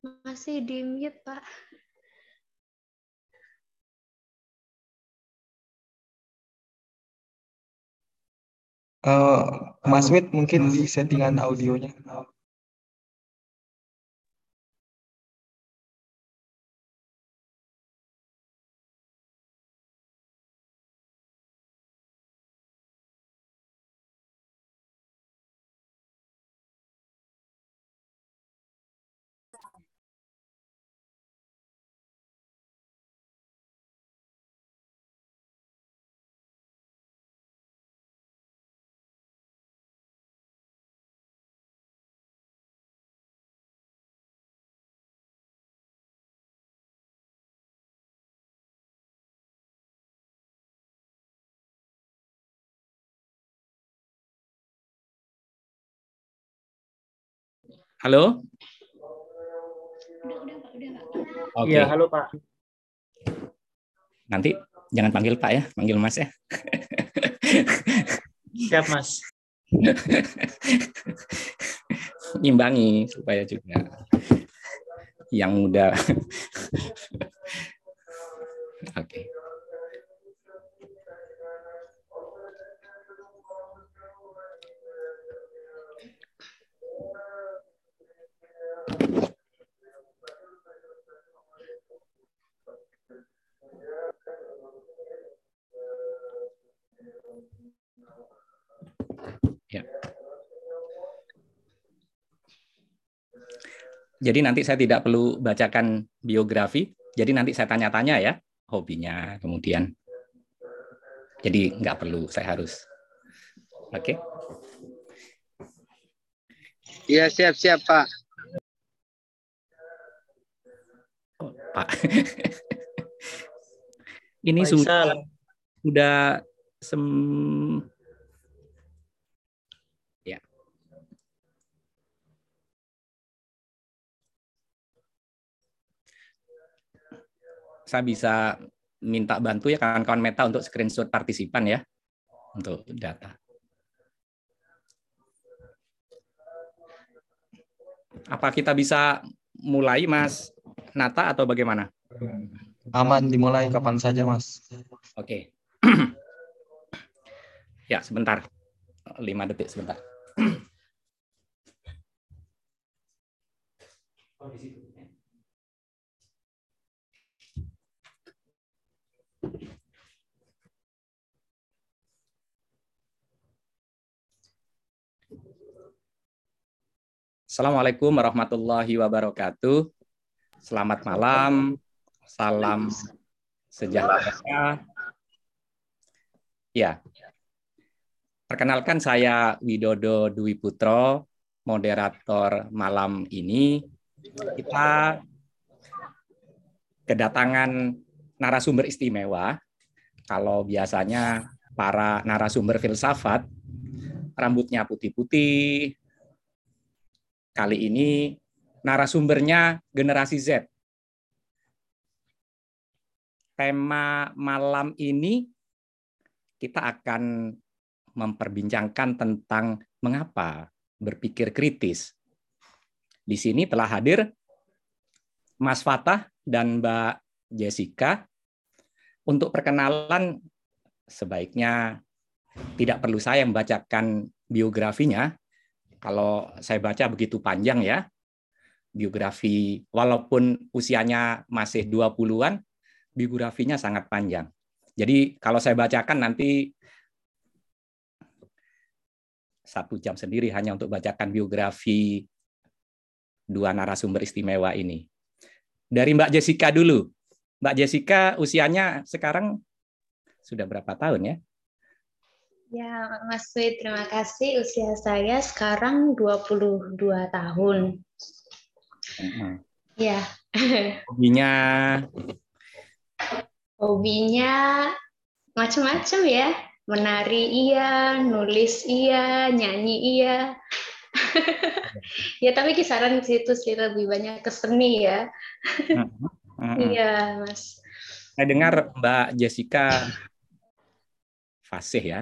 Masih di mute, Pak. Uh, Mas Wid mungkin di settingan audionya. Halo? Udah, udah, Pak. Udah, Pak. Oke. Iya, halo Pak. Nanti jangan panggil Pak ya, panggil Mas ya. Siap, Mas. Imbangi supaya juga yang muda. Oke. Ya. Jadi nanti saya tidak perlu bacakan biografi. Jadi nanti saya tanya-tanya ya hobinya, kemudian. Jadi nggak perlu, saya harus. Oke. Iya siap-siap Pak. Pak. Ini sudah sudah sem Saya bisa minta bantu ya kawan-kawan Meta untuk screenshot partisipan ya untuk data. Apa kita bisa mulai Mas Nata atau bagaimana? Aman dimulai kapan saja, Mas. Oke. ya, sebentar. Lima detik sebentar. Assalamualaikum warahmatullahi wabarakatuh. Selamat malam. Salam sejahtera. Ya. Perkenalkan saya Widodo Dwi Putro, moderator malam ini. Kita kedatangan narasumber istimewa. Kalau biasanya para narasumber filsafat rambutnya putih-putih. Kali ini narasumbernya generasi Z. Tema malam ini kita akan memperbincangkan tentang mengapa berpikir kritis. Di sini telah hadir Mas Fatah dan Mbak Jessica. Untuk perkenalan, sebaiknya tidak perlu saya membacakan biografinya. Kalau saya baca begitu panjang ya, biografi walaupun usianya masih 20-an, biografinya sangat panjang. Jadi kalau saya bacakan nanti satu jam sendiri hanya untuk bacakan biografi dua narasumber istimewa ini. Dari Mbak Jessica dulu. Mbak Jessica usianya sekarang sudah berapa tahun ya? Ya, Mas Wid, terima kasih. Usia saya sekarang 22 tahun. Ya. Hobinya Hobinya macam-macam ya. Menari iya, nulis iya, nyanyi iya. ya tapi kisaran di situ sih lebih banyak ke seni ya. Iya, Mas. Saya dengar Mbak Jessica fasih ya,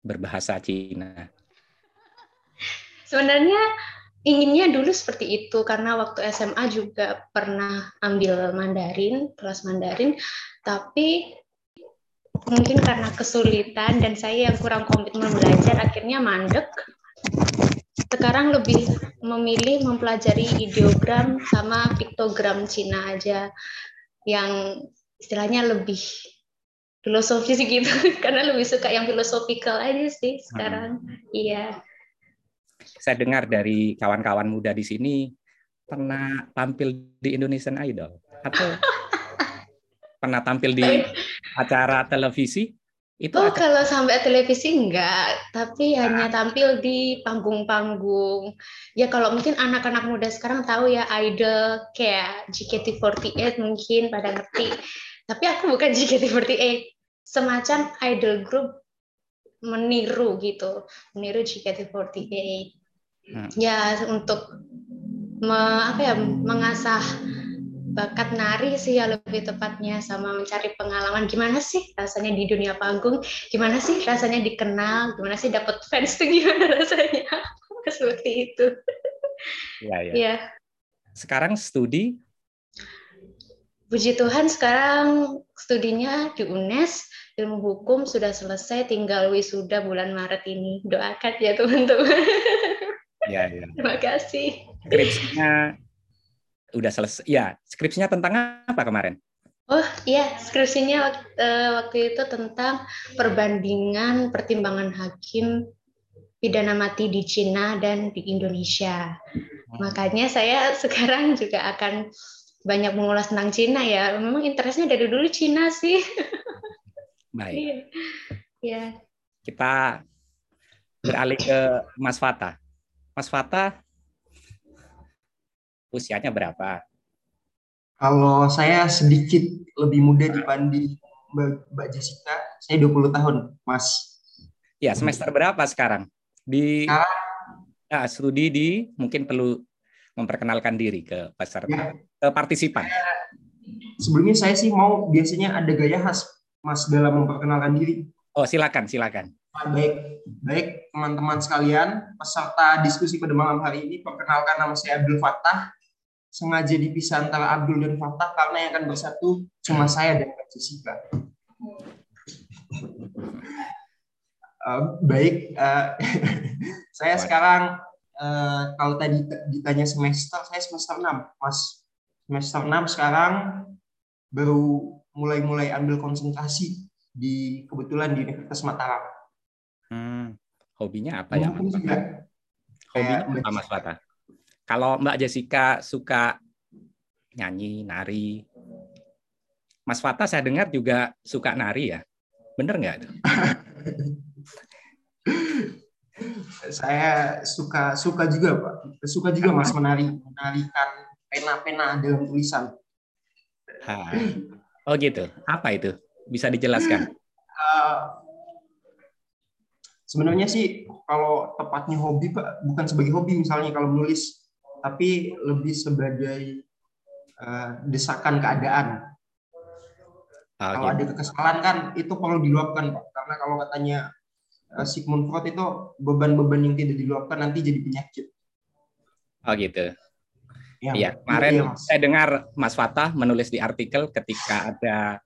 berbahasa Cina. Sebenarnya inginnya dulu seperti itu karena waktu SMA juga pernah ambil Mandarin, kelas Mandarin, tapi mungkin karena kesulitan dan saya yang kurang komitmen belajar akhirnya mandek. Sekarang lebih memilih mempelajari ideogram sama piktogram Cina aja yang istilahnya lebih filosofis gitu karena lebih suka yang filosofikal aja sih sekarang. Iya. Saya dengar dari kawan-kawan muda di sini pernah tampil di Indonesian Idol atau pernah tampil di acara televisi? Itu Oh, acara- kalau sampai televisi enggak, tapi hanya tampil di panggung-panggung. Ya kalau mungkin anak-anak muda sekarang tahu ya idol kayak JKT48 mungkin pada ngerti. Tapi aku bukan JKT48, semacam idol group meniru gitu, meniru JKT48. Hmm. Ya untuk me- apa ya mengasah bakat nari sih ya lebih tepatnya sama mencari pengalaman. Gimana sih rasanya di dunia panggung? Gimana sih rasanya dikenal? Gimana sih dapat fans tuh gimana rasanya? Seperti itu. Ya, ya. ya Sekarang studi puji Tuhan sekarang studinya di UNES ilmu hukum sudah selesai tinggal wisuda bulan Maret ini doakan ya teman-teman ya, ya. terima kasih Skripsinya udah selesai. Ya, skripsinya tentang apa kemarin? Oh iya, skripsinya wak- eh, waktu itu tentang perbandingan pertimbangan hakim pidana mati di Cina dan di Indonesia. Makanya saya sekarang juga akan banyak mengulas tentang Cina ya. Memang interestnya dari dulu Cina sih. Baik. Iya. Iya. Kita beralih ke Mas Fata. Mas Fata usianya berapa? Kalau saya sedikit lebih muda dibanding Mbak, Jessica, saya 20 tahun, Mas. Ya, semester berapa sekarang? Di Sekarang ah, studi di mungkin perlu memperkenalkan diri ke peserta, Ya. Ke partisipan. sebelumnya saya sih mau biasanya ada gaya khas, Mas, dalam memperkenalkan diri. Oh, silakan, silakan. Baik, baik teman-teman sekalian, peserta diskusi pada malam hari ini, perkenalkan nama saya Abdul Fattah. Sengaja dipisah antara Abdul dan Fattah karena yang akan bersatu cuma saya dan Mbak Jessica. Eh, baik, eh, saya sekarang eh, kalau tadi ditanya semester, saya semester 6, Mas. Semester 6 sekarang baru mulai-mulai ambil konsentrasi di kebetulan di Universitas Mataram. Hmm, hobinya apa ya, Mas? juga. Hobinya Kayak apa, Mas Fata? Kalau Mbak Jessica suka nyanyi, nari, Mas Fata saya dengar juga suka nari ya. Bener nggak? itu? Saya suka suka juga Pak, suka juga Mas menari menarikan pena-pena dalam tulisan. Ha. Oh gitu. Apa itu? Bisa dijelaskan? Eh, sebenarnya sih kalau tepatnya hobi Pak, bukan sebagai hobi misalnya kalau menulis, tapi lebih sebagai eh, desakan keadaan. Oh, kalau gitu. ada kekesalan kan itu perlu diluapkan Pak. Karena kalau katanya eh, Sigmund Freud itu beban-beban yang tidak diluapkan nanti jadi penyakit. Oh gitu. Ya, Iya, kemarin Mas. saya dengar Mas Fatah menulis di artikel ketika ada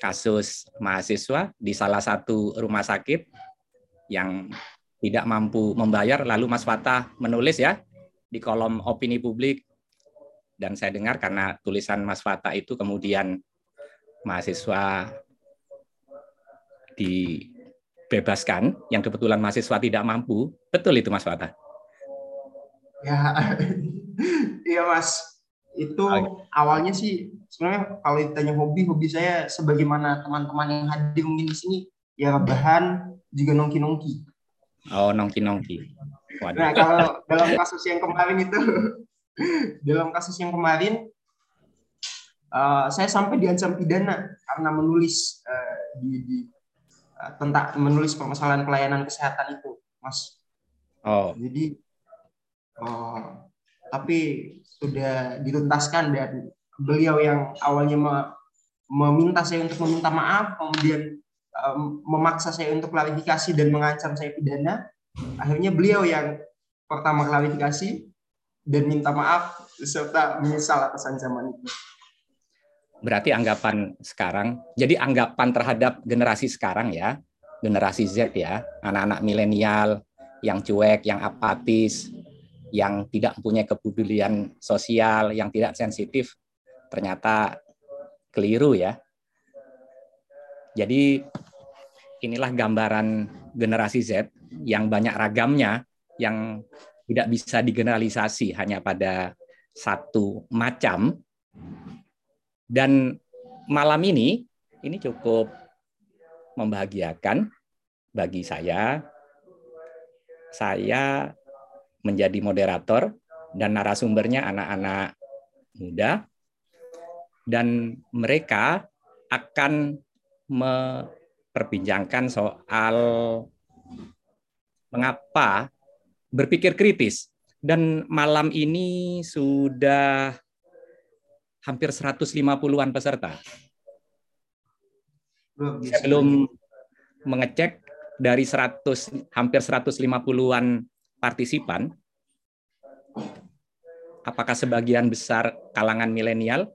kasus mahasiswa di salah satu rumah sakit yang tidak mampu membayar, lalu Mas Fatah menulis ya di kolom opini publik dan saya dengar karena tulisan Mas Fatah itu kemudian mahasiswa dibebaskan yang kebetulan mahasiswa tidak mampu, betul itu Mas Fatah? Ya, iya Mas. Itu Oke. awalnya sih sebenarnya kalau ditanya hobi, hobi saya sebagaimana teman-teman yang hadir mungkin di sini ya rebahan juga nongki-nongki. Oh nongki-nongki. Waduh. Nah, kalau dalam kasus yang kemarin itu dalam kasus yang kemarin eh, saya sampai diancam pidana karena menulis eh, di, di eh, tentang menulis permasalahan pelayanan kesehatan itu, Mas. Oh, Jadi, oh, tapi sudah dituntaskan dan beliau yang awalnya me- meminta saya untuk meminta maaf, kemudian em, memaksa saya untuk klarifikasi dan mengancam saya pidana. Akhirnya beliau yang pertama klarifikasi, dan minta maaf serta menyesal atas ancaman itu. Berarti anggapan sekarang, jadi anggapan terhadap generasi sekarang ya, generasi Z ya, anak-anak milenial yang cuek, yang apatis, yang tidak mempunyai kepedulian sosial, yang tidak sensitif, ternyata keliru ya. Jadi inilah gambaran generasi Z yang banyak ragamnya, yang tidak bisa digeneralisasi hanya pada satu macam. Dan malam ini, ini cukup membahagiakan bagi saya. Saya menjadi moderator dan narasumbernya anak-anak muda. Dan mereka akan memperbincangkan soal mengapa berpikir kritis. Dan malam ini sudah hampir 150-an peserta. Saya belum mengecek dari 100 hampir 150-an partisipan apakah sebagian besar kalangan milenial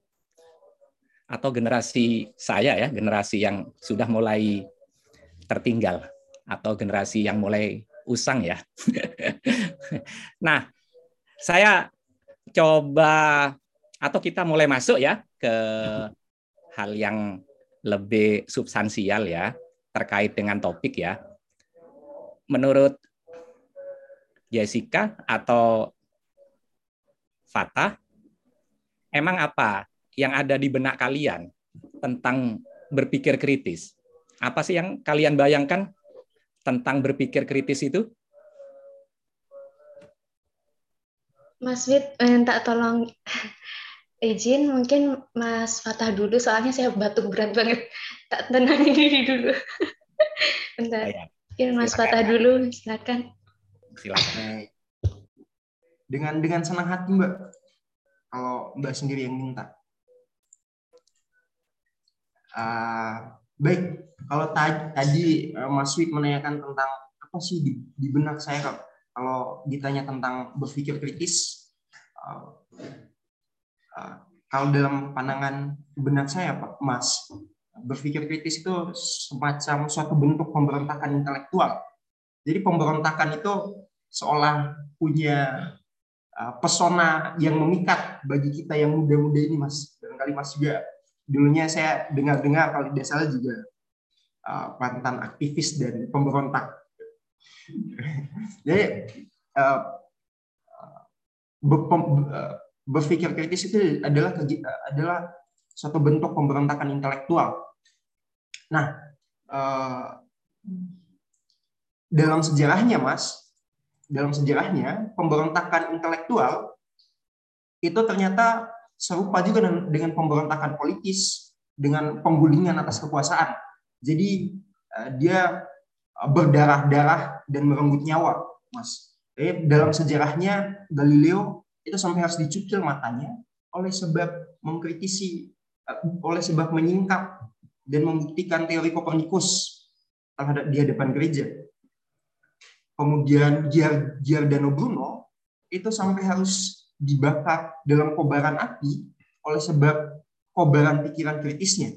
atau generasi saya ya, generasi yang sudah mulai tertinggal atau generasi yang mulai usang ya. nah, saya coba atau kita mulai masuk ya ke hal yang lebih substansial ya terkait dengan topik ya. Menurut Jessica atau Fatah, emang apa yang ada di benak kalian tentang berpikir kritis? Apa sih yang kalian bayangkan tentang berpikir kritis itu? Mas Wid minta tolong izin mungkin Mas Fatah dulu soalnya saya batuk berat banget. Tak tenangin diri dulu. Bentar. Ya, ya. Mas silakan. Fatah dulu, silakan. Silakan. Dengan dengan senang hati Mbak. Kalau Mbak sendiri yang minta. Uh, baik, kalau tadi eh, Mas Wid menanyakan tentang apa sih di, di benak saya kalau ditanya tentang berpikir kritis, uh, uh, kalau dalam pandangan benak saya Pak Mas, berpikir kritis itu semacam suatu bentuk pemberontakan intelektual. Jadi pemberontakan itu seolah punya uh, pesona yang memikat bagi kita yang muda-muda ini Mas. Barangkali Mas juga dulunya saya dengar-dengar kalau tidak salah juga uh, mantan aktivis dan pemberontak. Jadi uh, berpikir kritis itu adalah adalah suatu bentuk pemberontakan intelektual. Nah, uh, dalam sejarahnya, Mas, dalam sejarahnya pemberontakan intelektual itu ternyata serupa juga dengan pemberontakan politis, dengan penggulingan atas kekuasaan. Jadi eh, dia berdarah-darah dan merenggut nyawa, Mas. Eh, dalam sejarahnya Galileo itu sampai harus dicukil matanya oleh sebab mengkritisi, eh, oleh sebab menyingkap dan membuktikan teori Kopernikus terhadap di hadapan gereja. Kemudian Giordano Bruno itu sampai harus dibakar dalam kobaran api oleh sebab kobaran pikiran kritisnya.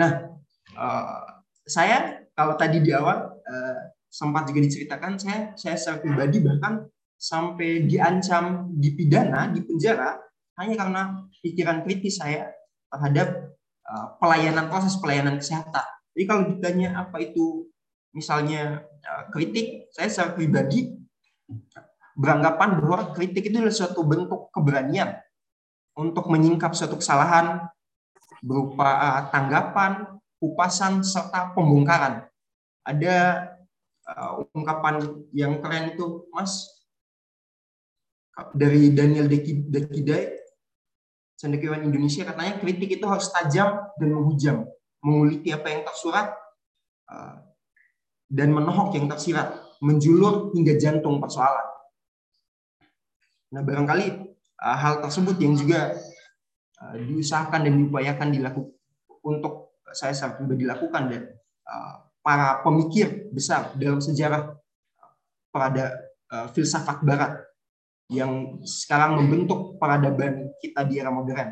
Nah, uh, saya kalau tadi di awal uh, sempat juga diceritakan saya saya secara pribadi bahkan sampai diancam dipidana di penjara hanya karena pikiran kritis saya terhadap uh, pelayanan proses pelayanan kesehatan. Jadi kalau ditanya apa itu misalnya uh, kritik, saya secara pribadi beranggapan bahwa kritik itu adalah suatu bentuk keberanian untuk menyingkap suatu kesalahan berupa uh, tanggapan, kupasan, serta pembongkaran. Ada uh, ungkapan yang keren itu, Mas, dari Daniel Dekidai, cendekiawan Indonesia, katanya kritik itu harus tajam dan menghujam, menguliti apa yang tersurat, dan menohok yang tersirat, menjulur hingga jantung persoalan. Nah, barangkali uh, hal tersebut yang juga uh, diusahakan dan diupayakan dilakukan untuk saya pribadi dilakukan dan uh, para pemikir besar dalam sejarah pada uh, filsafat barat yang sekarang membentuk peradaban kita di era modern.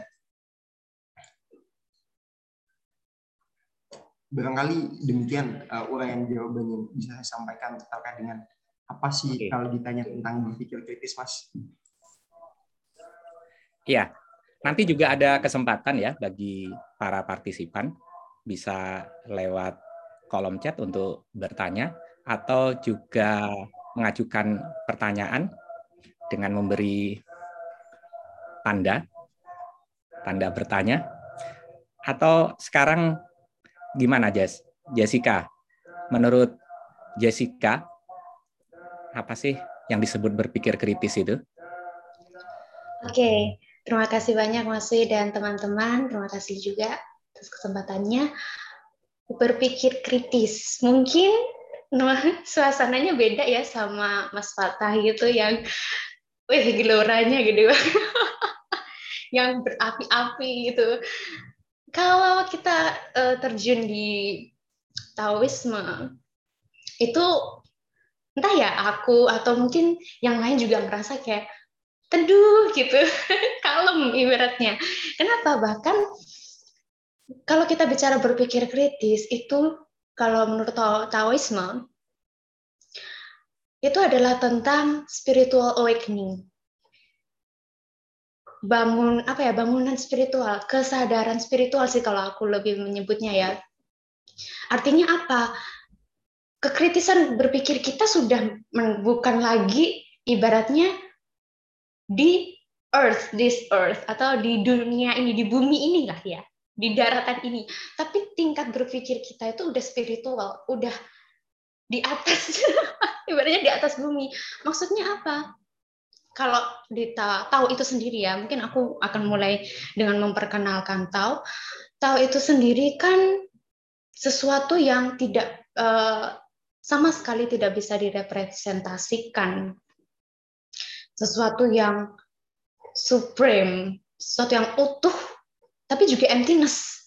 Barangkali demikian uh, uraian jawaban yang bisa saya sampaikan terkait dengan apa sih Oke. kalau ditanya tentang berpikir kritis, Mas? Iya, nanti juga ada kesempatan ya bagi para partisipan bisa lewat kolom chat untuk bertanya atau juga mengajukan pertanyaan dengan memberi tanda tanda bertanya atau sekarang gimana Jess? Jessica menurut Jessica apa sih yang disebut berpikir kritis itu? Oke, terima kasih banyak Mas dan teman-teman. Terima kasih juga atas kesempatannya. Berpikir kritis. Mungkin nah, suasananya beda ya sama Mas Fatah gitu yang wih geloranya gitu. yang berapi-api gitu. Kalau kita uh, terjun di Taoisme itu entah ya aku atau mungkin yang lain juga merasa kayak teduh gitu, kalem ibaratnya. Kenapa? Bahkan kalau kita bicara berpikir kritis itu kalau menurut Taoisme itu adalah tentang spiritual awakening. Bangun apa ya? Bangunan spiritual, kesadaran spiritual sih kalau aku lebih menyebutnya ya. Artinya apa? kekritisan berpikir kita sudah bukan lagi ibaratnya di earth, this earth atau di dunia ini, di bumi inilah ya, di daratan ini. Tapi tingkat berpikir kita itu udah spiritual, udah di atas, ibaratnya di atas bumi. Maksudnya apa? Kalau di tahu itu sendiri ya, mungkin aku akan mulai dengan memperkenalkan tahu. Tahu itu sendiri kan sesuatu yang tidak uh, sama sekali tidak bisa direpresentasikan. Sesuatu yang supreme, sesuatu yang utuh, tapi juga emptiness.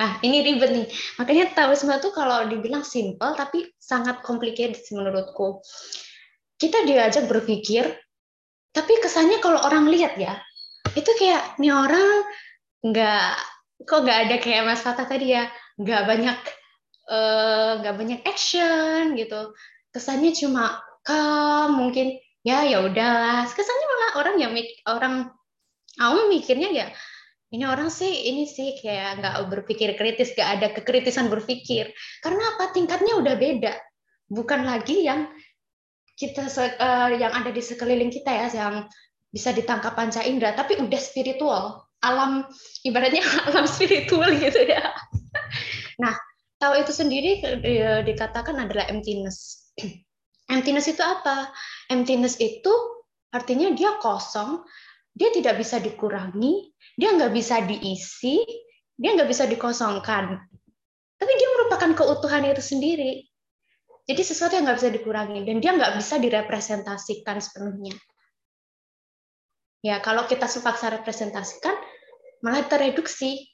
Nah, ini ribet nih. Makanya Taoisme itu kalau dibilang simple, tapi sangat complicated menurutku. Kita diajak berpikir, tapi kesannya kalau orang lihat ya, itu kayak, ini orang nggak, kok nggak ada kayak Mas Fatah tadi ya, nggak banyak Eh, nggak uh, banyak action gitu. Kesannya cuma calm mungkin ya ya udahlah. Kesannya malah orang yang orang awam mikirnya ya ini orang sih ini sih kayak nggak berpikir kritis gak ada kekritisan berpikir. Karena apa? Tingkatnya udah beda. Bukan lagi yang kita uh, yang ada di sekeliling kita ya yang bisa ditangkap panca indera tapi udah spiritual alam ibaratnya alam spiritual gitu ya nah tahu itu sendiri dikatakan adalah emptiness. emptiness itu apa? Emptiness itu artinya dia kosong, dia tidak bisa dikurangi, dia nggak bisa diisi, dia nggak bisa dikosongkan. Tapi dia merupakan keutuhan itu sendiri. Jadi sesuatu yang nggak bisa dikurangi dan dia nggak bisa direpresentasikan sepenuhnya. Ya kalau kita sepaksa representasikan malah tereduksi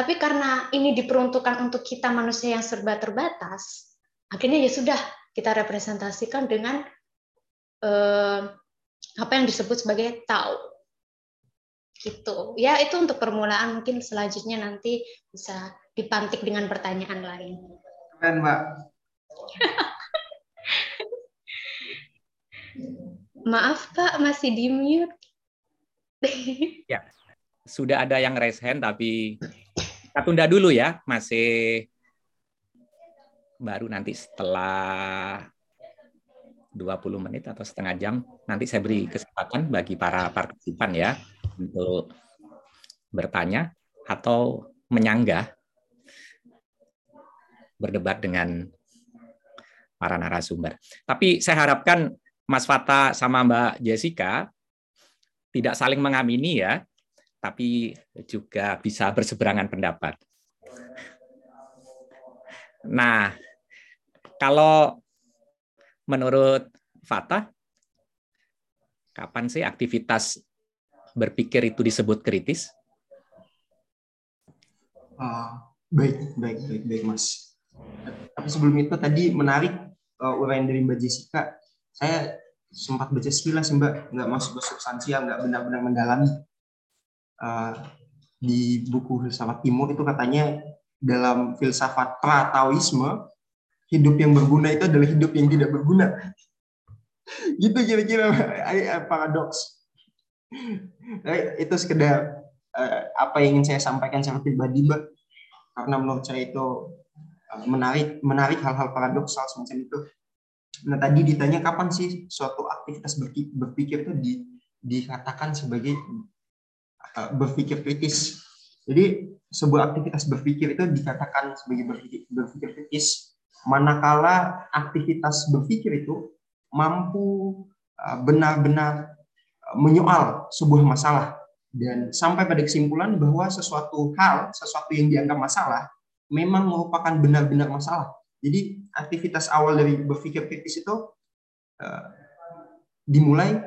tapi karena ini diperuntukkan untuk kita manusia yang serba terbatas, akhirnya ya sudah kita representasikan dengan eh, apa yang disebut sebagai tahu. Gitu. Ya itu untuk permulaan mungkin selanjutnya nanti bisa dipantik dengan pertanyaan lain. Keren, Mbak. Maaf Pak, masih di mute. ya, sudah ada yang raise hand tapi kita tunda dulu ya, masih baru nanti setelah 20 menit atau setengah jam nanti saya beri kesempatan bagi para partisipan ya untuk bertanya atau menyanggah berdebat dengan para narasumber. Tapi saya harapkan Mas Fata sama Mbak Jessica tidak saling mengamini ya, tapi juga bisa berseberangan pendapat. Nah, kalau menurut Fatah, kapan sih aktivitas berpikir itu disebut kritis? Uh, baik, baik, baik, baik, Mas. Tapi sebelum itu tadi menarik uh, uraian dari Mbak Jessica. Saya sempat baca sekilas sih mbak, nggak masuk ke substansial, nggak benar-benar mendalami. Uh, di buku filsafat timur itu katanya dalam filsafat pra-Taoisme hidup yang berguna itu adalah hidup yang tidak berguna. gitu kira-kira paradoks. itu sekedar apa yang ingin saya sampaikan secara pribadi, Mbak. Karena menurut saya itu menarik menarik hal-hal paradoksal semacam itu. Nah, tadi ditanya kapan sih suatu aktivitas berpikir itu di, dikatakan sebagai uh, berpikir kritis. Jadi sebuah aktivitas berpikir itu dikatakan sebagai berpikir, berpikir kritis manakala aktivitas berpikir itu mampu benar-benar menyoal sebuah masalah dan sampai pada kesimpulan bahwa sesuatu hal, sesuatu yang dianggap masalah, memang merupakan benar-benar masalah. Jadi aktivitas awal dari berpikir kritis itu uh, dimulai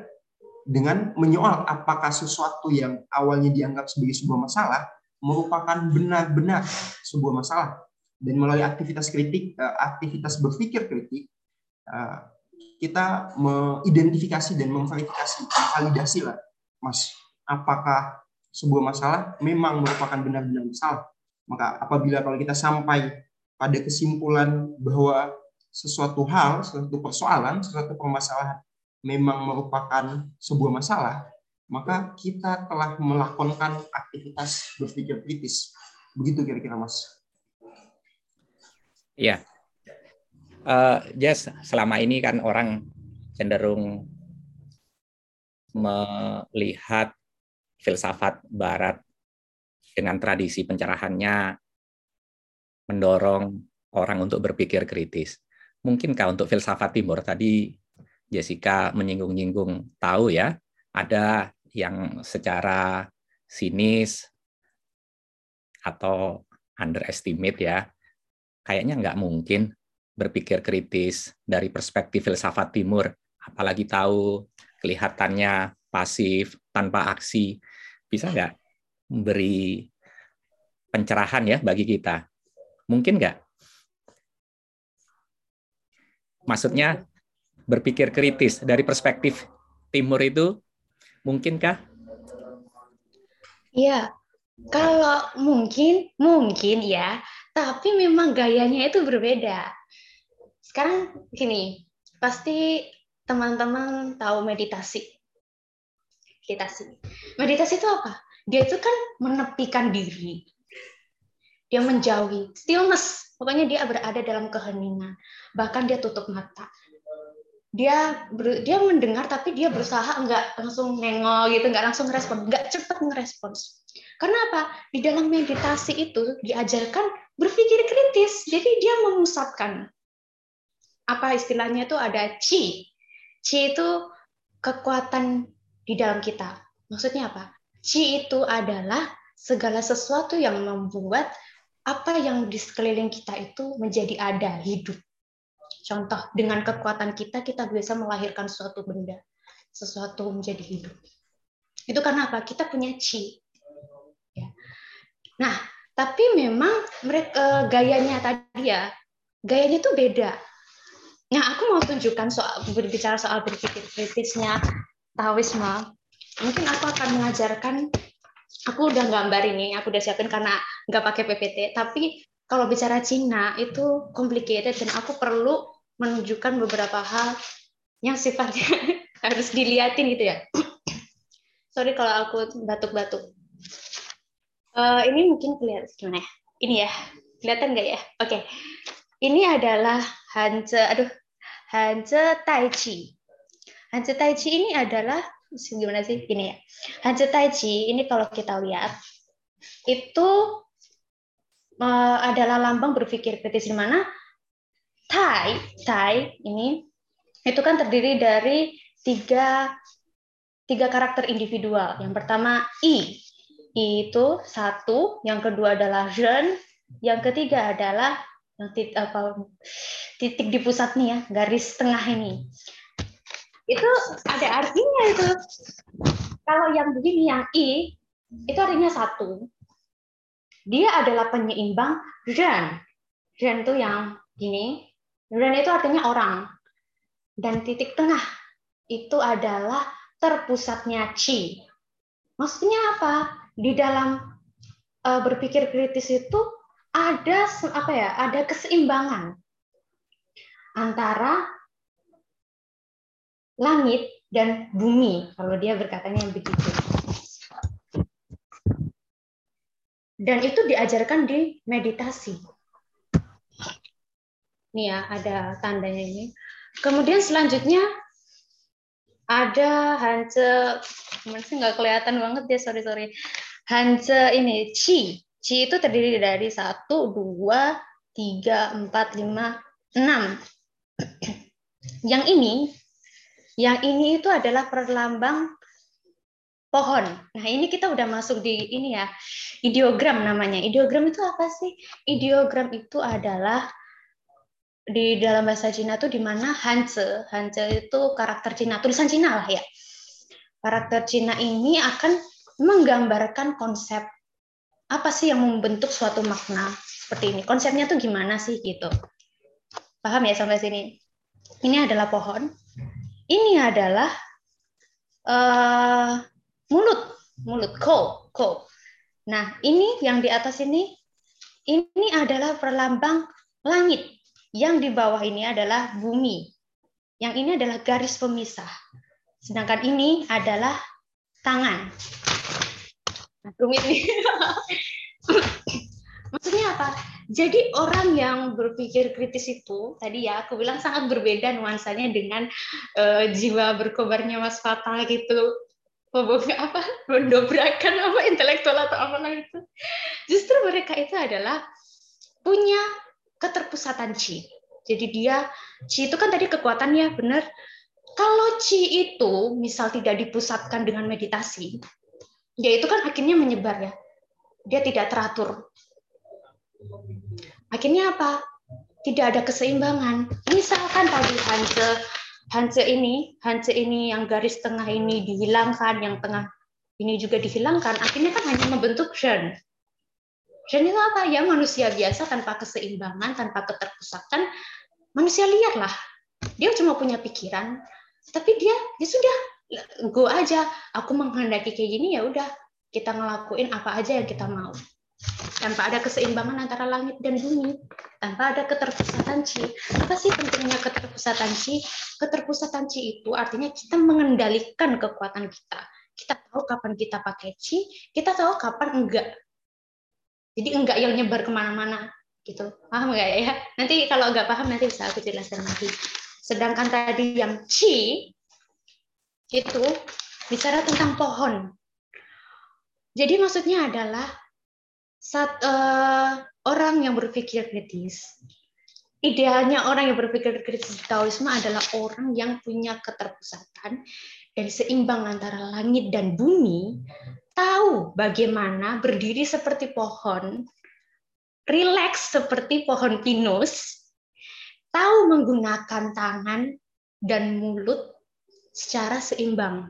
dengan menyoal apakah sesuatu yang awalnya dianggap sebagai sebuah masalah merupakan benar-benar sebuah masalah. Dan melalui aktivitas kritik, uh, aktivitas berpikir kritik, uh, kita mengidentifikasi dan memverifikasi, validasi lah, Mas apakah sebuah masalah memang merupakan benar-benar masalah. Maka apabila kalau kita sampai pada kesimpulan bahwa sesuatu hal, sesuatu persoalan, sesuatu permasalahan memang merupakan sebuah masalah, maka kita telah melakukan aktivitas berpikir kritis. Begitu kira-kira, Mas. Iya. Uh, Jess, selama ini kan orang cenderung melihat filsafat barat dengan tradisi pencerahannya mendorong orang untuk berpikir kritis. Mungkinkah untuk filsafat timur? Tadi Jessica menyinggung-nyinggung tahu ya, ada yang secara sinis atau underestimate ya, kayaknya nggak mungkin berpikir kritis dari perspektif filsafat timur, apalagi tahu kelihatannya pasif, tanpa aksi. Bisa nggak memberi pencerahan ya bagi kita? Mungkin nggak? Maksudnya berpikir kritis dari perspektif timur itu mungkinkah? Iya, kalau mungkin, mungkin ya, tapi memang gayanya itu berbeda. Sekarang gini, pasti teman-teman tahu meditasi meditasi. Meditasi itu apa? Dia itu kan menepikan diri. Dia menjauhi, stillness. Pokoknya dia berada dalam keheningan. Bahkan dia tutup mata. Dia ber, dia mendengar tapi dia berusaha enggak langsung nengok gitu, enggak langsung respon, enggak cepat ngerespons. Karena apa? Di dalam meditasi itu diajarkan berpikir kritis. Jadi dia memusatkan apa istilahnya itu ada chi. Chi itu kekuatan di dalam kita. Maksudnya apa? Chi itu adalah segala sesuatu yang membuat apa yang di sekeliling kita itu menjadi ada, hidup. Contoh, dengan kekuatan kita, kita bisa melahirkan suatu benda, sesuatu menjadi hidup. Itu karena apa? Kita punya chi. Ya. Nah, tapi memang mereka eh, gayanya tadi ya, gayanya itu beda. Nah, aku mau tunjukkan soal berbicara soal berpikir kritisnya Taoisme, mungkin aku akan mengajarkan, aku udah gambar ini, aku udah siapin karena nggak pakai PPT, tapi kalau bicara Cina itu complicated dan aku perlu menunjukkan beberapa hal yang sifatnya harus dilihatin gitu ya. Sorry kalau aku batuk-batuk. Uh, ini mungkin kelihatan gimana ya? Ini ya, kelihatan nggak ya? Oke, okay. ini adalah Hanze, aduh, Hanze Tai Chi. Hanzi Tai Chi ini adalah gimana sih ini ya. Hanzi Tai Chi ini kalau kita lihat itu uh, adalah lambang berpikir kritis di mana Tai Tai ini itu kan terdiri dari tiga tiga karakter individual. Yang pertama I, I itu satu, yang kedua adalah Zhen, yang ketiga adalah titik, apa, titik di pusat nih ya, garis tengah ini itu ada artinya itu. Kalau yang begini, yang I, itu artinya satu. Dia adalah penyeimbang dan. Dan itu yang ini. Dan itu artinya orang. Dan titik tengah. itu adalah terpusatnya chi. Maksudnya apa? Di dalam uh, berpikir kritis itu ada apa ya? Ada keseimbangan antara langit dan bumi kalau dia berkatanya begitu. Dan itu diajarkan di meditasi. Nih ya, ada tandanya ini. Kemudian selanjutnya ada Hanse, masih nggak kelihatan banget ya, sorry sorry. Hanse ini Chi. Chi itu terdiri dari satu, dua, tiga, empat, lima, enam. Yang ini, yang ini itu adalah perlambang pohon. Nah, ini kita udah masuk di ini ya, ideogram namanya. Ideogram itu apa sih? Ideogram itu adalah di dalam bahasa Cina tuh di mana Hanze, Hanze itu karakter Cina, tulisan Cina lah ya. Karakter Cina ini akan menggambarkan konsep apa sih yang membentuk suatu makna seperti ini. Konsepnya tuh gimana sih gitu. Paham ya sampai sini? Ini adalah pohon. Ini adalah uh, mulut, mulut ko, ko. Nah, ini yang di atas ini ini adalah perlambang langit. Yang di bawah ini adalah bumi. Yang ini adalah garis pemisah. Sedangkan ini adalah tangan. Nah, rumit nih. Maksudnya apa? Jadi orang yang berpikir kritis itu tadi ya aku bilang sangat berbeda nuansanya dengan uh, jiwa berkobarnya Mas Fatah gitu. Apa? Mendobrakan apa? Intelektual atau apa itu. Justru mereka itu adalah punya keterpusatan chi jadi dia chi itu kan tadi kekuatannya benar. Kalau chi itu misal tidak dipusatkan dengan meditasi dia itu kan akhirnya menyebar ya. Dia tidak teratur akhirnya apa tidak ada keseimbangan misalkan tadi Hanse Hanse ini, Hanse ini yang garis tengah ini dihilangkan, yang tengah ini juga dihilangkan, akhirnya kan hanya membentuk Shen. Shen itu apa? Ya manusia biasa tanpa keseimbangan, tanpa keterpusatan, manusia liar lah. Dia cuma punya pikiran, tapi dia ya sudah go aja. Aku menghendaki kayak gini ya udah kita ngelakuin apa aja yang kita mau tanpa ada keseimbangan antara langit dan bumi, tanpa ada keterpusatan chi. Apa sih pentingnya keterpusatan chi? Keterpusatan chi itu artinya kita mengendalikan kekuatan kita. Kita tahu kapan kita pakai chi, kita tahu kapan enggak. Jadi enggak yang nyebar ke mana-mana gitu. Paham enggak ya? Nanti kalau enggak paham nanti bisa aku jelaskan lagi. Sedangkan tadi yang chi itu bicara tentang pohon. Jadi maksudnya adalah saat uh, orang yang berpikir kritis, idealnya orang yang berpikir kritis di Taoisme adalah orang yang punya keterpusatan dan seimbang antara langit dan bumi, tahu bagaimana berdiri seperti pohon, rileks seperti pohon pinus, tahu menggunakan tangan dan mulut secara seimbang.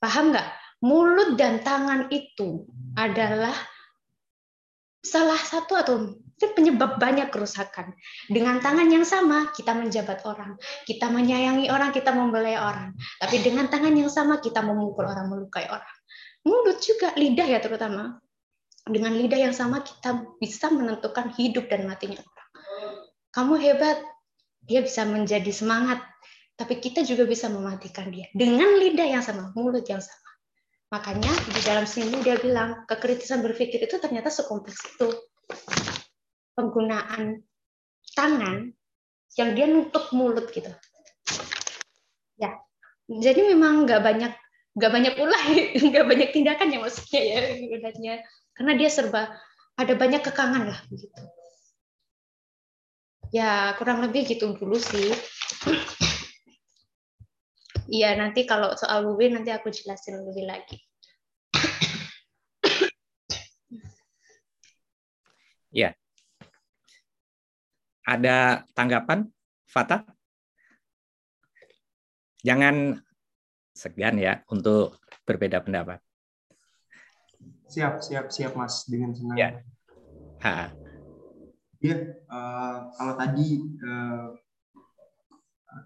Paham nggak? Mulut dan tangan itu adalah salah satu atau penyebab banyak kerusakan. Dengan tangan yang sama, kita menjabat orang, kita menyayangi orang, kita membelai orang. Tapi dengan tangan yang sama, kita memukul orang, melukai orang. Mulut juga, lidah ya terutama. Dengan lidah yang sama, kita bisa menentukan hidup dan matinya orang. Kamu hebat, dia bisa menjadi semangat. Tapi kita juga bisa mematikan dia. Dengan lidah yang sama, mulut yang sama. Makanya di dalam sini dia bilang kekritisan berpikir itu ternyata sekompleks itu. Penggunaan tangan yang dia nutup mulut gitu. Ya, jadi memang nggak banyak nggak banyak ulah, nggak banyak tindakan ya maksudnya ya sebenarnya. Karena dia serba ada banyak kekangan lah begitu. Ya kurang lebih gitu dulu sih. Iya, nanti kalau soal Bubi nanti aku jelasin lebih lagi. Ya. Ada tanggapan, Fata? Jangan segan ya untuk berbeda pendapat. Siap, siap, siap, Mas. Dengan senang. Ya. Ha. Ya, uh, kalau tadi uh,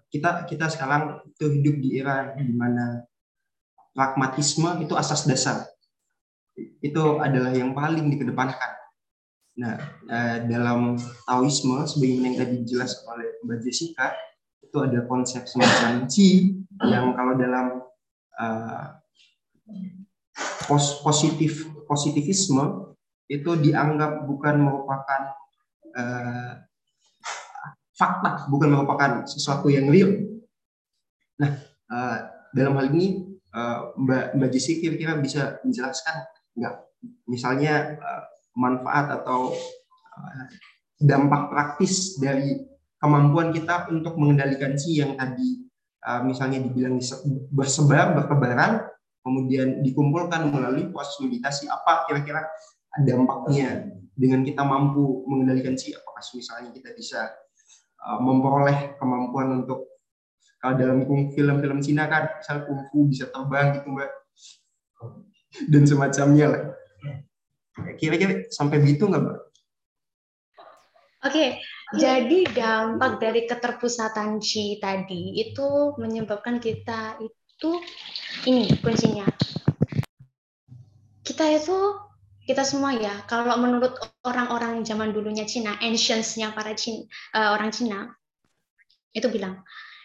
kita kita sekarang itu hidup di era di mana pragmatisme itu asas dasar itu adalah yang paling dikedepankan. Nah, eh, dalam Taoisme, sebagaimana yang tadi dijelaskan oleh Mbak Jessica, itu ada konsep semacam Qi yang kalau dalam uh, positif positivisme itu dianggap bukan merupakan uh, fakta, bukan merupakan sesuatu yang real. Nah, uh, dalam hal ini uh, Mbak Mbak Jessica kira-kira bisa menjelaskan nggak misalnya uh, manfaat atau uh, dampak praktis dari kemampuan kita untuk mengendalikan si yang tadi uh, misalnya dibilang bersebar berkebaran kemudian dikumpulkan melalui proses apa kira-kira dampaknya dengan kita mampu mengendalikan si apakah misalnya kita bisa uh, memperoleh kemampuan untuk kalau dalam film-film Cina kan misal kungfu bisa terbang gitu mbak dan semacamnya lah Kira-kira sampai begitu nggak, Mbak? Oke, jadi dampak dari keterpusatan Qi tadi itu menyebabkan kita itu ini kuncinya. Kita itu kita semua ya, kalau menurut orang-orang zaman dulunya Cina, ancients-nya para Cina, uh, orang Cina, itu bilang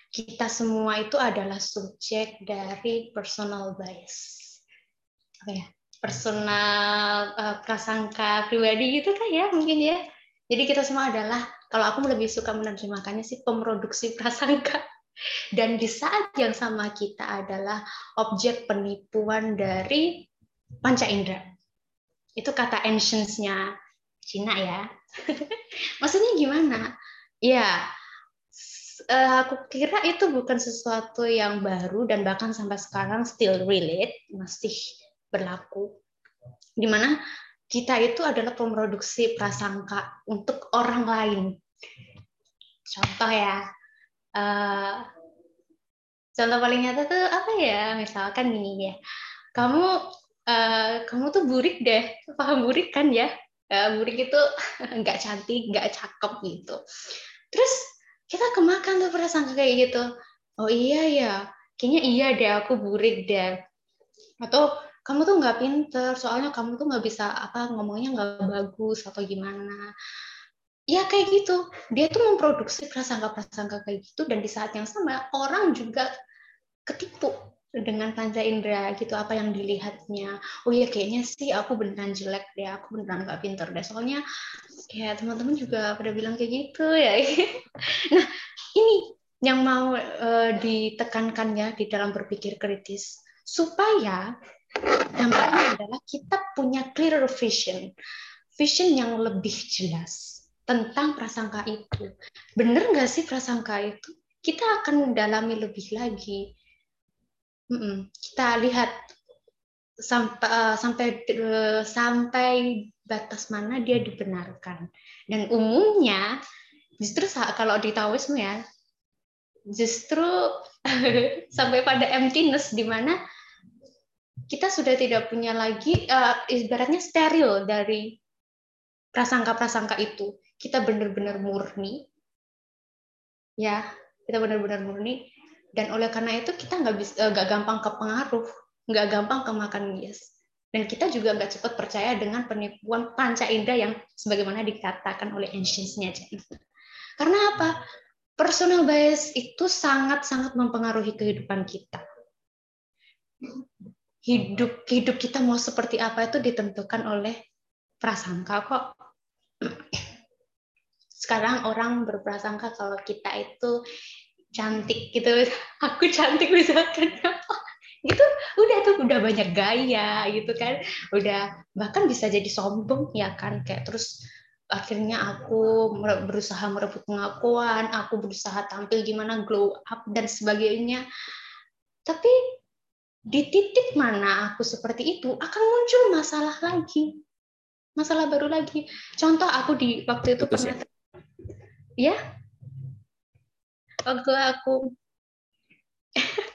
kita semua itu adalah subjek dari personal bias. Oke ya? personal uh, prasangka pribadi gitu kan ya mungkin ya. Jadi kita semua adalah kalau aku lebih suka menerjemahkannya sih pemroduksi prasangka. Dan di saat yang sama kita adalah objek penipuan dari panca indera. Itu kata ancients-nya Cina ya. Maksudnya gimana? Ya, aku kira itu bukan sesuatu yang baru dan bahkan sampai sekarang still relate, masih berlaku di mana kita itu adalah pemroduksi prasangka untuk orang lain. Contoh ya, uh, contoh paling nyata tuh apa ya? Misalkan gini ya, kamu uh, kamu tuh burik deh, paham burik kan ya? Uh, burik itu nggak cantik, nggak cakep gitu. Terus kita kemakan tuh prasangka kayak gitu. Oh iya ya, kayaknya iya deh aku burik deh. Atau kamu tuh nggak pinter, soalnya kamu tuh nggak bisa apa ngomongnya nggak bagus atau gimana. Ya kayak gitu. Dia tuh memproduksi prasangka-prasangka kayak gitu dan di saat yang sama orang juga ketipu dengan panca indera gitu apa yang dilihatnya oh ya kayaknya sih aku beneran jelek deh aku beneran nggak pinter deh soalnya kayak teman-teman juga pada bilang kayak gitu ya nah ini yang mau uh, ditekankan ya di dalam berpikir kritis supaya Dampaknya adalah kita punya clear vision, vision yang lebih jelas tentang prasangka itu. Benar nggak sih prasangka itu? Kita akan mendalami lebih lagi. Kita lihat sampai eh, sampai eh, sampai batas mana dia dibenarkan. Dan umumnya justru kalau di Taoisme ya justru sampai pada emptiness di mana kita sudah tidak punya lagi uh, ibaratnya steril dari prasangka-prasangka itu. Kita benar-benar murni, ya kita benar-benar murni. Dan oleh karena itu kita nggak bisa nggak gampang kepengaruh, nggak gampang kemakan bias. Dan kita juga nggak cepat percaya dengan penipuan panca indera yang sebagaimana dikatakan oleh ancients-nya. Karena apa? Personal bias itu sangat-sangat mempengaruhi kehidupan kita hidup hidup kita mau seperti apa itu ditentukan oleh prasangka kok. Sekarang orang berprasangka kalau kita itu cantik gitu, aku cantik misalkan. Itu udah tuh udah banyak gaya gitu kan. Udah bahkan bisa jadi sombong ya kan. Kayak terus akhirnya aku berusaha merebut pengakuan aku berusaha tampil gimana glow up dan sebagainya. Tapi di titik mana aku seperti itu akan muncul masalah lagi. Masalah baru lagi. Contoh aku di waktu itu Betul, pernah ya waktu aku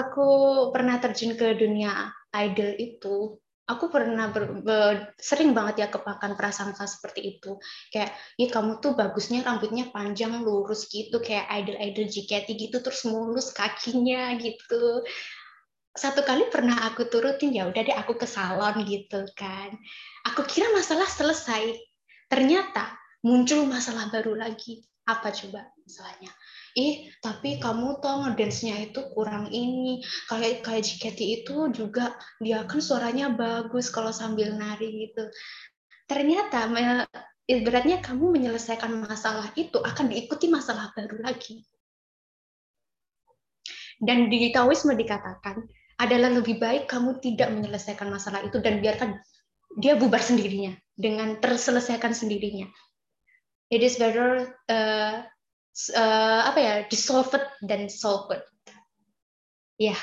aku pernah terjun ke dunia idol itu aku pernah ber, ber, sering banget ya kepakan prasangka seperti itu. Kayak ya kamu tuh bagusnya rambutnya panjang lurus gitu. Kayak idol idol JKT gitu terus mulus kakinya gitu. Satu kali pernah aku turutin ya udah deh aku ke salon gitu kan. Aku kira masalah selesai. Ternyata muncul masalah baru lagi. Apa coba masalahnya ih tapi kamu tau ngedance-nya itu kurang ini. Kayak kayak JKT itu juga dia kan suaranya bagus kalau sambil nari gitu. Ternyata ibaratnya kamu menyelesaikan masalah itu akan diikuti masalah baru lagi. Dan di Taoisme dikatakan adalah lebih baik kamu tidak menyelesaikan masalah itu dan biarkan dia bubar sendirinya dengan terselesaikan sendirinya. It is better uh, uh, apa ya dissolved dan solved. Ya,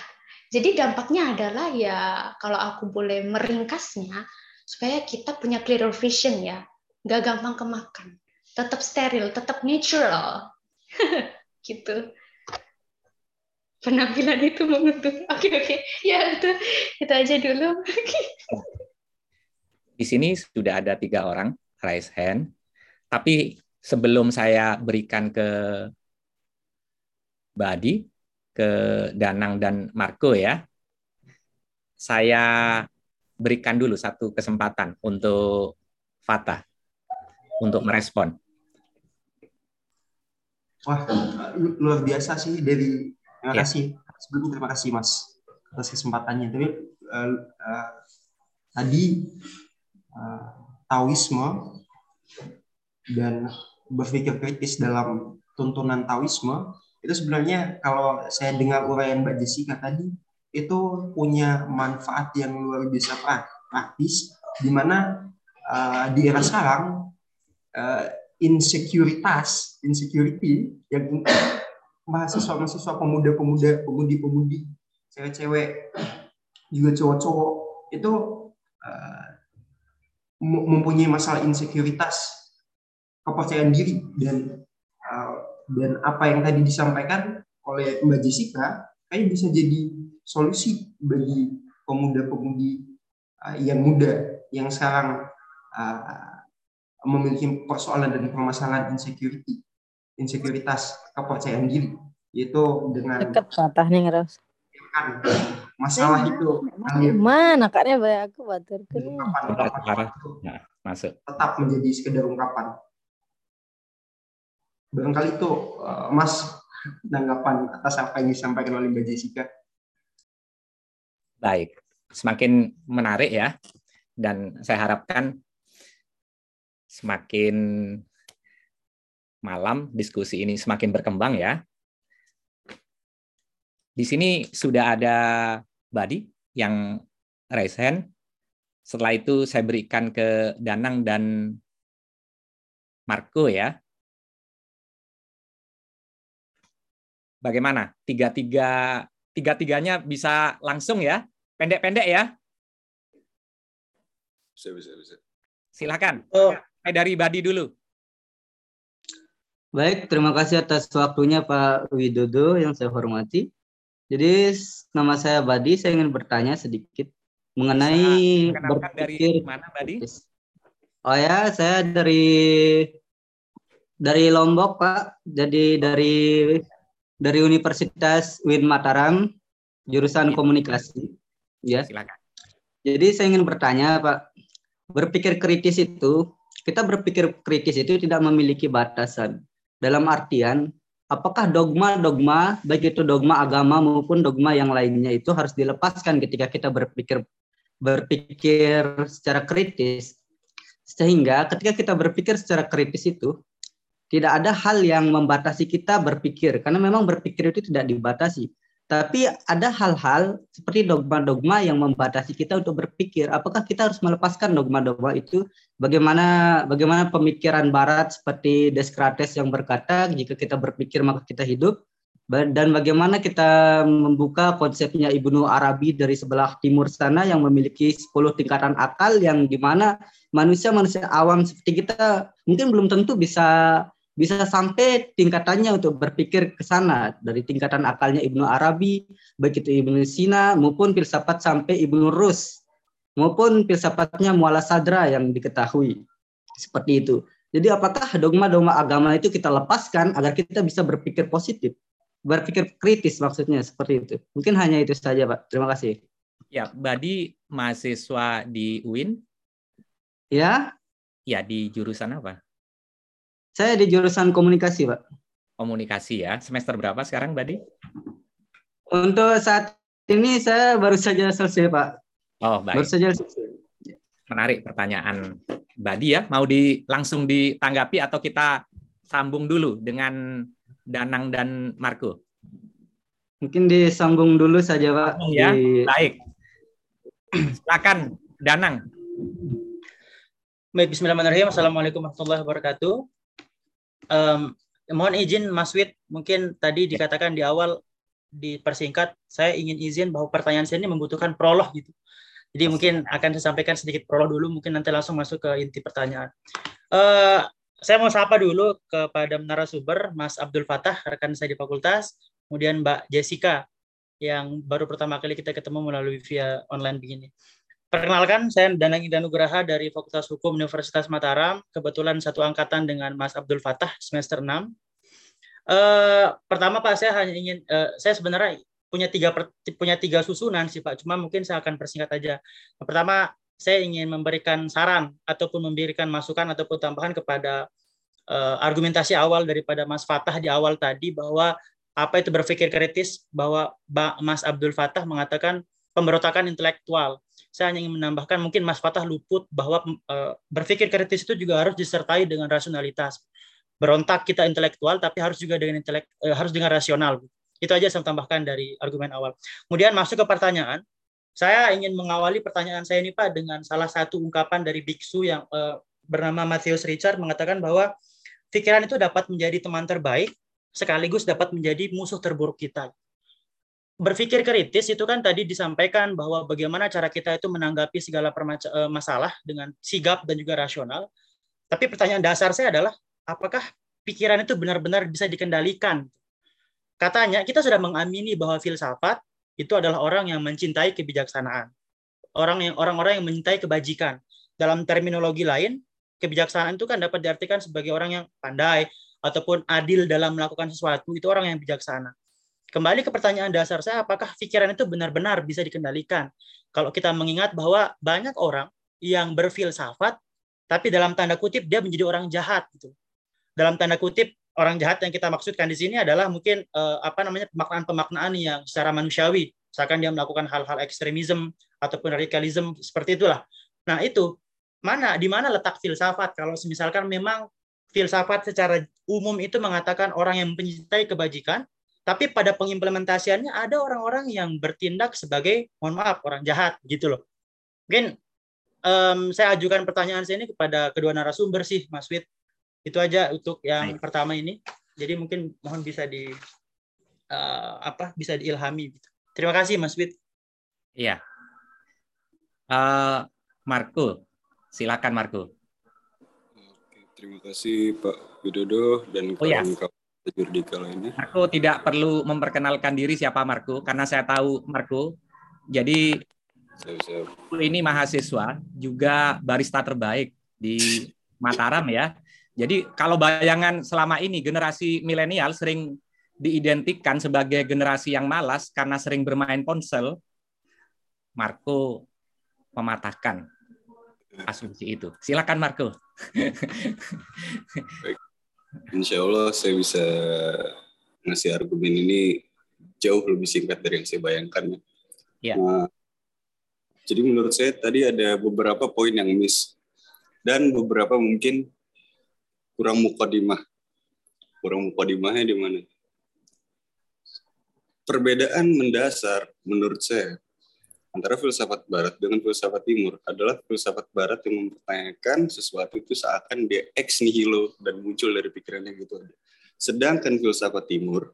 jadi dampaknya adalah ya kalau aku boleh meringkasnya supaya kita punya clear vision ya, nggak gampang kemakan, tetap steril, tetap natural, gitu. Penampilan itu menguntung. Oke oke, ya itu itu aja dulu. Di sini sudah ada tiga orang raise hand, tapi sebelum saya berikan ke Badi, ke Danang dan Marco ya, saya berikan dulu satu kesempatan untuk Fatah untuk merespon. Wah, luar biasa sih dari terima ya. kasih. Sebelumnya terima kasih Mas atas kesempatannya. Tapi uh, uh, tadi uh, Taoisme dan berpikir kritis dalam tuntunan Taoisme itu sebenarnya kalau saya dengar uraian Mbak Jessica tadi itu punya manfaat yang luar biasa praktis di mana uh, di era sekarang uh, insekuritas insecurity yang mahasiswa-mahasiswa pemuda-pemuda pemudi-pemudi cewek-cewek juga cowok-cowok itu uh, mempunyai masalah insekuritas kepercayaan diri dan uh, dan apa yang tadi disampaikan oleh Mbak Jessica kayak bisa jadi solusi bagi pemuda-pemudi uh, yang muda yang sekarang uh, memiliki persoalan dan permasalahan insecurity, insekuritas kepercayaan diri, yaitu dengan dekat patah nih ngeras. Kan masalah itu mana kaknya banyak aku batur nah, masuk. tetap menjadi sekedar ungkapan barangkali itu uh, Mas tanggapan atas apa yang disampaikan oleh Mbak Jessica. Baik, semakin menarik ya, dan saya harapkan semakin malam diskusi ini semakin berkembang ya. Di sini sudah ada Badi yang raise hand. Setelah itu saya berikan ke Danang dan Marco ya. Bagaimana? Tiga-tiga tiga-tiganya bisa langsung ya? Pendek-pendek ya? Bisa, bisa, bisa. Silakan. Oh. Dari Badi dulu. Baik, terima kasih atas waktunya Pak Widodo yang saya hormati. Jadi nama saya Badi, saya ingin bertanya sedikit mengenai berpikir dari mana Badi? Oh ya, saya dari dari Lombok Pak. Jadi dari dari Universitas Win Mataram, jurusan komunikasi. Ya. Silakan. Jadi saya ingin bertanya, Pak, berpikir kritis itu, kita berpikir kritis itu tidak memiliki batasan. Dalam artian, apakah dogma-dogma, baik itu dogma agama maupun dogma yang lainnya itu harus dilepaskan ketika kita berpikir berpikir secara kritis. Sehingga ketika kita berpikir secara kritis itu, tidak ada hal yang membatasi kita berpikir karena memang berpikir itu tidak dibatasi. Tapi ada hal-hal seperti dogma-dogma yang membatasi kita untuk berpikir. Apakah kita harus melepaskan dogma-dogma itu? Bagaimana bagaimana pemikiran Barat seperti Descartes yang berkata jika kita berpikir maka kita hidup dan bagaimana kita membuka konsepnya Ibnu Arabi dari sebelah timur sana yang memiliki 10 tingkatan akal yang di mana manusia-manusia awam seperti kita mungkin belum tentu bisa bisa sampai tingkatannya untuk berpikir ke sana dari tingkatan akalnya Ibnu Arabi, baik itu Ibnu Sina maupun filsafat sampai Ibnu Rus. maupun filsafatnya muala sadra yang diketahui. Seperti itu. Jadi apakah dogma-dogma agama itu kita lepaskan agar kita bisa berpikir positif, berpikir kritis maksudnya seperti itu. Mungkin hanya itu saja, Pak. Terima kasih. Ya, Badi mahasiswa di UIN? Ya. Ya, di jurusan apa? Saya di jurusan komunikasi, Pak. Komunikasi ya. Semester berapa sekarang, Badi? Untuk saat ini saya baru saja selesai, Pak. Oh, baik. Baru saja selesai. Menarik pertanyaan Badi ya. Mau di langsung ditanggapi atau kita sambung dulu dengan Danang dan Marco? Mungkin disambung dulu saja, Pak. Ya, Di... baik. Silakan, Danang. Baik, Bismillahirrahmanirrahim. Assalamualaikum warahmatullahi wabarakatuh. Um, mohon izin, Mas Wid, mungkin tadi dikatakan di awal dipersingkat, saya ingin izin bahwa pertanyaan saya ini membutuhkan prolog gitu. Jadi mungkin akan saya sampaikan sedikit prolog dulu, mungkin nanti langsung masuk ke inti pertanyaan. Uh, saya mau sapa dulu kepada narasumber Mas Abdul Fatah, rekan saya di fakultas, kemudian Mbak Jessica yang baru pertama kali kita ketemu melalui via online begini. Perkenalkan, saya Danang Danugraha dari Fakultas Hukum Universitas Mataram, kebetulan satu angkatan dengan Mas Abdul Fatah semester 6. Uh, eh, pertama Pak, saya hanya ingin, uh, saya sebenarnya punya tiga punya tiga susunan sih Pak. Cuma mungkin saya akan persingkat aja. Pertama, saya ingin memberikan saran ataupun memberikan masukan ataupun tambahan kepada uh, argumentasi awal daripada Mas Fatah di awal tadi bahwa apa itu berpikir kritis bahwa Mas Abdul Fatah mengatakan pemberontakan intelektual. Saya hanya ingin menambahkan mungkin Mas Fatah luput bahwa uh, berpikir kritis itu juga harus disertai dengan rasionalitas. Berontak kita intelektual tapi harus juga dengan intelek uh, harus dengan rasional. Itu aja saya tambahkan dari argumen awal. Kemudian masuk ke pertanyaan. Saya ingin mengawali pertanyaan saya ini Pak dengan salah satu ungkapan dari biksu yang uh, bernama Matthews Richard mengatakan bahwa pikiran itu dapat menjadi teman terbaik sekaligus dapat menjadi musuh terburuk kita. Berpikir kritis itu kan tadi disampaikan bahwa bagaimana cara kita itu menanggapi segala eh, masalah dengan sigap dan juga rasional. Tapi pertanyaan dasar saya adalah apakah pikiran itu benar-benar bisa dikendalikan Katanya kita sudah mengamini bahwa filsafat itu adalah orang yang mencintai kebijaksanaan. Orang yang orang-orang yang mencintai kebajikan. Dalam terminologi lain, kebijaksanaan itu kan dapat diartikan sebagai orang yang pandai ataupun adil dalam melakukan sesuatu, itu orang yang bijaksana. Kembali ke pertanyaan dasar saya, apakah pikiran itu benar-benar bisa dikendalikan? Kalau kita mengingat bahwa banyak orang yang berfilsafat, tapi dalam tanda kutip dia menjadi orang jahat gitu. Dalam tanda kutip orang jahat yang kita maksudkan di sini adalah mungkin uh, apa namanya pemaknaan-pemaknaan yang secara manusiawi, misalkan dia melakukan hal-hal ekstremisme ataupun radikalisme seperti itulah. Nah itu mana di mana letak filsafat kalau misalkan memang filsafat secara umum itu mengatakan orang yang mencintai kebajikan, tapi pada pengimplementasiannya ada orang-orang yang bertindak sebagai mohon maaf orang jahat gitu loh. Mungkin um, saya ajukan pertanyaan saya ini kepada kedua narasumber sih, Mas Wid. Itu aja untuk yang Baik. pertama ini. Jadi mungkin mohon bisa di uh, apa bisa diilhami. Terima kasih Mas Wid. Iya. Uh, Marco, silakan Marco. Oke, terima kasih Pak Widodo dan oh, ya. Jurdika lainnya. Marco tidak perlu memperkenalkan diri siapa Marco karena saya tahu Marco. Jadi siap, ini mahasiswa juga barista terbaik di Mataram ya. Jadi kalau bayangan selama ini generasi milenial sering diidentikan sebagai generasi yang malas karena sering bermain ponsel, Marco mematahkan asumsi itu. Silakan Marco. Baik. Insya Allah saya bisa ngasih argumen ini jauh lebih singkat dari yang saya bayangkan. Ya. Nah, jadi menurut saya tadi ada beberapa poin yang miss dan beberapa mungkin kurang mukadimah. Kurang mukadimahnya di mana? Perbedaan mendasar menurut saya antara filsafat barat dengan filsafat timur adalah filsafat barat yang mempertanyakan sesuatu itu seakan dia ex nihilo dan muncul dari pikirannya gitu aja. Sedangkan filsafat timur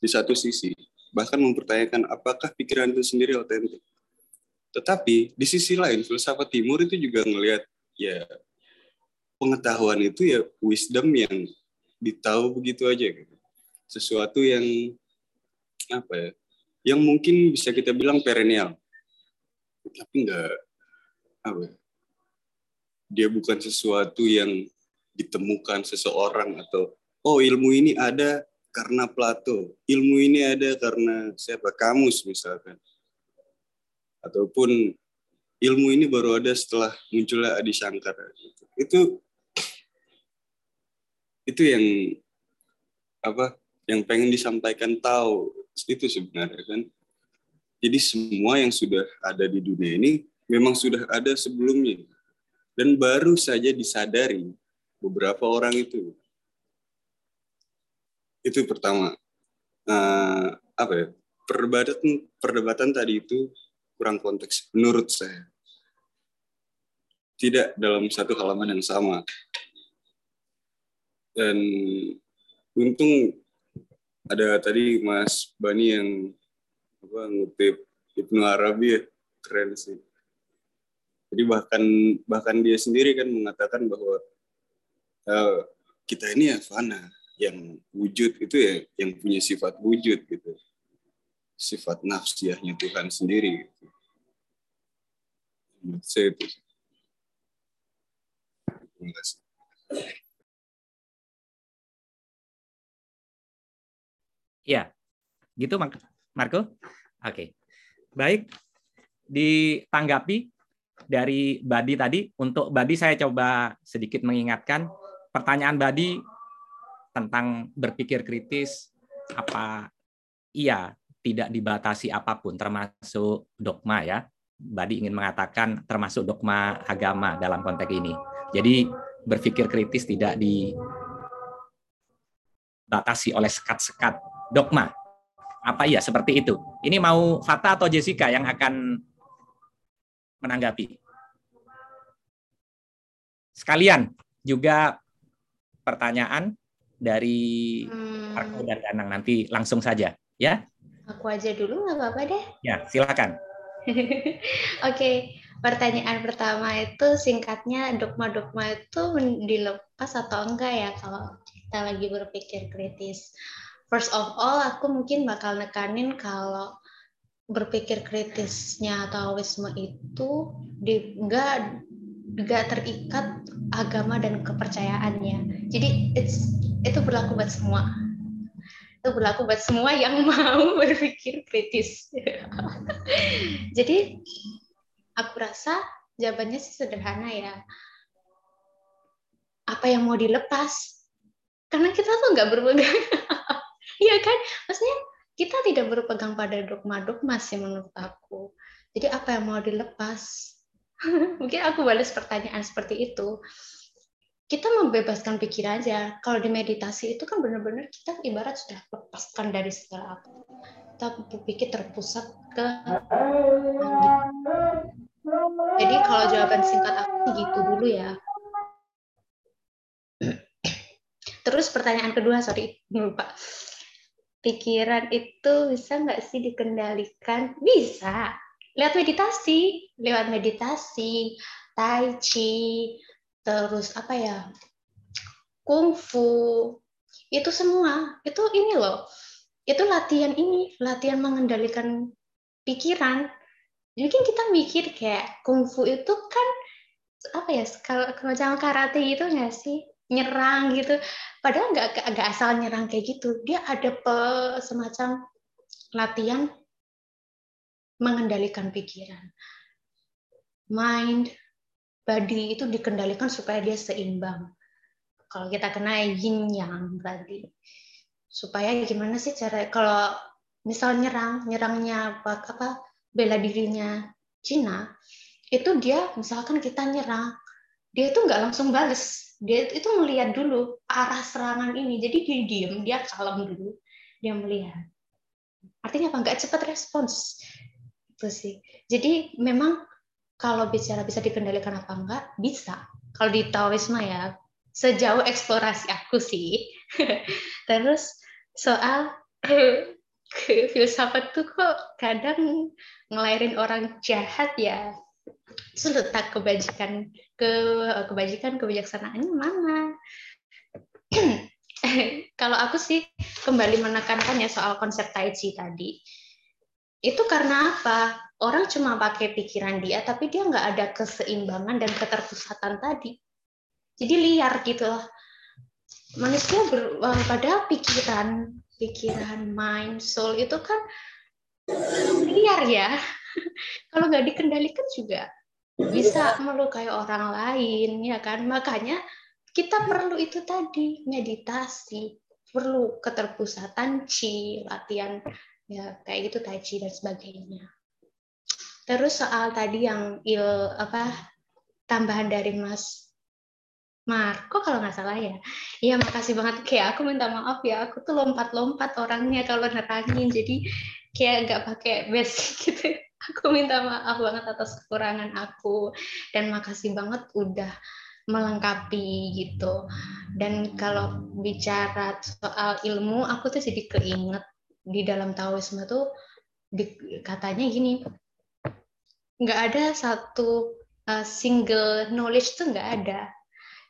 di satu sisi bahkan mempertanyakan apakah pikiran itu sendiri otentik. Tetapi di sisi lain filsafat timur itu juga ngelihat ya pengetahuan itu ya wisdom yang ditahu begitu aja gitu. Sesuatu yang apa ya? Yang mungkin bisa kita bilang perennial. Tapi enggak apa ya, dia bukan sesuatu yang ditemukan seseorang atau oh ilmu ini ada karena Plato ilmu ini ada karena siapa kamus misalkan. Ataupun ilmu ini baru ada setelah munculnya Adi Shankara itu itu yang apa yang pengen disampaikan tahu itu sebenarnya kan jadi semua yang sudah ada di dunia ini memang sudah ada sebelumnya. Dan baru saja disadari beberapa orang itu. Itu pertama. Uh, apa ya? Perdebatan perdebatan tadi itu kurang konteks menurut saya. Tidak dalam satu halaman yang sama. Dan untung ada tadi Mas Bani yang apa ngutip Ibnu Arabi ya keren sih. Jadi bahkan bahkan dia sendiri kan mengatakan bahwa uh, kita ini ya fana yang wujud itu ya yang punya sifat wujud gitu. Sifat nafsiahnya Tuhan sendiri gitu. saya itu terima Ya, gitu Marco. Oke, baik. Ditanggapi dari Badi tadi. Untuk Badi saya coba sedikit mengingatkan pertanyaan Badi tentang berpikir kritis apa iya tidak dibatasi apa pun termasuk dogma ya. Badi ingin mengatakan termasuk dogma agama dalam konteks ini. Jadi berpikir kritis tidak dibatasi oleh sekat-sekat dogma. Apa iya seperti itu? Ini mau Fata atau Jessica yang akan menanggapi? Sekalian juga pertanyaan dari hmm. Marco dan Danang nanti langsung saja ya. Aku aja dulu nggak apa-apa deh. Ya silakan. Oke, okay. pertanyaan pertama itu singkatnya dogma-dogma itu dilepas atau enggak ya kalau kita lagi berpikir kritis first of all aku mungkin bakal nekanin kalau berpikir kritisnya Taoisme itu di, enggak enggak terikat agama dan kepercayaannya. Jadi it's, itu berlaku buat semua. Itu berlaku buat semua yang mau berpikir kritis. Jadi aku rasa jawabannya sih sederhana ya. Apa yang mau dilepas? Karena kita tuh nggak berpegang Iya kan? Maksudnya kita tidak berpegang pada dogma-dogma sih menurut aku. Jadi apa yang mau dilepas? Mungkin aku balas pertanyaan seperti itu. Kita membebaskan pikiran aja. Kalau di meditasi itu kan benar-benar kita ibarat sudah lepaskan dari segala apa. Kita berpikir terpusat ke Jadi kalau jawaban singkat aku gitu dulu ya. Terus pertanyaan kedua, sorry, lupa pikiran itu bisa nggak sih dikendalikan? Bisa. Lewat meditasi, lewat meditasi, tai chi, terus apa ya, kungfu, itu semua, itu ini loh, itu latihan ini, latihan mengendalikan pikiran. Jadi kita mikir kayak kungfu itu kan apa ya, kalau kalau karate itu nggak sih? Nyerang gitu. Padahal nggak nggak asal nyerang kayak gitu. Dia ada pe, semacam latihan mengendalikan pikiran. Mind, body itu dikendalikan supaya dia seimbang. Kalau kita kena yin yang berarti supaya gimana sih cara kalau misal nyerang nyerangnya apa apa bela dirinya Cina itu dia misalkan kita nyerang dia itu nggak langsung bales dia itu melihat dulu arah serangan ini. Jadi dia diem dia kalem dulu. Dia melihat. Artinya apa? Nggak cepat respons. Itu sih. Jadi memang kalau bicara bisa dikendalikan apa enggak bisa. Kalau di Taoisme ya sejauh eksplorasi aku sih. Terus soal filsafat tuh kok kadang ngelahirin orang jahat ya itu letak kebajikan ke kebajikan kebijaksanaannya mana kalau aku sih kembali menekankan ya soal konsep tai chi tadi itu karena apa? Orang cuma pakai pikiran dia, tapi dia nggak ada keseimbangan dan keterpusatan tadi. Jadi liar gitu loh. Manusia ber, eh, pada pikiran, pikiran, mind, soul itu kan liar ya. Kalau nggak dikendalikan juga bisa melukai orang lain, ya kan? Makanya kita perlu itu tadi meditasi, perlu keterpusatan chi, latihan ya kayak gitu tai chi dan sebagainya. Terus soal tadi yang il apa tambahan dari Mas Marco kalau nggak salah ya. Iya makasih banget kayak aku minta maaf ya aku tuh lompat-lompat orangnya kalau nerangin jadi kayak nggak pakai basic gitu. Aku minta maaf banget atas kekurangan aku dan makasih banget udah melengkapi gitu. Dan kalau bicara soal ilmu aku tuh jadi keinget di dalam Taoisme tuh di, katanya gini nggak ada satu uh, single knowledge tuh nggak ada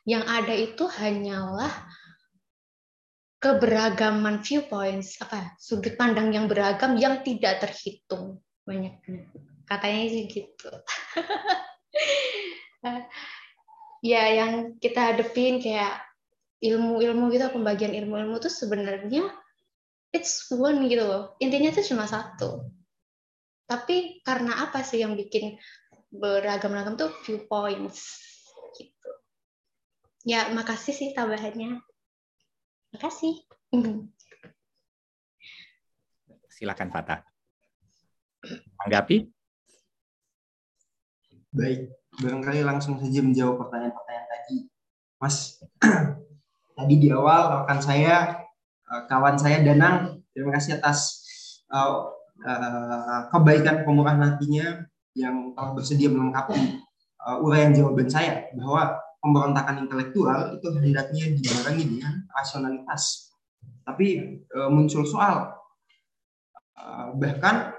yang ada itu hanyalah keberagaman viewpoints apa sudut pandang yang beragam yang tidak terhitung banyaknya katanya sih gitu ya yang kita hadepin kayak ilmu-ilmu gitu pembagian ilmu-ilmu itu sebenarnya it's one gitu loh. Intinya itu cuma satu. Tapi karena apa sih yang bikin beragam-ragam tuh viewpoints gitu. Ya, makasih sih tambahannya. Makasih. Silakan Fata. Anggapi? Baik, barangkali langsung saja menjawab pertanyaan-pertanyaan tadi. Mas, tadi di awal rekan saya Eh, kawan saya Danang. Terima kasih atas uh, uh, kebaikan pemurah hatinya yang telah bersedia melengkapi uh, uraian jawaban saya bahwa pemberontakan intelektual itu hendaknya dibarengi dengan rasionalitas. Tapi uh, muncul soal uh, bahkan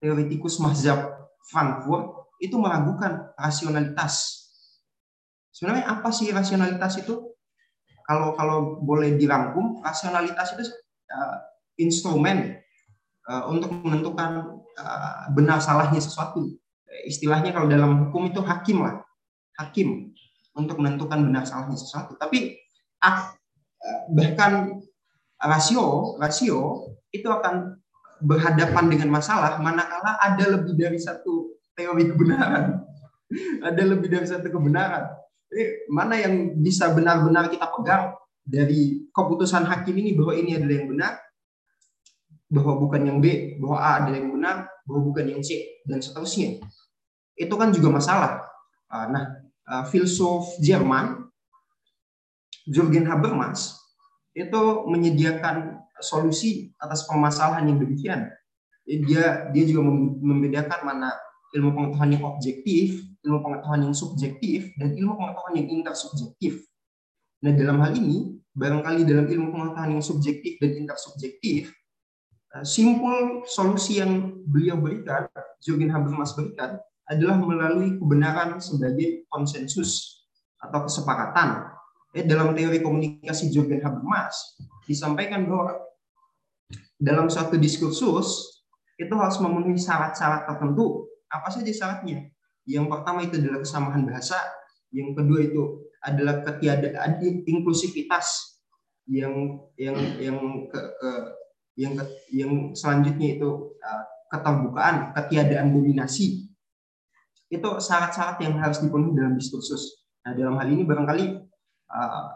teoretikus mazhab Frankfurt itu meragukan rasionalitas. Sebenarnya apa sih rasionalitas itu? kalau kalau boleh dirangkum rasionalitas itu uh, instrumen uh, untuk menentukan uh, benar salahnya sesuatu istilahnya kalau dalam hukum itu hakim lah hakim untuk menentukan benar salahnya sesuatu tapi uh, bahkan rasio rasio itu akan berhadapan dengan masalah manakala ada lebih dari satu teori kebenaran ada lebih dari satu kebenaran mana yang bisa benar-benar kita pegang dari keputusan hakim ini bahwa ini adalah yang benar, bahwa bukan yang B, bahwa A adalah yang benar, bahwa bukan yang C, dan seterusnya. Itu kan juga masalah. Ah, nah, ah, filsuf Jerman, Jürgen Habermas, itu menyediakan solusi atas permasalahan yang demikian. Dia dia juga membedakan mana ilmu pengetahuan yang objektif, ilmu pengetahuan yang subjektif, dan ilmu pengetahuan yang intersubjektif. Nah, dalam hal ini, barangkali dalam ilmu pengetahuan yang subjektif dan intersubjektif, eh, simpul solusi yang beliau berikan, Jürgen Habermas berikan, adalah melalui kebenaran sebagai konsensus atau kesepakatan. Eh, dalam teori komunikasi Jürgen Habermas, disampaikan bahwa dalam suatu diskursus, itu harus memenuhi syarat-syarat tertentu apa saja syaratnya? Yang pertama itu adalah kesamaan bahasa, yang kedua itu adalah ketiadaan inklusivitas, yang yang yang ke, ke yang ke, yang selanjutnya itu uh, keterbukaan, ketiadaan dominasi. Itu syarat-syarat yang harus dipenuhi dalam diskursus. Nah, dalam hal ini barangkali uh,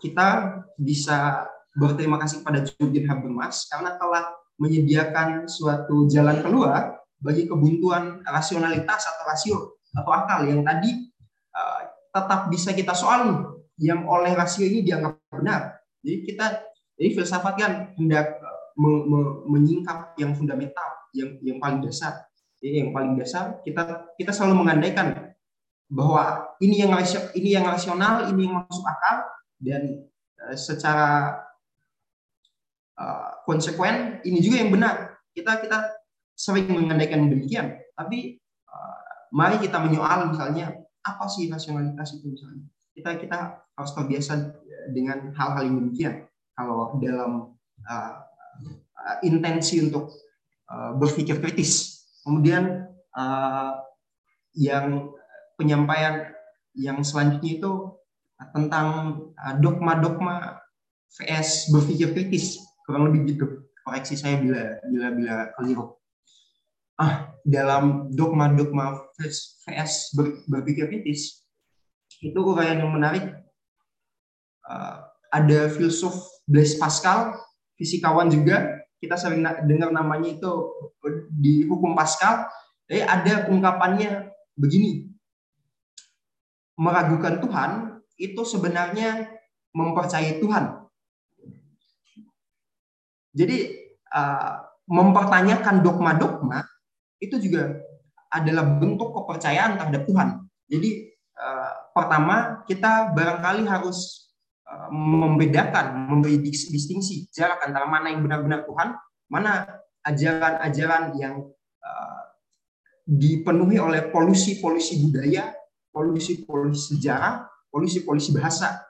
kita bisa berterima kasih pada Jurgen Habermas karena telah menyediakan suatu jalan keluar bagi kebuntuan rasionalitas atau rasio atau akal yang tadi uh, tetap bisa kita soal yang oleh rasio ini dianggap benar. Jadi kita jadi filsafat kan hendak me, me, menyingkap yang fundamental, yang yang paling dasar. Jadi yang paling dasar kita kita selalu mengandaikan bahwa ini yang ini yang rasional, ini yang masuk akal dan uh, secara uh, konsekuen ini juga yang benar. Kita kita sering mengandaikan demikian. Tapi uh, mari kita menyoal misalnya apa sih nasionalitas itu misalnya. Kita kita harus terbiasa dengan hal-hal yang demikian. Kalau dalam uh, intensi untuk uh, berpikir kritis. Kemudian uh, yang penyampaian yang selanjutnya itu tentang dogma-dogma VS berpikir kritis kurang lebih gitu. Koreksi saya bila bila bila keliru. Ah dalam dogma-dogma VS ber, berpikir kritis itu uraian yang menarik. Uh, ada filsuf Blaise Pascal fisikawan juga. Kita sering dengar namanya itu di hukum Pascal. Jadi ada ungkapannya begini. Meragukan Tuhan itu sebenarnya mempercayai Tuhan jadi uh, mempertanyakan dogma-dogma itu juga adalah bentuk kepercayaan terhadap Tuhan. Jadi uh, pertama kita barangkali harus uh, membedakan, memberi distingsi jarak antara mana yang benar-benar Tuhan, mana ajaran-ajaran yang uh, dipenuhi oleh polusi-polusi budaya, polusi-polusi sejarah, polusi-polusi bahasa.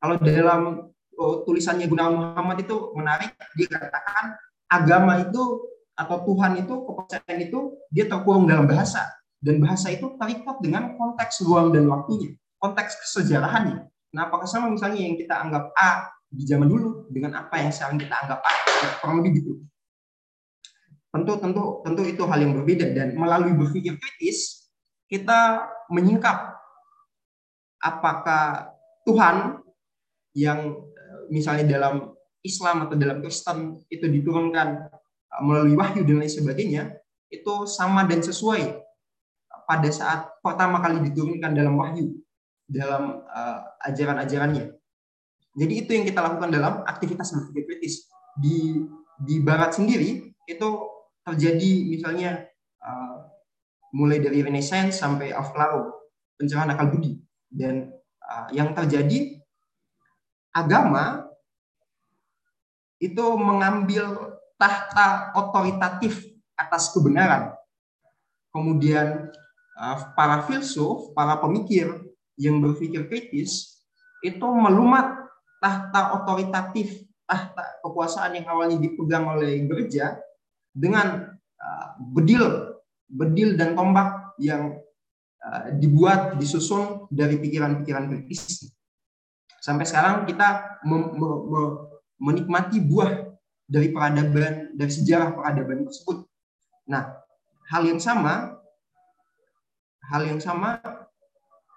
Kalau dalam Oh, tulisannya Gunawan Muhammad itu menarik. Dia katakan agama itu atau Tuhan itu kepercayaan itu dia terkurung dalam bahasa dan bahasa itu terikat dengan konteks ruang dan waktunya, konteks kesejarahannya. Nah, apakah sama misalnya yang kita anggap A di zaman dulu dengan apa yang sekarang kita anggap A, kurang lebih gitu. Tentu tentu tentu itu hal yang berbeda dan melalui berpikir kritis kita menyingkap apakah Tuhan yang misalnya dalam Islam atau dalam Kristen itu diturunkan uh, melalui wahyu dan lain sebagainya, itu sama dan sesuai pada saat pertama kali diturunkan dalam wahyu, dalam uh, ajaran-ajarannya. Jadi itu yang kita lakukan dalam aktivitas berpikir kritis. Di di Barat sendiri itu terjadi misalnya uh, mulai dari Renaissance sampai Aufklärung, pencerahan akal budi. Dan uh, yang terjadi agama itu mengambil tahta otoritatif atas kebenaran. Kemudian uh, para filsuf, para pemikir yang berpikir kritis itu melumat tahta otoritatif, tahta kekuasaan yang awalnya dipegang oleh gereja dengan uh, bedil, bedil dan tombak yang uh, dibuat, disusun dari pikiran-pikiran kritis sampai sekarang kita menikmati buah dari peradaban dari sejarah peradaban tersebut. Nah, hal yang sama hal yang sama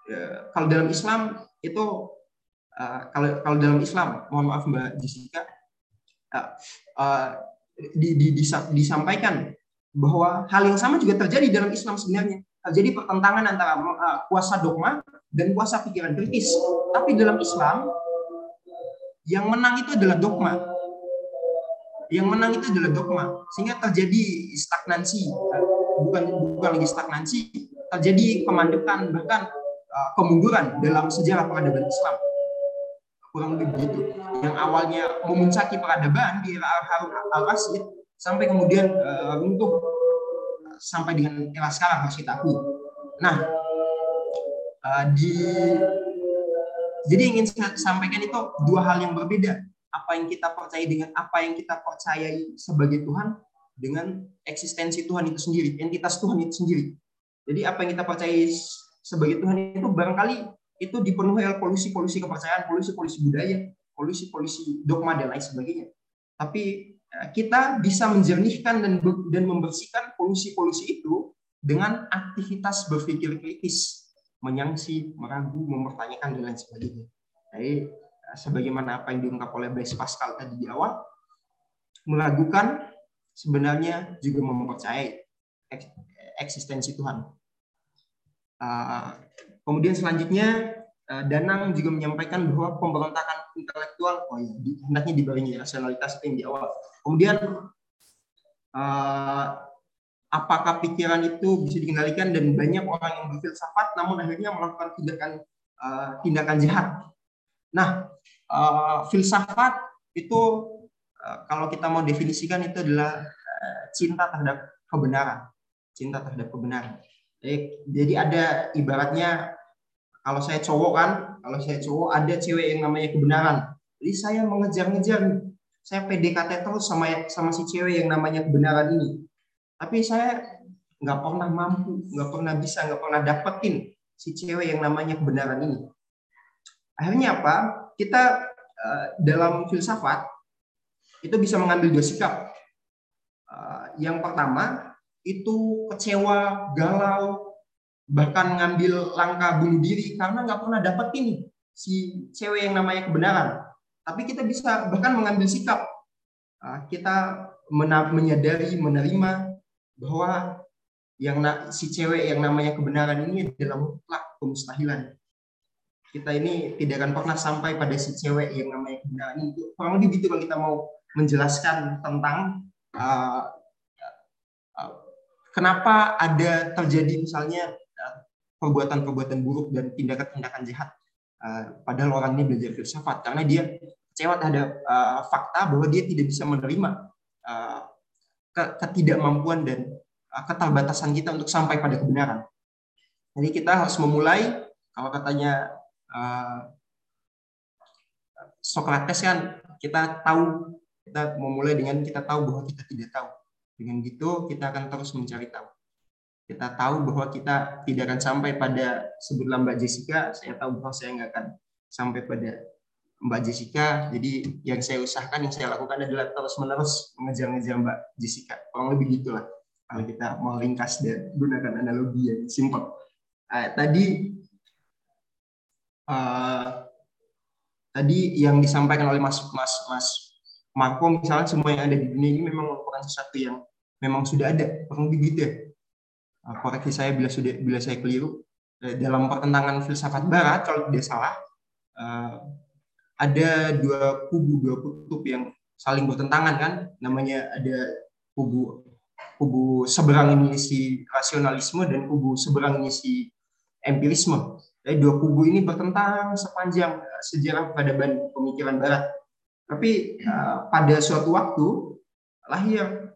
ya, kalau dalam Islam itu uh, kalau kalau dalam Islam mohon maaf Mbak Jessica uh, uh, di, di, disampaikan bahwa hal yang sama juga terjadi dalam Islam sebenarnya terjadi pertentangan antara uh, kuasa dogma dan kuasa pikiran kritis. Tapi dalam Islam, yang menang itu adalah dogma. Yang menang itu adalah dogma. Sehingga terjadi stagnansi. Bukan bukan lagi stagnansi, terjadi kemandekan bahkan uh, kemunduran dalam sejarah peradaban Islam. Kurang lebih begitu. Yang awalnya memuncaki peradaban di era Harun al-Rasyid sampai kemudian uh, runtuh sampai dengan era sekarang masih tahu. Nah, uh, di jadi ingin saya sampaikan itu dua hal yang berbeda. Apa yang kita percaya dengan apa yang kita percayai sebagai Tuhan dengan eksistensi Tuhan itu sendiri entitas Tuhan itu sendiri. Jadi apa yang kita percayai sebagai Tuhan itu barangkali itu dipenuhi oleh polusi-polusi kepercayaan polusi-polusi budaya polusi-polusi dogma dan lain sebagainya. Tapi eh, kita bisa menjernihkan dan dan membersihkan polusi-polusi itu dengan aktivitas berpikir kritis menyangsi, meragu, mempertanyakan dan lain sebagainya. Jadi eh, sebagaimana apa yang diungkap oleh Blaise Pascal tadi di awal, meragukan sebenarnya juga mempercayai eksistensi Tuhan. Eh, kemudian selanjutnya eh, Danang juga menyampaikan bahwa pemberontakan intelektual, oh ya, hendaknya dibarengi rasionalitas yang di awal. Kemudian apakah pikiran itu bisa dikendalikan dan banyak orang yang berfilsafat namun akhirnya melakukan tindakan uh, tindakan jahat. Nah, uh, filsafat itu uh, kalau kita mau definisikan itu adalah uh, cinta terhadap kebenaran, cinta terhadap kebenaran. Jadi ada ibaratnya kalau saya cowok kan, kalau saya cowok ada cewek yang namanya kebenaran. Jadi saya mengejar-ngejar saya PDKT terus sama sama si cewek yang namanya kebenaran ini tapi saya nggak pernah mampu, nggak pernah bisa, nggak pernah dapetin si cewek yang namanya kebenaran ini. Akhirnya apa? Kita uh, dalam filsafat itu bisa mengambil dua sikap. Uh, yang pertama itu kecewa, galau, bahkan ngambil langkah bunuh diri karena nggak pernah dapetin si cewek yang namanya kebenaran. Tapi kita bisa bahkan mengambil sikap. Uh, kita menyadari, menerima bahwa yang si cewek yang namanya kebenaran ini adalah mutlak kemustahilan. Kita ini tidak akan pernah sampai pada si cewek yang namanya kebenaran itu. Kurang lebih gitu kalau kita mau menjelaskan tentang uh, uh, kenapa ada terjadi misalnya perbuatan-perbuatan buruk dan tindakan-tindakan jahat. Uh, padahal orang ini belajar filsafat karena dia kecewa terhadap uh, fakta bahwa dia tidak bisa menerima uh, ketidakmampuan dan uh, keterbatasan kita untuk sampai pada kebenaran. Jadi kita harus memulai kalau katanya uh, Socrates kan kita tahu kita memulai dengan kita tahu bahwa kita tidak tahu. Dengan gitu kita akan terus mencari tahu. Kita tahu bahwa kita tidak akan sampai pada sebutlah Mbak Jessica, saya tahu bahwa saya nggak akan sampai pada Mbak Jessica. Jadi yang saya usahakan, yang saya lakukan adalah terus-menerus mengejar-ngejar Mbak Jessica. Kurang lebih gitulah kalau kita mau ringkas dan gunakan analogi yang simpel. Uh, tadi uh, tadi yang disampaikan oleh Mas Mas Mas Marco misalnya semua yang ada di dunia ini memang merupakan sesuatu yang memang sudah ada kurang lebih gitu ya. Uh, koreksi saya bila sudah bila saya keliru. Dalam pertentangan filsafat Barat kalau tidak salah uh, ada dua kubu dua kutub yang saling bertentangan kan? Namanya ada kubu kubu seberang ini si rasionalisme dan kubu seberang ini si empirisme. Jadi dua kubu ini bertentang sepanjang eh, sejarah peradaban pemikiran barat. Tapi pada suatu waktu lahir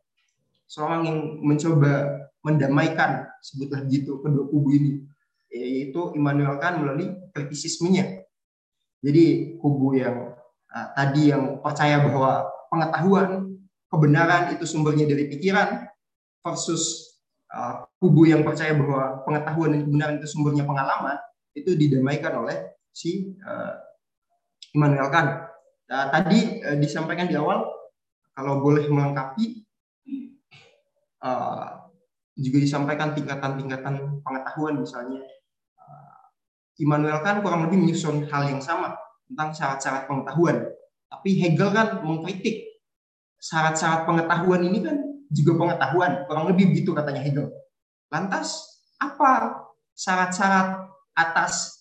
seorang yang mencoba mendamaikan sebutlah gitu kedua kubu ini yaitu Immanuel Kant melalui kritisismenya jadi kubu yang uh, tadi yang percaya bahwa pengetahuan, kebenaran itu sumbernya dari pikiran versus uh, kubu yang percaya bahwa pengetahuan dan kebenaran itu sumbernya pengalaman itu didamaikan oleh si uh, Immanuel Kant. Nah, tadi uh, disampaikan di awal kalau boleh melengkapi uh, juga disampaikan tingkatan-tingkatan pengetahuan misalnya Immanuel kan kurang lebih menyusun hal yang sama tentang syarat-syarat pengetahuan. Tapi Hegel kan mengkritik syarat-syarat pengetahuan ini kan juga pengetahuan. Kurang lebih begitu katanya Hegel. Lantas apa syarat-syarat atas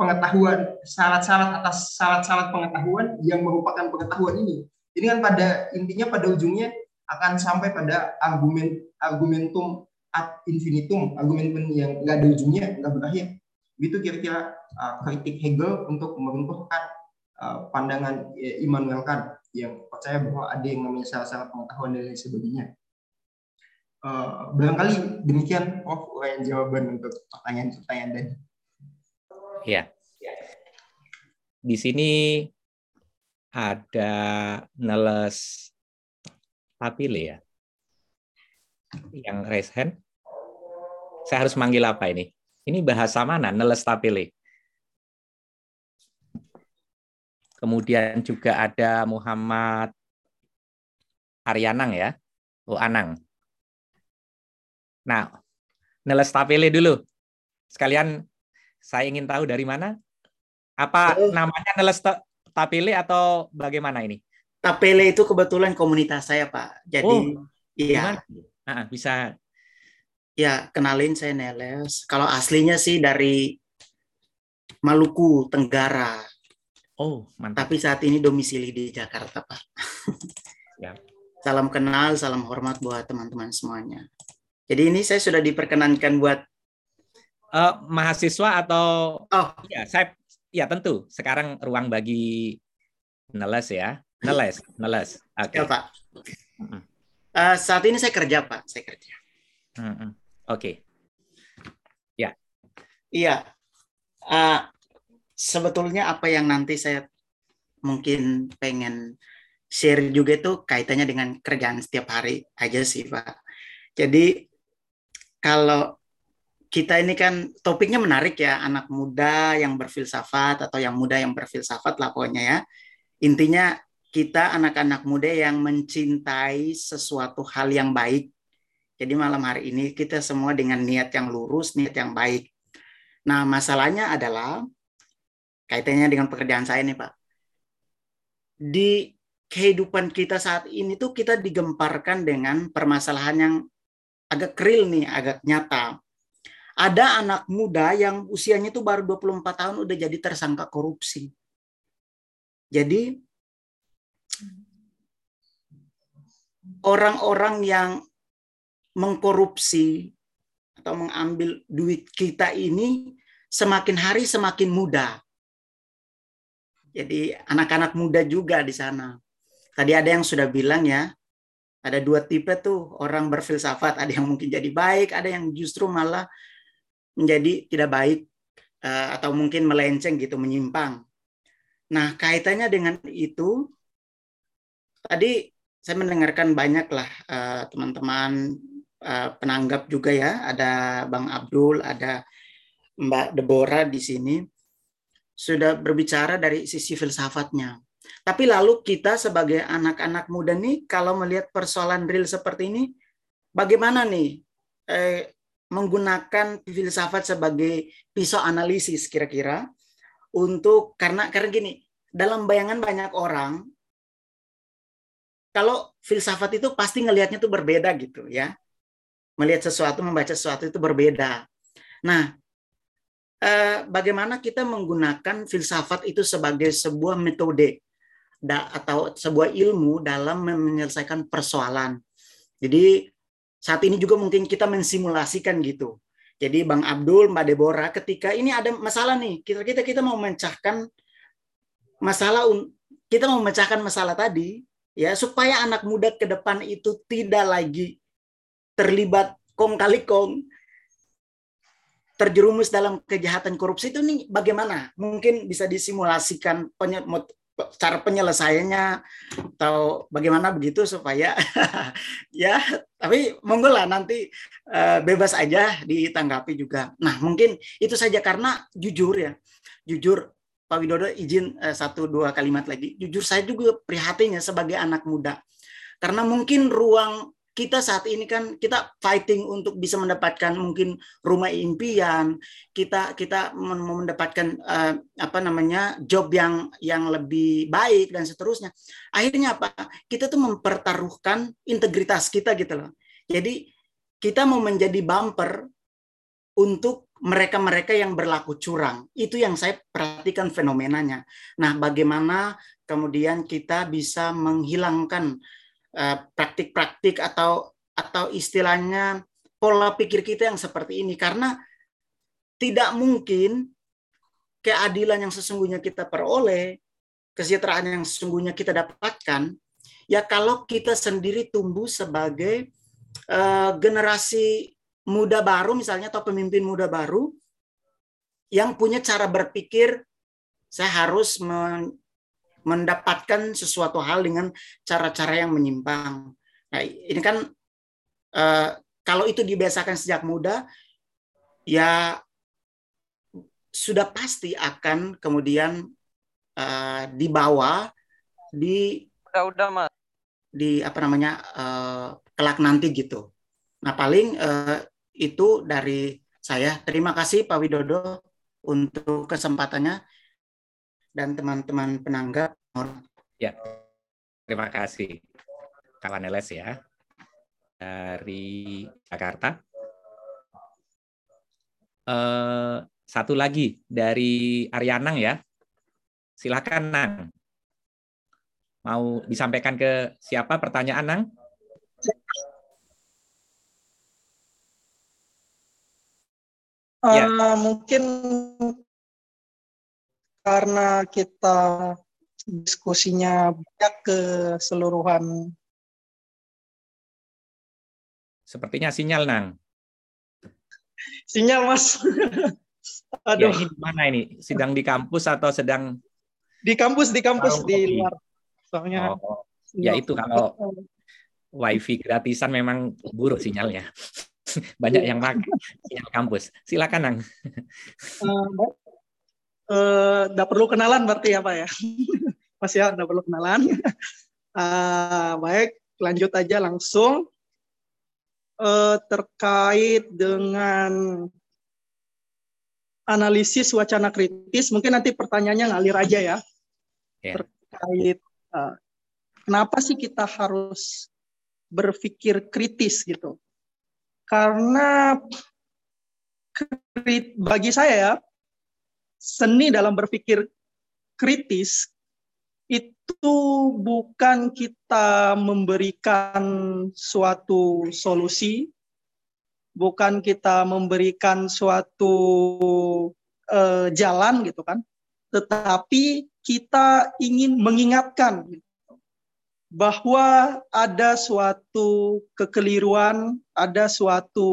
pengetahuan, syarat-syarat atas syarat-syarat pengetahuan yang merupakan pengetahuan ini? Ini kan pada intinya pada ujungnya akan sampai pada argumen argumentum ad infinitum, argumen yang nggak ada ujungnya, nggak berakhir. Itu kira-kira uh, kritik Hegel untuk meruntuhkan uh, pandangan uh, Immanuel Kant yang percaya bahwa ada yang namanya salah-salah pengetahuan dan lain sebagainya. Uh, barangkali demikian oh uraian jawaban untuk pertanyaan-pertanyaan tadi. Ya. Di sini ada Neles Tapile ya. Yang raise hand. Saya harus manggil apa ini? Ini bahasa mana? Nelestapele. Kemudian juga ada Muhammad Aryanang ya. Oh, Anang. Nah, Nelestapele dulu. Sekalian saya ingin tahu dari mana? Apa oh. namanya Nelestapele atau bagaimana ini? Tapele itu kebetulan komunitas saya, Pak. Jadi, oh, iya. Nah, bisa Ya, kenalin saya Neles. Kalau aslinya sih dari Maluku Tenggara. Oh, mantap. Tapi saat ini domisili di Jakarta, Pak. Ya. Salam kenal, salam hormat buat teman-teman semuanya. Jadi ini saya sudah diperkenankan buat uh, mahasiswa atau Oh, ya, saya ya tentu. Sekarang ruang bagi Neles ya. Neles, Neles. Oke. Okay. Ya, Pak. Uh, saat ini saya kerja, Pak. Saya kerja. Mm -hmm. Oke. Okay. Ya. Iya. Uh, sebetulnya apa yang nanti saya mungkin pengen share juga itu kaitannya dengan kerjaan setiap hari aja sih Pak. Jadi kalau kita ini kan topiknya menarik ya, anak muda yang berfilsafat atau yang muda yang berfilsafat lah pokoknya ya. Intinya kita anak-anak muda yang mencintai sesuatu hal yang baik. Jadi malam hari ini kita semua dengan niat yang lurus, niat yang baik. Nah, masalahnya adalah kaitannya dengan pekerjaan saya nih, Pak. Di kehidupan kita saat ini tuh kita digemparkan dengan permasalahan yang agak real nih, agak nyata. Ada anak muda yang usianya itu baru 24 tahun udah jadi tersangka korupsi. Jadi orang-orang yang mengkorupsi atau mengambil duit kita ini semakin hari semakin muda. Jadi anak-anak muda juga di sana. Tadi ada yang sudah bilang ya, ada dua tipe tuh orang berfilsafat. Ada yang mungkin jadi baik, ada yang justru malah menjadi tidak baik eh, atau mungkin melenceng gitu, menyimpang. Nah kaitannya dengan itu, tadi saya mendengarkan banyak lah eh, teman-teman eh, penanggap juga ya, ada Bang Abdul, ada Mbak Deborah di sini. Sudah berbicara dari sisi filsafatnya. Tapi lalu kita sebagai anak-anak muda nih, kalau melihat persoalan real seperti ini, bagaimana nih eh, menggunakan filsafat sebagai pisau analisis kira-kira? Untuk karena karena gini dalam bayangan banyak orang kalau filsafat itu pasti ngelihatnya tuh berbeda gitu ya melihat sesuatu membaca sesuatu itu berbeda nah eh, bagaimana kita menggunakan filsafat itu sebagai sebuah metode atau sebuah ilmu dalam menyelesaikan persoalan. Jadi saat ini juga mungkin kita mensimulasikan gitu. Jadi Bang Abdul, Mbak Deborah, ketika ini ada masalah nih, kita kita kita mau memecahkan masalah, kita mau memecahkan masalah tadi, ya supaya anak muda ke depan itu tidak lagi terlibat kong kali kong, terjerumus dalam kejahatan korupsi itu nih bagaimana? Mungkin bisa disimulasikan cara penyelesaiannya atau bagaimana begitu supaya ya tapi monggo lah nanti uh, bebas aja ditanggapi juga. Nah mungkin itu saja karena jujur ya jujur Pak Widodo izin uh, satu dua kalimat lagi. Jujur saya juga prihatinnya sebagai anak muda. Karena mungkin ruang kita saat ini kan kita fighting untuk bisa mendapatkan mungkin rumah impian. Kita kita mendapatkan uh, apa namanya job yang yang lebih baik dan seterusnya. Akhirnya apa? Kita tuh mempertaruhkan integritas kita gitu loh. Jadi kita mau menjadi bumper untuk mereka-mereka yang berlaku curang. Itu yang saya perhatikan fenomenanya. Nah, bagaimana kemudian kita bisa menghilangkan Eh, praktik-praktik atau atau istilahnya pola pikir kita yang seperti ini karena tidak mungkin keadilan yang sesungguhnya kita peroleh, kesejahteraan yang sesungguhnya kita dapatkan ya kalau kita sendiri tumbuh sebagai uh, generasi muda baru misalnya atau pemimpin muda baru yang punya cara berpikir saya harus mendapatkan sesuatu hal dengan cara-cara yang menyimpang. Nah, ini kan uh, kalau itu dibiasakan sejak muda, ya sudah pasti akan kemudian uh, dibawa di udah udah mas di apa namanya uh, kelak nanti gitu. Nah paling uh, itu dari saya. Terima kasih Pak Widodo untuk kesempatannya dan teman-teman penanggap. Ya, terima kasih kawan LS ya dari Jakarta. Eh, satu lagi dari Arianang ya. Silakan Nang. Mau disampaikan ke siapa pertanyaan Nang? Uh, ya. Mungkin karena kita diskusinya banyak keseluruhan. Sepertinya sinyal, Nang. Sinyal, Mas. Aduh. Ya, ini mana ini? Sedang di kampus atau sedang di kampus di kampus oh, di luar. Soalnya oh, ya itu kalau wifi gratisan memang buruk sinyalnya. Banyak yang pakai sinyal kampus. Silakan, Nang. Uh, uh, perlu kenalan berarti ya, Pak ya? Mas ya, tidak perlu kenalan. Uh, baik, lanjut aja langsung. Uh, terkait dengan analisis wacana kritis, mungkin nanti pertanyaannya ngalir aja ya. Yeah. Terkait uh, kenapa sih kita harus berpikir kritis gitu? Karena bagi saya ya, seni dalam berpikir kritis itu bukan kita memberikan suatu solusi, bukan kita memberikan suatu uh, jalan gitu kan, tetapi kita ingin mengingatkan gitu bahwa ada suatu kekeliruan, ada suatu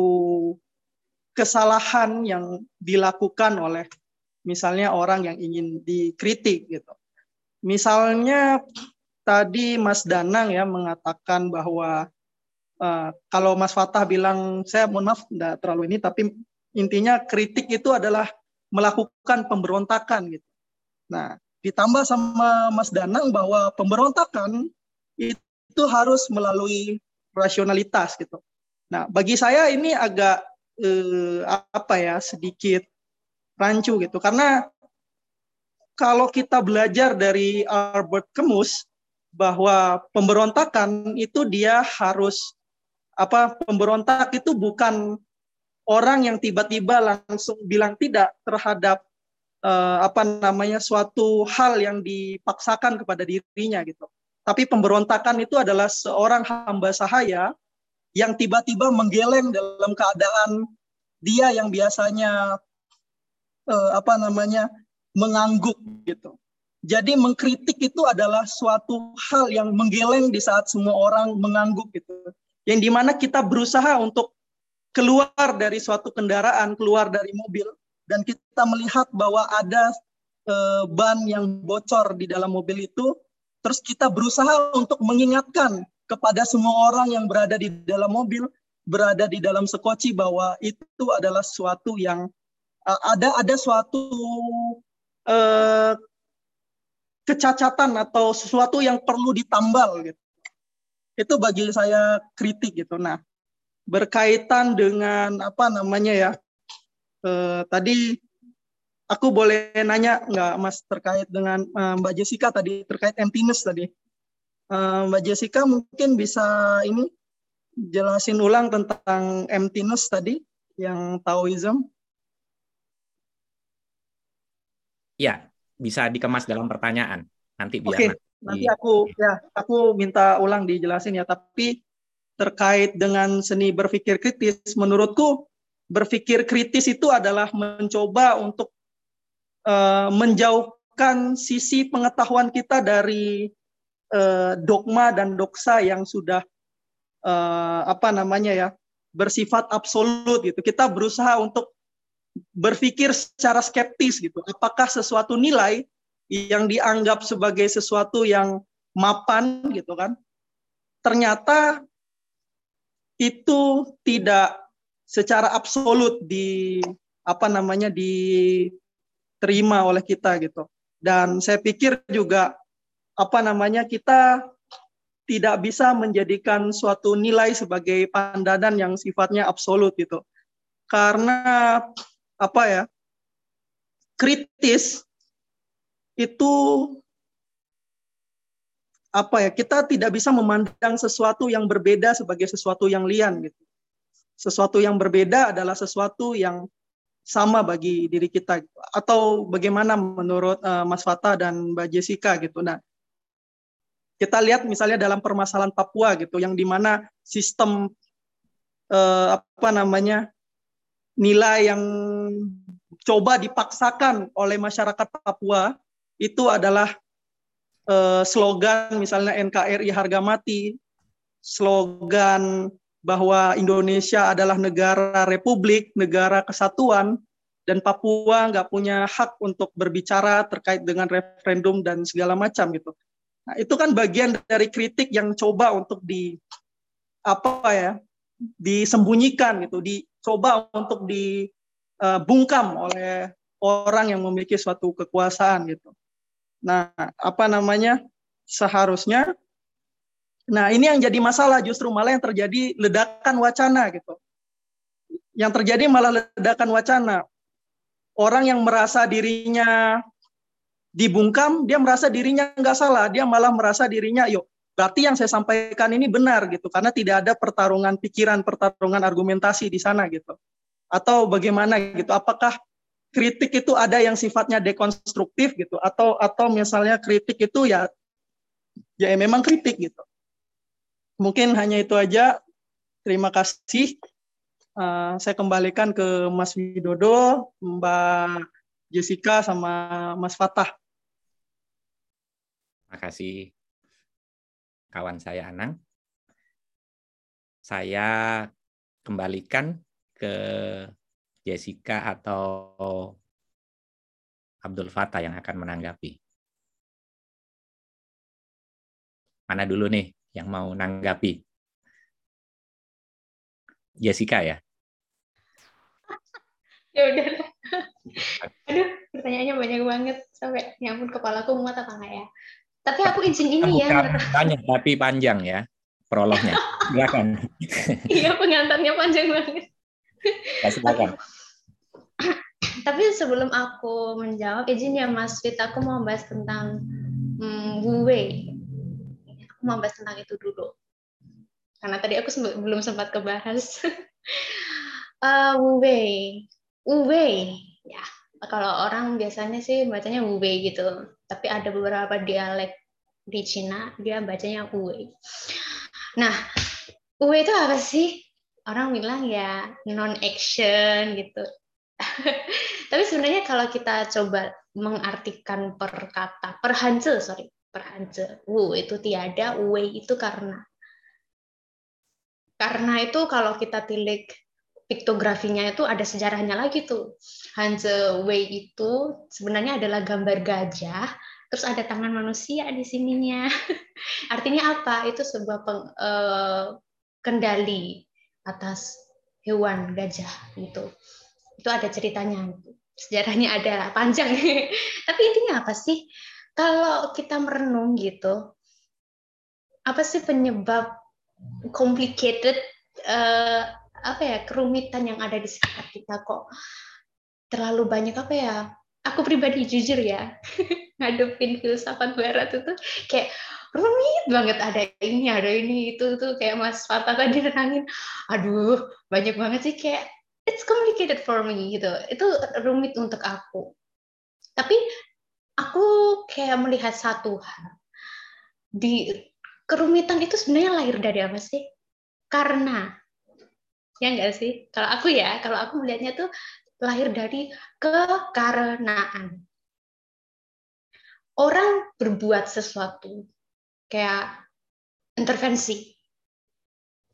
kesalahan yang dilakukan oleh misalnya orang yang ingin dikritik gitu. Misalnya tadi Mas Danang ya mengatakan bahwa uh, kalau Mas Fatah bilang saya mohon maaf tidak terlalu ini tapi intinya kritik itu adalah melakukan pemberontakan gitu. Nah, ditambah sama Mas Danang bahwa pemberontakan itu harus melalui rasionalitas gitu. Nah, bagi saya ini agak eh, apa ya sedikit rancu gitu karena kalau kita belajar dari Albert Camus bahwa pemberontakan itu dia harus apa pemberontak itu bukan orang yang tiba-tiba langsung bilang tidak terhadap uh, apa namanya suatu hal yang dipaksakan kepada dirinya gitu. Tapi pemberontakan itu adalah seorang hamba sahaya yang tiba-tiba menggeleng dalam keadaan dia yang biasanya eh, apa namanya mengangguk gitu. Jadi mengkritik itu adalah suatu hal yang menggeleng di saat semua orang mengangguk gitu. Yang di mana kita berusaha untuk keluar dari suatu kendaraan, keluar dari mobil, dan kita melihat bahwa ada eh, ban yang bocor di dalam mobil itu, Terus kita berusaha untuk mengingatkan kepada semua orang yang berada di dalam mobil, berada di dalam sekoci bahwa itu adalah suatu yang uh, ada ada suatu uh, kecacatan atau sesuatu yang perlu ditambal gitu. Itu bagi saya kritik gitu. Nah, berkaitan dengan apa namanya ya? Uh, tadi Aku boleh nanya nggak Mas terkait dengan uh, Mbak Jessica tadi terkait emptiness tadi. Uh, Mbak Jessica mungkin bisa ini jelasin ulang tentang emptiness tadi yang Taoism. Ya, bisa dikemas dalam pertanyaan. Nanti biar Oke, okay. nanti aku ya aku minta ulang dijelasin ya. Tapi terkait dengan seni berpikir kritis, menurutku berpikir kritis itu adalah mencoba untuk uh, menjauhkan sisi pengetahuan kita dari uh, dogma dan doksa yang sudah uh, apa namanya ya bersifat absolut gitu. Kita berusaha untuk berpikir secara skeptis gitu. Apakah sesuatu nilai yang dianggap sebagai sesuatu yang mapan gitu kan? Ternyata itu tidak secara absolut di apa namanya di terima oleh kita gitu. Dan saya pikir juga apa namanya kita tidak bisa menjadikan suatu nilai sebagai pandangan yang sifatnya absolut gitu. Karena apa ya? kritis itu apa ya? Kita tidak bisa memandang sesuatu yang berbeda sebagai sesuatu yang lian gitu. Sesuatu yang berbeda adalah sesuatu yang sama bagi diri kita gitu. atau bagaimana menurut uh, Mas Fata dan Mbak Jessica gitu. Nah, kita lihat misalnya dalam permasalahan Papua gitu yang di mana sistem uh, apa namanya nilai yang coba dipaksakan oleh masyarakat Papua itu adalah uh, slogan misalnya NKRI harga mati, slogan bahwa Indonesia adalah negara republik, negara kesatuan, dan Papua nggak punya hak untuk berbicara terkait dengan referendum dan segala macam gitu. Nah, itu kan bagian dari kritik yang coba untuk di apa ya disembunyikan gitu, dicoba untuk dibungkam oleh orang yang memiliki suatu kekuasaan gitu. Nah, apa namanya? Seharusnya Nah, ini yang jadi masalah justru malah yang terjadi ledakan wacana gitu. Yang terjadi malah ledakan wacana. Orang yang merasa dirinya dibungkam, dia merasa dirinya nggak salah, dia malah merasa dirinya, yuk, berarti yang saya sampaikan ini benar gitu, karena tidak ada pertarungan pikiran, pertarungan argumentasi di sana gitu. Atau bagaimana gitu? Apakah kritik itu ada yang sifatnya dekonstruktif gitu atau atau misalnya kritik itu ya ya memang kritik gitu. Mungkin hanya itu aja. Terima kasih. Uh, saya kembalikan ke Mas Widodo, Mbak Jessica sama Mas Fatah. Terima kasih kawan saya Anang. Saya kembalikan ke Jessica atau Abdul Fatah yang akan menanggapi. Mana dulu nih yang mau nanggapi? Jessica ya? ya udah. Aduh, pertanyaannya banyak banget sampai nyampun kepalaku muat apa enggak ya? Tapi aku izin ini ya. Banyak tapi panjang ya prolognya. Silakan. iya, pengantarnya panjang banget. Ya, silakan. Tapi sebelum aku menjawab, izin ya Mas Fit, aku mau bahas tentang hmm, Wei. Aku mau bahas tentang itu dulu. Karena tadi aku belum sempat kebahas. uh, Wu Wei. Wu Wei, ya. Kalau orang biasanya sih bacanya Wu Wei gitu. Tapi ada beberapa dialek di Cina, dia bacanya Wu Wei. Nah, Wu Wei itu apa sih? Orang bilang ya non-action gitu Tapi sebenarnya kalau kita coba mengartikan per kata, per hansel, sorry, per hansel, wu itu tiada, wei itu karena. Karena itu kalau kita tilik piktografinya itu ada sejarahnya lagi tuh. Hanze Wei itu sebenarnya adalah gambar gajah, terus ada tangan manusia di sininya. Artinya apa? Itu sebuah peng, uh, kendali atas hewan gajah gitu itu ada ceritanya sejarahnya ada panjang tapi intinya apa sih kalau kita merenung gitu apa sih penyebab complicated uh, apa ya kerumitan yang ada di sekitar kita kok terlalu banyak apa ya aku pribadi jujur ya ngadepin filsafat barat itu kayak rumit banget ada ini ada ini itu tuh kayak Mas Fatah tadi nerangin aduh banyak banget sih kayak it's complicated for me gitu. Itu rumit untuk aku. Tapi aku kayak melihat satu hal. Di kerumitan itu sebenarnya lahir dari apa sih? Karena ya enggak sih? Kalau aku ya, kalau aku melihatnya tuh lahir dari kekarenaan. Orang berbuat sesuatu kayak intervensi,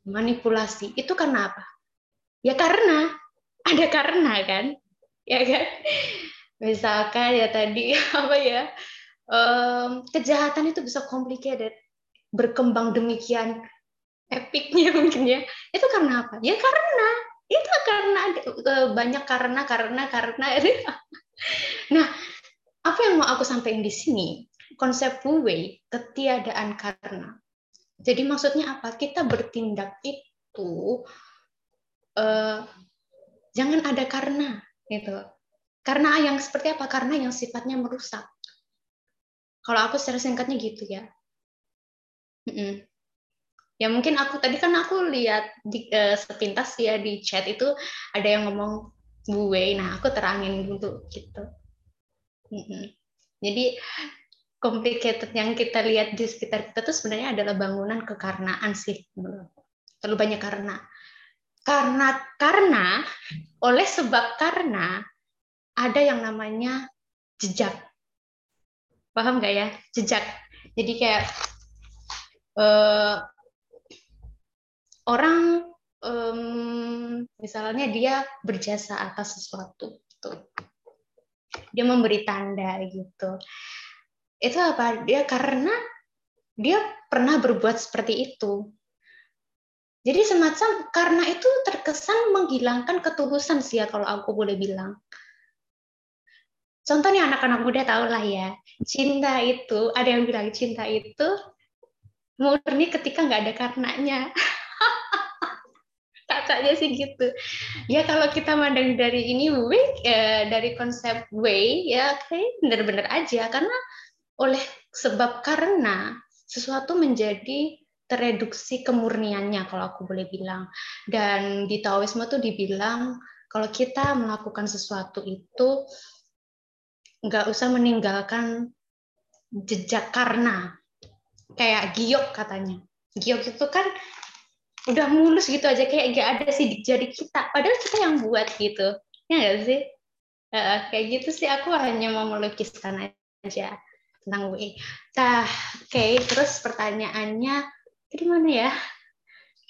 manipulasi, itu karena apa? Ya karena ada karena kan ya kan misalkan ya tadi apa ya um, kejahatan itu bisa complicated berkembang demikian epicnya mungkin ya. Itu karena apa? Ya karena itu karena uh, banyak karena karena karena nah apa yang mau aku sampaikan di sini? Konsep way ketiadaan karena. Jadi maksudnya apa? Kita bertindak itu uh, Jangan ada karena gitu. Karena yang seperti apa? Karena yang sifatnya merusak. Kalau aku secara singkatnya gitu ya. Mm-mm. Ya mungkin aku tadi kan aku lihat di uh, sepintas ya di chat itu ada yang ngomong gue, nah aku terangin dulu gitu. Mm-mm. Jadi complicated yang kita lihat di sekitar kita tuh sebenarnya adalah bangunan kekarnaan sih. Terlalu banyak karena karena karena oleh sebab karena ada yang namanya jejak. Paham nggak ya? Jejak. Jadi kayak uh, orang um, misalnya dia berjasa atas sesuatu gitu. dia memberi tanda gitu. Itu apa? Dia karena dia pernah berbuat seperti itu. Jadi semacam karena itu terkesan menghilangkan ketulusan sih ya kalau aku boleh bilang. Contohnya anak-anak muda tahu lah ya, cinta itu ada yang bilang cinta itu murni ketika nggak ada karenanya. Kakaknya sih gitu. Ya kalau kita mandang dari ini way, eh, dari konsep way ya kayak benar-benar aja karena oleh sebab karena sesuatu menjadi tereduksi kemurniannya kalau aku boleh bilang. Dan di Taoisme tuh dibilang kalau kita melakukan sesuatu itu nggak usah meninggalkan jejak karena kayak giok katanya. Giok itu kan udah mulus gitu aja kayak gak ada sih jadi kita padahal kita yang buat gitu ya nggak sih uh, kayak gitu sih aku hanya mau melukiskan aja tentang WI. Nah, oke okay. terus pertanyaannya gimana ya?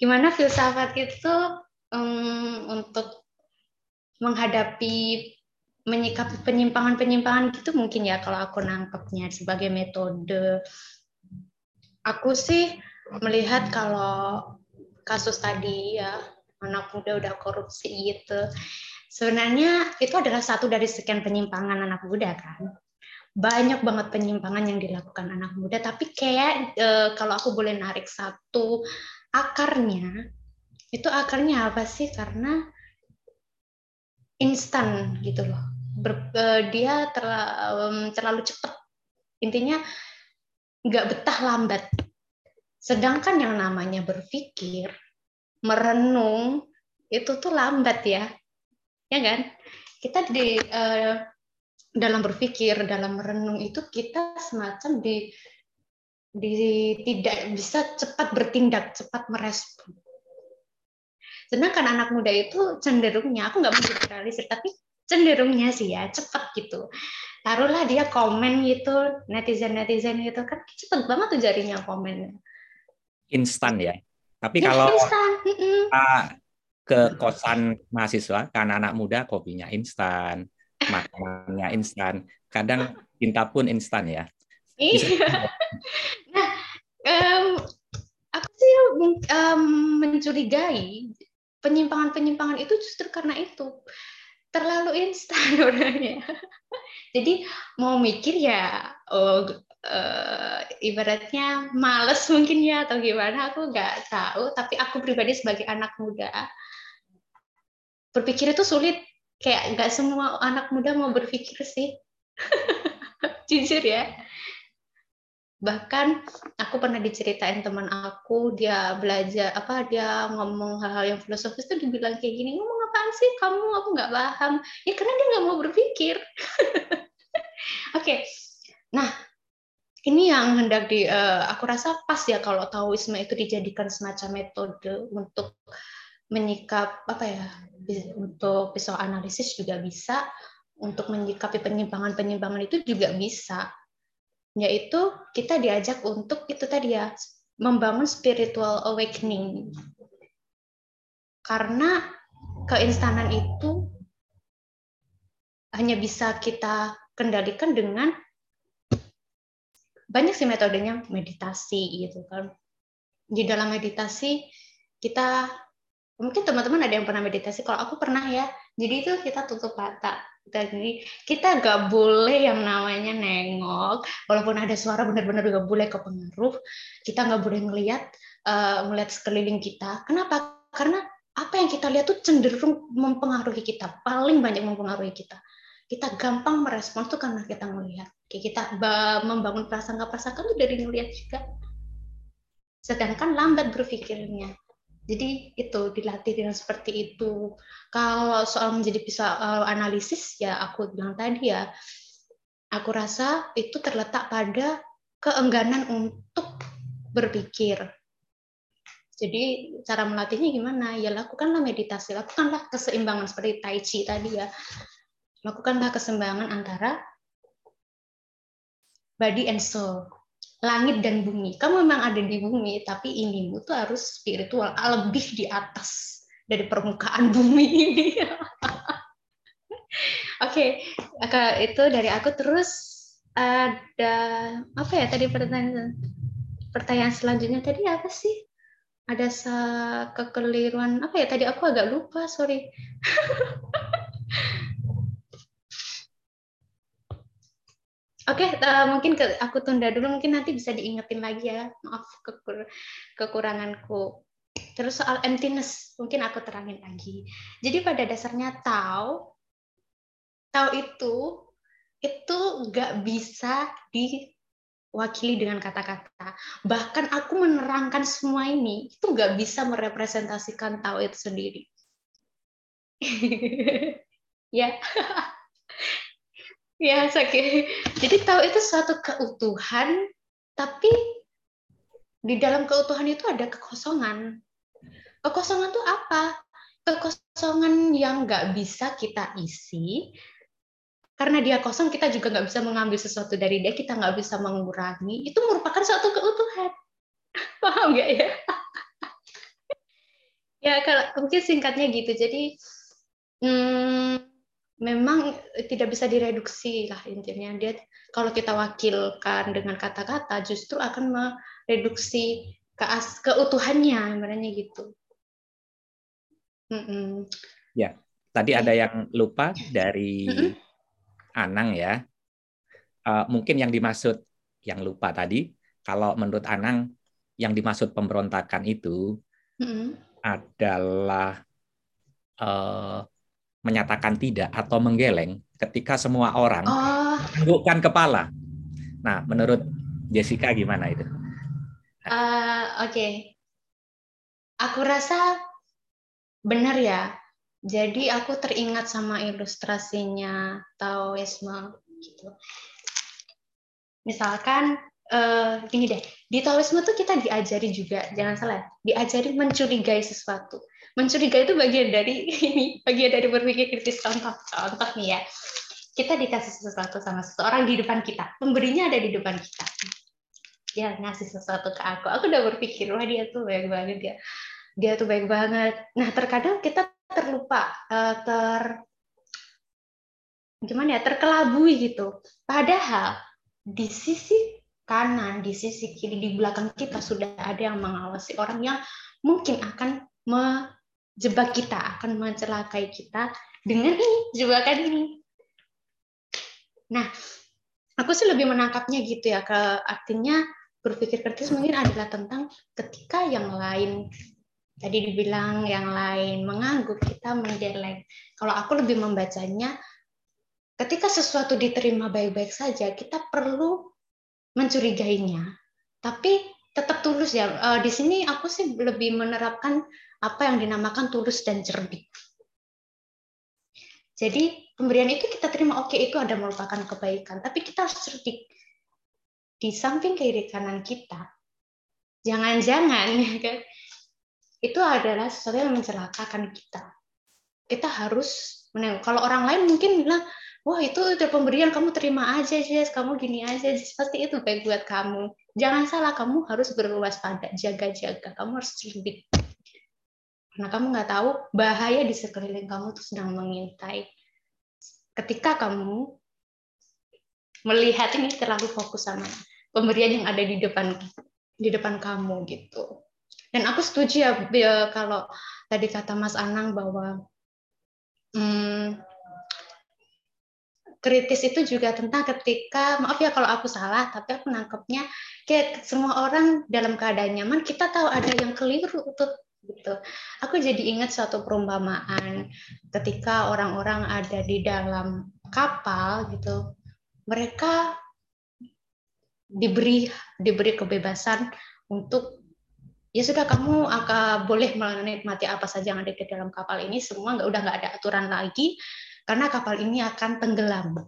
Gimana filsafat itu um, untuk menghadapi menyikapi penyimpangan-penyimpangan gitu mungkin ya kalau aku nangkepnya sebagai metode. Aku sih melihat kalau kasus tadi ya anak muda udah korupsi gitu. Sebenarnya itu adalah satu dari sekian penyimpangan anak muda kan. Banyak banget penyimpangan yang dilakukan anak muda, tapi kayak e, kalau aku boleh narik satu akarnya, itu akarnya apa sih? Karena instan gitu loh ber, uh, dia terlalu, um, terlalu cepat. Intinya nggak betah lambat. Sedangkan yang namanya berpikir, merenung, itu tuh lambat ya. Ya kan? Kita di uh, dalam berpikir, dalam merenung itu kita semacam di di tidak bisa cepat bertindak, cepat merespon. Sedangkan anak muda itu cenderungnya, aku nggak mau generalisir, tapi cenderungnya sih ya cepet gitu. Taruhlah dia komen gitu netizen netizen gitu kan cepet banget tuh jarinya komen instan ya. Tapi ya, kalau instan. ke kosan mahasiswa karena anak muda kopinya instan makanannya instan kadang cinta pun instan ya. Iya. Nah um, aku sih um, mencurigai penyimpangan-penyimpangan itu justru karena itu terlalu instan orangnya. Jadi mau mikir ya oh, uh, ibaratnya males mungkin ya atau gimana aku nggak tahu. Tapi aku pribadi sebagai anak muda berpikir itu sulit. Kayak nggak semua anak muda mau berpikir sih. Jujur ya bahkan aku pernah diceritain teman aku dia belajar apa dia ngomong hal-hal yang filosofis tuh dibilang kayak gini ngomong apaan sih kamu aku nggak paham. Ya karena dia nggak mau berpikir. Oke. Okay. nah ini yang hendak di uh, aku rasa pas ya kalau Taoisme itu dijadikan semacam metode untuk menyikap apa ya untuk pisau analisis juga bisa. Untuk menyikapi penyimpangan-penyimpangan itu juga bisa. Yaitu kita diajak untuk itu tadi ya membangun spiritual awakening. Karena keinstanan itu hanya bisa kita kendalikan dengan banyak sih metodenya meditasi gitu kan di dalam meditasi kita mungkin teman-teman ada yang pernah meditasi kalau aku pernah ya jadi itu kita tutup mata jadi kita nggak boleh yang namanya nengok, walaupun ada suara benar-benar nggak boleh kepengaruh. Kita nggak boleh melihat uh, melihat sekeliling kita. Kenapa? Karena apa yang kita lihat tuh cenderung mempengaruhi kita, paling banyak mempengaruhi kita. Kita gampang merespon tuh karena kita melihat. Kita membangun prasangka-prasangka tuh dari melihat juga. Sedangkan lambat berpikirnya. Jadi itu dilatih dengan seperti itu. Kalau soal menjadi bisa uh, analisis ya aku bilang tadi ya, aku rasa itu terletak pada keengganan untuk berpikir. Jadi cara melatihnya gimana? Ya lakukanlah meditasi, lakukanlah keseimbangan seperti tai chi tadi ya. Lakukanlah keseimbangan antara body and soul langit dan bumi. Kamu memang ada di bumi, tapi inimu tuh harus spiritual, lebih di atas dari permukaan bumi ini. Oke, okay. itu dari aku terus ada apa ya tadi pertanyaan pertanyaan selanjutnya tadi apa sih? Ada kekeliruan apa ya tadi aku agak lupa sorry Oke, uh, mungkin ke, aku tunda dulu, mungkin nanti bisa diingetin lagi ya. Maaf kekur, kekuranganku. Terus soal emptiness, mungkin aku terangin lagi. Jadi pada dasarnya tahu, tahu itu itu nggak bisa diwakili dengan kata-kata. Bahkan aku menerangkan semua ini itu nggak bisa merepresentasikan itu sendiri. ya. Ya, sakit. Jadi tahu itu suatu keutuhan, tapi di dalam keutuhan itu ada kekosongan. Kekosongan itu apa? Kekosongan yang nggak bisa kita isi, karena dia kosong, kita juga nggak bisa mengambil sesuatu dari dia, kita nggak bisa mengurangi. Itu merupakan suatu keutuhan. Paham nggak ya? ya, kalau mungkin singkatnya gitu. Jadi, hmm, memang tidak bisa direduksi lah intinya dia kalau kita wakilkan dengan kata-kata justru akan mereduksi keas keutuhannya sebenarnya gitu. Mm -mm. Ya, tadi ada yang lupa dari mm -mm. Anang ya. Uh, mungkin yang dimaksud yang lupa tadi, kalau menurut Anang yang dimaksud pemberontakan itu mm adalah uh, menyatakan tidak atau menggeleng ketika semua orang oh. menundukkan kepala. Nah, menurut Jessica gimana itu? Uh, Oke, okay. aku rasa benar ya. Jadi aku teringat sama ilustrasinya Taoisme gitu. Misalkan uh, deh, di Taoisme tuh kita diajari juga, jangan salah, diajari mencurigai sesuatu. Mencurigai itu bagian dari ini bagian dari berpikir kritis. Contoh contoh nih ya. Kita dikasih sesuatu sama seseorang di depan kita pemberinya ada di depan kita. Dia ngasih sesuatu ke aku aku udah berpikir wah dia tuh baik banget ya dia tuh baik banget. Nah terkadang kita terlupa uh, ter gimana ya terkelabui gitu padahal di sisi kanan di sisi kiri di belakang kita sudah ada yang mengawasi orang yang mungkin akan me jebak kita, akan mencelakai kita dengan ini, jebakan ini. Nah, aku sih lebih menangkapnya gitu ya, ke artinya berpikir kritis mungkin adalah tentang ketika yang lain tadi dibilang yang lain mengangguk kita mendeleng. Kalau aku lebih membacanya ketika sesuatu diterima baik-baik saja kita perlu mencurigainya. Tapi tetap tulus ya. Eh, di sini aku sih lebih menerapkan apa yang dinamakan tulus dan cerdik. Jadi pemberian itu kita terima oke okay, itu ada merupakan kebaikan, tapi kita harus cerdik. Di samping kiri kanan kita, jangan-jangan ya kan, itu adalah sesuatu yang mencelakakan kita. Kita harus menengok. Kalau orang lain mungkin bilang, wah itu udah pemberian kamu terima aja Jess, kamu gini aja, Jess. pasti itu baik buat kamu. Jangan salah, kamu harus berwaspada, jaga-jaga, kamu harus cerdik karena kamu nggak tahu bahaya di sekeliling kamu tuh sedang mengintai. Ketika kamu melihat ini terlalu fokus sama pemberian yang ada di depan di depan kamu gitu. Dan aku setuju ya, ya kalau tadi kata Mas Anang bahwa hmm, kritis itu juga tentang ketika maaf ya kalau aku salah tapi aku nangkepnya kayak semua orang dalam keadaan nyaman kita tahu ada yang keliru tuh gitu. Aku jadi ingat suatu perumpamaan ketika orang-orang ada di dalam kapal gitu. Mereka diberi diberi kebebasan untuk ya sudah kamu akan boleh menikmati apa saja yang ada di dalam kapal ini semua nggak udah nggak ada aturan lagi karena kapal ini akan tenggelam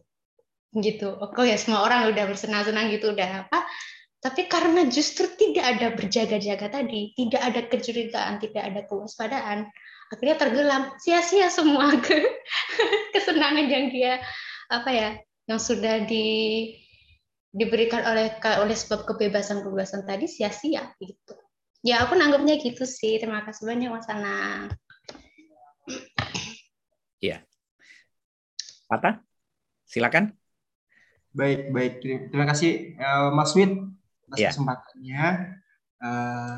gitu. Oke ya semua orang udah bersenang-senang gitu udah apa tapi karena justru tidak ada berjaga-jaga tadi, tidak ada kecurigaan, tidak ada kewaspadaan, akhirnya tenggelam, sia-sia semua ke kesenangan yang dia apa ya, yang sudah di diberikan oleh oleh sebab kebebasan-kebebasan tadi sia-sia gitu. Ya aku nanggapnya gitu sih. Terima kasih banyak Mas Anang. Iya. Pata, silakan. Baik, baik. Terima kasih uh, Mas Wid atas yeah. kesempatannya. Uh,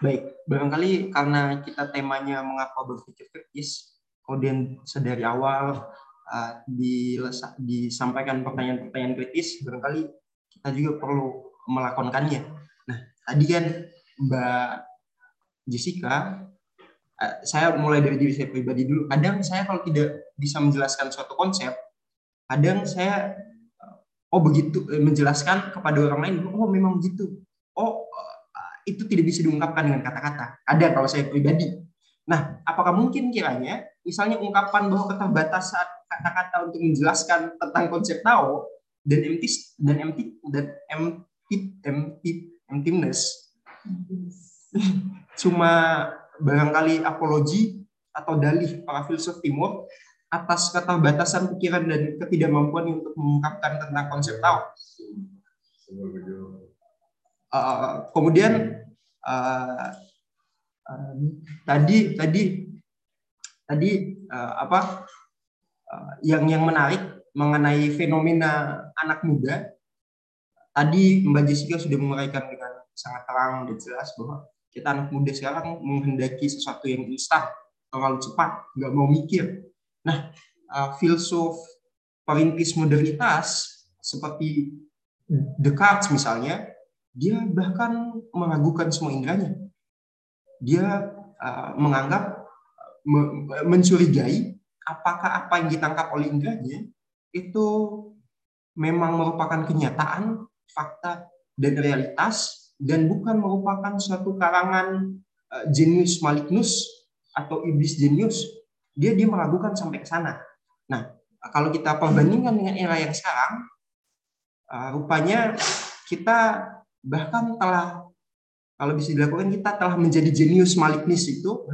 Baik, barangkali karena kita temanya mengapa berpikir kritis, kemudian sedari awal uh, disampaikan pertanyaan-pertanyaan kritis, barangkali kita juga perlu melakonkannya. Tadi kan Mbak Jessica, uh, saya mulai dari diri saya pribadi dulu. Kadang saya kalau tidak bisa menjelaskan suatu konsep, kadang saya oh begitu menjelaskan kepada orang lain, oh memang begitu. Oh itu tidak bisa diungkapkan dengan kata-kata. Ada kalau saya pribadi. Nah, apakah mungkin kiranya, misalnya ungkapan bahwa keterbatasan kata-kata untuk menjelaskan tentang konsep Tao dan empty dan empty dan empty empty emptiness cuma barangkali apologi atau dalih para filsuf timur atas keterbatasan pikiran dan ketidakmampuan untuk mengungkapkan tentang konsep Tao. Uh, kemudian uh, uh, tadi tadi tadi uh, apa uh, yang yang menarik mengenai fenomena anak muda tadi Mbak Jessica sudah menguraikan dengan sangat terang dan jelas bahwa kita anak muda sekarang menghendaki sesuatu yang instan terlalu cepat nggak mau mikir nah uh, filsuf perintis modernitas seperti Descartes misalnya dia bahkan meragukan semua indranya. Dia uh, menganggap me mencurigai apakah apa yang ditangkap oleh indranya itu memang merupakan kenyataan, fakta dan realitas dan bukan merupakan suatu karangan uh, jenius malignus atau iblis jenius. Dia dia meragukan sampai ke sana. Nah, kalau kita perbandingkan dengan era yang sekarang, uh, rupanya kita bahkan telah kalau bisa dilakukan kita telah menjadi jenius malignis itu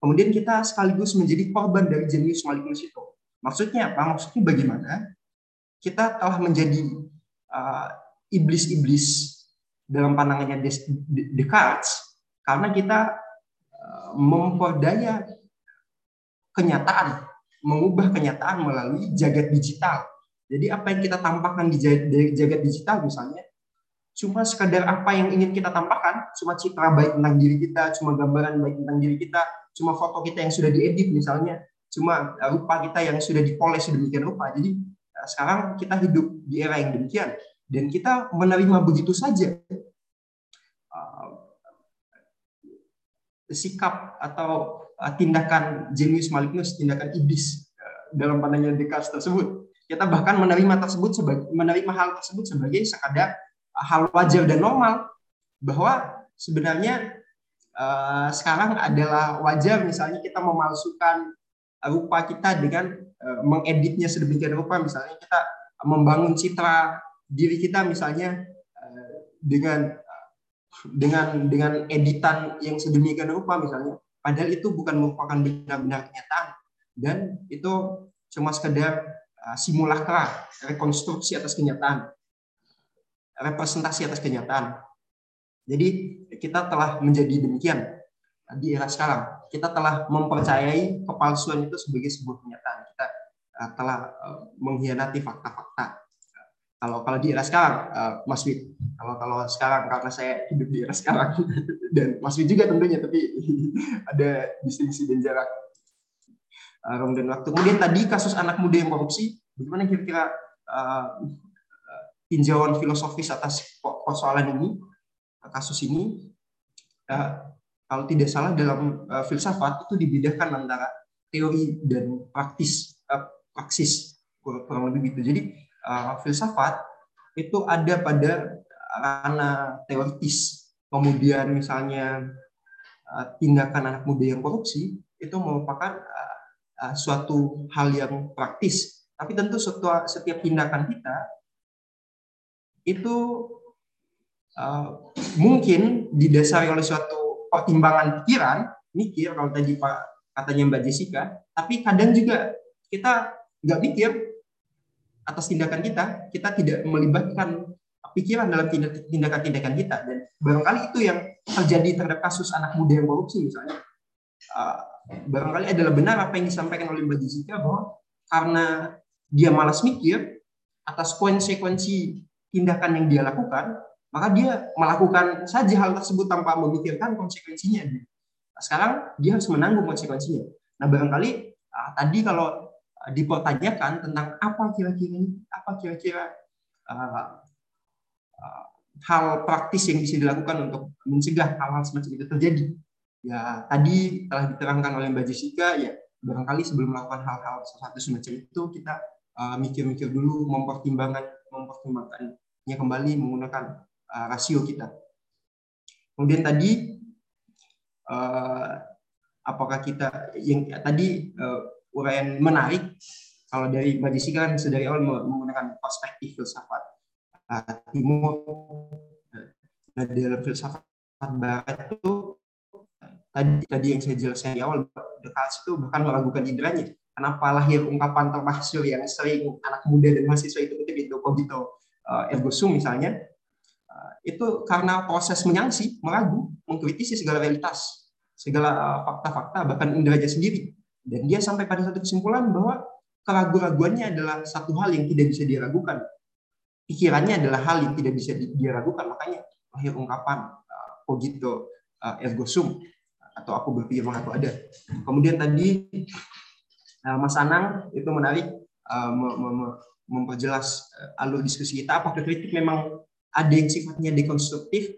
kemudian kita sekaligus menjadi korban dari jenius malignis itu maksudnya apa maksudnya bagaimana kita telah menjadi uh, iblis-iblis dalam pandangannya Descartes karena kita uh, memperdaya kenyataan mengubah kenyataan melalui jagat digital jadi apa yang kita tampakkan di jagat digital misalnya cuma sekadar apa yang ingin kita tampakkan, cuma citra baik tentang diri kita, cuma gambaran baik tentang diri kita, cuma foto kita yang sudah diedit misalnya, cuma rupa kita yang sudah dipoles sedemikian rupa. Jadi eh, sekarang kita hidup di era yang demikian dan kita menerima begitu saja uh, sikap atau uh, tindakan jenius malignus, tindakan iblis uh, dalam pandangan Descartes tersebut. Kita bahkan menerima tersebut sebagai menerima hal tersebut sebagai sekadar hal wajar dan normal bahwa sebenarnya sekarang adalah wajar misalnya kita memalsukan rupa kita dengan mengeditnya sedemikian rupa misalnya kita membangun citra diri kita misalnya uh, dengan dengan dengan editan yang sedemikian rupa misalnya padahal itu bukan merupakan benar-benar kenyataan dan itu cuma sekedar uh, simulakra rekonstruksi atas kenyataan representasi atas kenyataan. Jadi kita telah menjadi demikian di era sekarang. Kita telah mempercayai kepalsuan itu sebagai sebuah kenyataan. Kita uh, telah mengkhianati fakta-fakta. Kalau kalau di era sekarang, uh, Mas Wid, kalau kalau sekarang karena saya hidup di era sekarang dan Mas Wid juga tentunya, tapi ada distingsi dan jarak ruang dan waktu. Kemudian tadi kasus anak muda yang korupsi, bagaimana kira-kira uh, tinjauan filosofis atas persoalan ini, kasus ini, uh, kalau tidak salah dalam uh, filsafat itu dibedakan antara teori dan praktis, uh, praksis kurang lebih gitu. Jadi uh, filsafat itu ada pada ranah teoritis. Kemudian misalnya uh, tindakan anak muda yang korupsi itu merupakan uh, uh, suatu hal yang praktis. Tapi tentu setiap, setiap tindakan kita itu uh, mungkin didasari oleh suatu pertimbangan pikiran, mikir kalau tadi Pak katanya Mbak Jessica, tapi kadang juga kita nggak mikir atas tindakan kita, kita tidak melibatkan pikiran dalam tindakan-tindakan kita dan barangkali itu yang terjadi terhadap kasus anak muda yang korupsi misalnya. Uh, barangkali adalah benar apa yang disampaikan oleh Mbak Jessica bahwa karena dia malas mikir atas konsekuensi tindakan yang dia lakukan, maka dia melakukan saja hal tersebut tanpa memikirkan konsekuensinya. Nah, sekarang dia harus menanggung konsekuensinya. Nah, barangkali uh, tadi kalau dipertanyakan tentang apa kira-kira apa kira-kira uh, uh, hal praktis yang bisa dilakukan untuk mencegah hal-hal semacam itu terjadi. Ya, tadi telah diterangkan oleh Mbak Jessica, ya barangkali sebelum melakukan hal-hal sesuatu semacam itu kita mikir-mikir uh, dulu mempertimbangkan mempertimbangkannya kembali menggunakan uh, rasio kita. Kemudian tadi uh, apakah kita yang ya, tadi uh, uraian menarik kalau dari Mbak Jessica kan sedari awal menggunakan perspektif filsafat uh, timur nah, dalam filsafat barat itu tadi tadi yang saya jelaskan di awal Descartes itu bahkan meragukan indranya kenapa lahir ungkapan termasyur yang sering anak muda dan mahasiswa itu kutip itu cogito uh, ergo sum misalnya itu karena proses menyangsi, meragu, mengkritisi segala realitas, segala eh, fakta-fakta, bahkan indranya sendiri. Dan dia sampai pada satu kesimpulan bahwa keraguan-raguannya adalah satu hal yang tidak bisa diragukan. Pikirannya adalah hal yang tidak bisa diragukan. Makanya lahir ungkapan uh, cogito uh, ergo sum atau aku berpikir maka aku ada. Kemudian tadi uh, Mas Anang itu menarik memperjelas alur diskusi kita apakah kritik memang ada yang sifatnya dekonstruktif.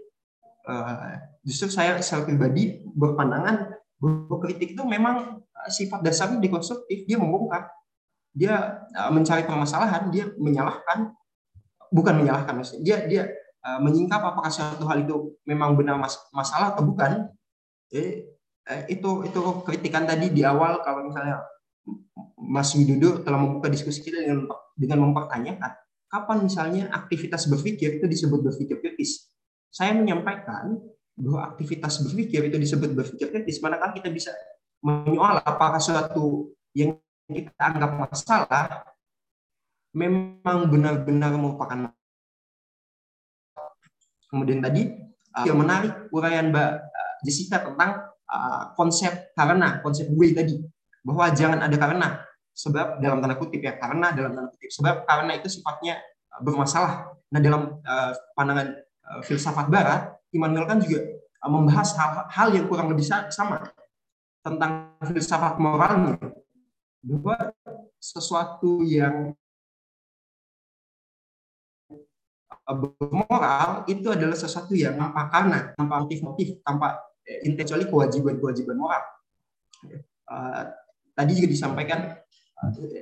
Justru saya secara pribadi berpandangan bahwa kritik itu memang sifat dasarnya dekonstruktif. Dia membongkar, dia uh, mencari permasalahan, dia menyalahkan, bukan menyalahkan maksudnya. Dia dia uh, menyingkap apakah suatu hal itu memang benar mas masalah atau bukan. Eh, itu itu kritikan tadi di awal kalau misalnya Mas Widodo telah membuka diskusi kita dengan dengan mempertanyakan kapan misalnya aktivitas berpikir itu disebut berpikir kritis. Saya menyampaikan bahwa aktivitas berpikir itu disebut berpikir kritis, manakala kita bisa menyoal apakah suatu yang kita anggap masalah memang benar-benar merupakan Kemudian tadi uh, yang menarik uraian Mbak uh, Jessica tentang uh, konsep karena, konsep gue tadi bahwa jangan ada karena sebab dalam tanda kutip ya karena dalam tanda kutip sebab karena itu sifatnya uh, bermasalah. Nah dalam uh, pandangan uh, filsafat Barat, Immanuel kan juga uh, membahas hal-hal yang kurang lebih sama tentang filsafat moralnya bahwa sesuatu yang bermoral itu adalah sesuatu yang tanpa karena, tanpa motif-motif, tanpa intensi kewajiban-kewajiban moral. Uh, tadi juga disampaikan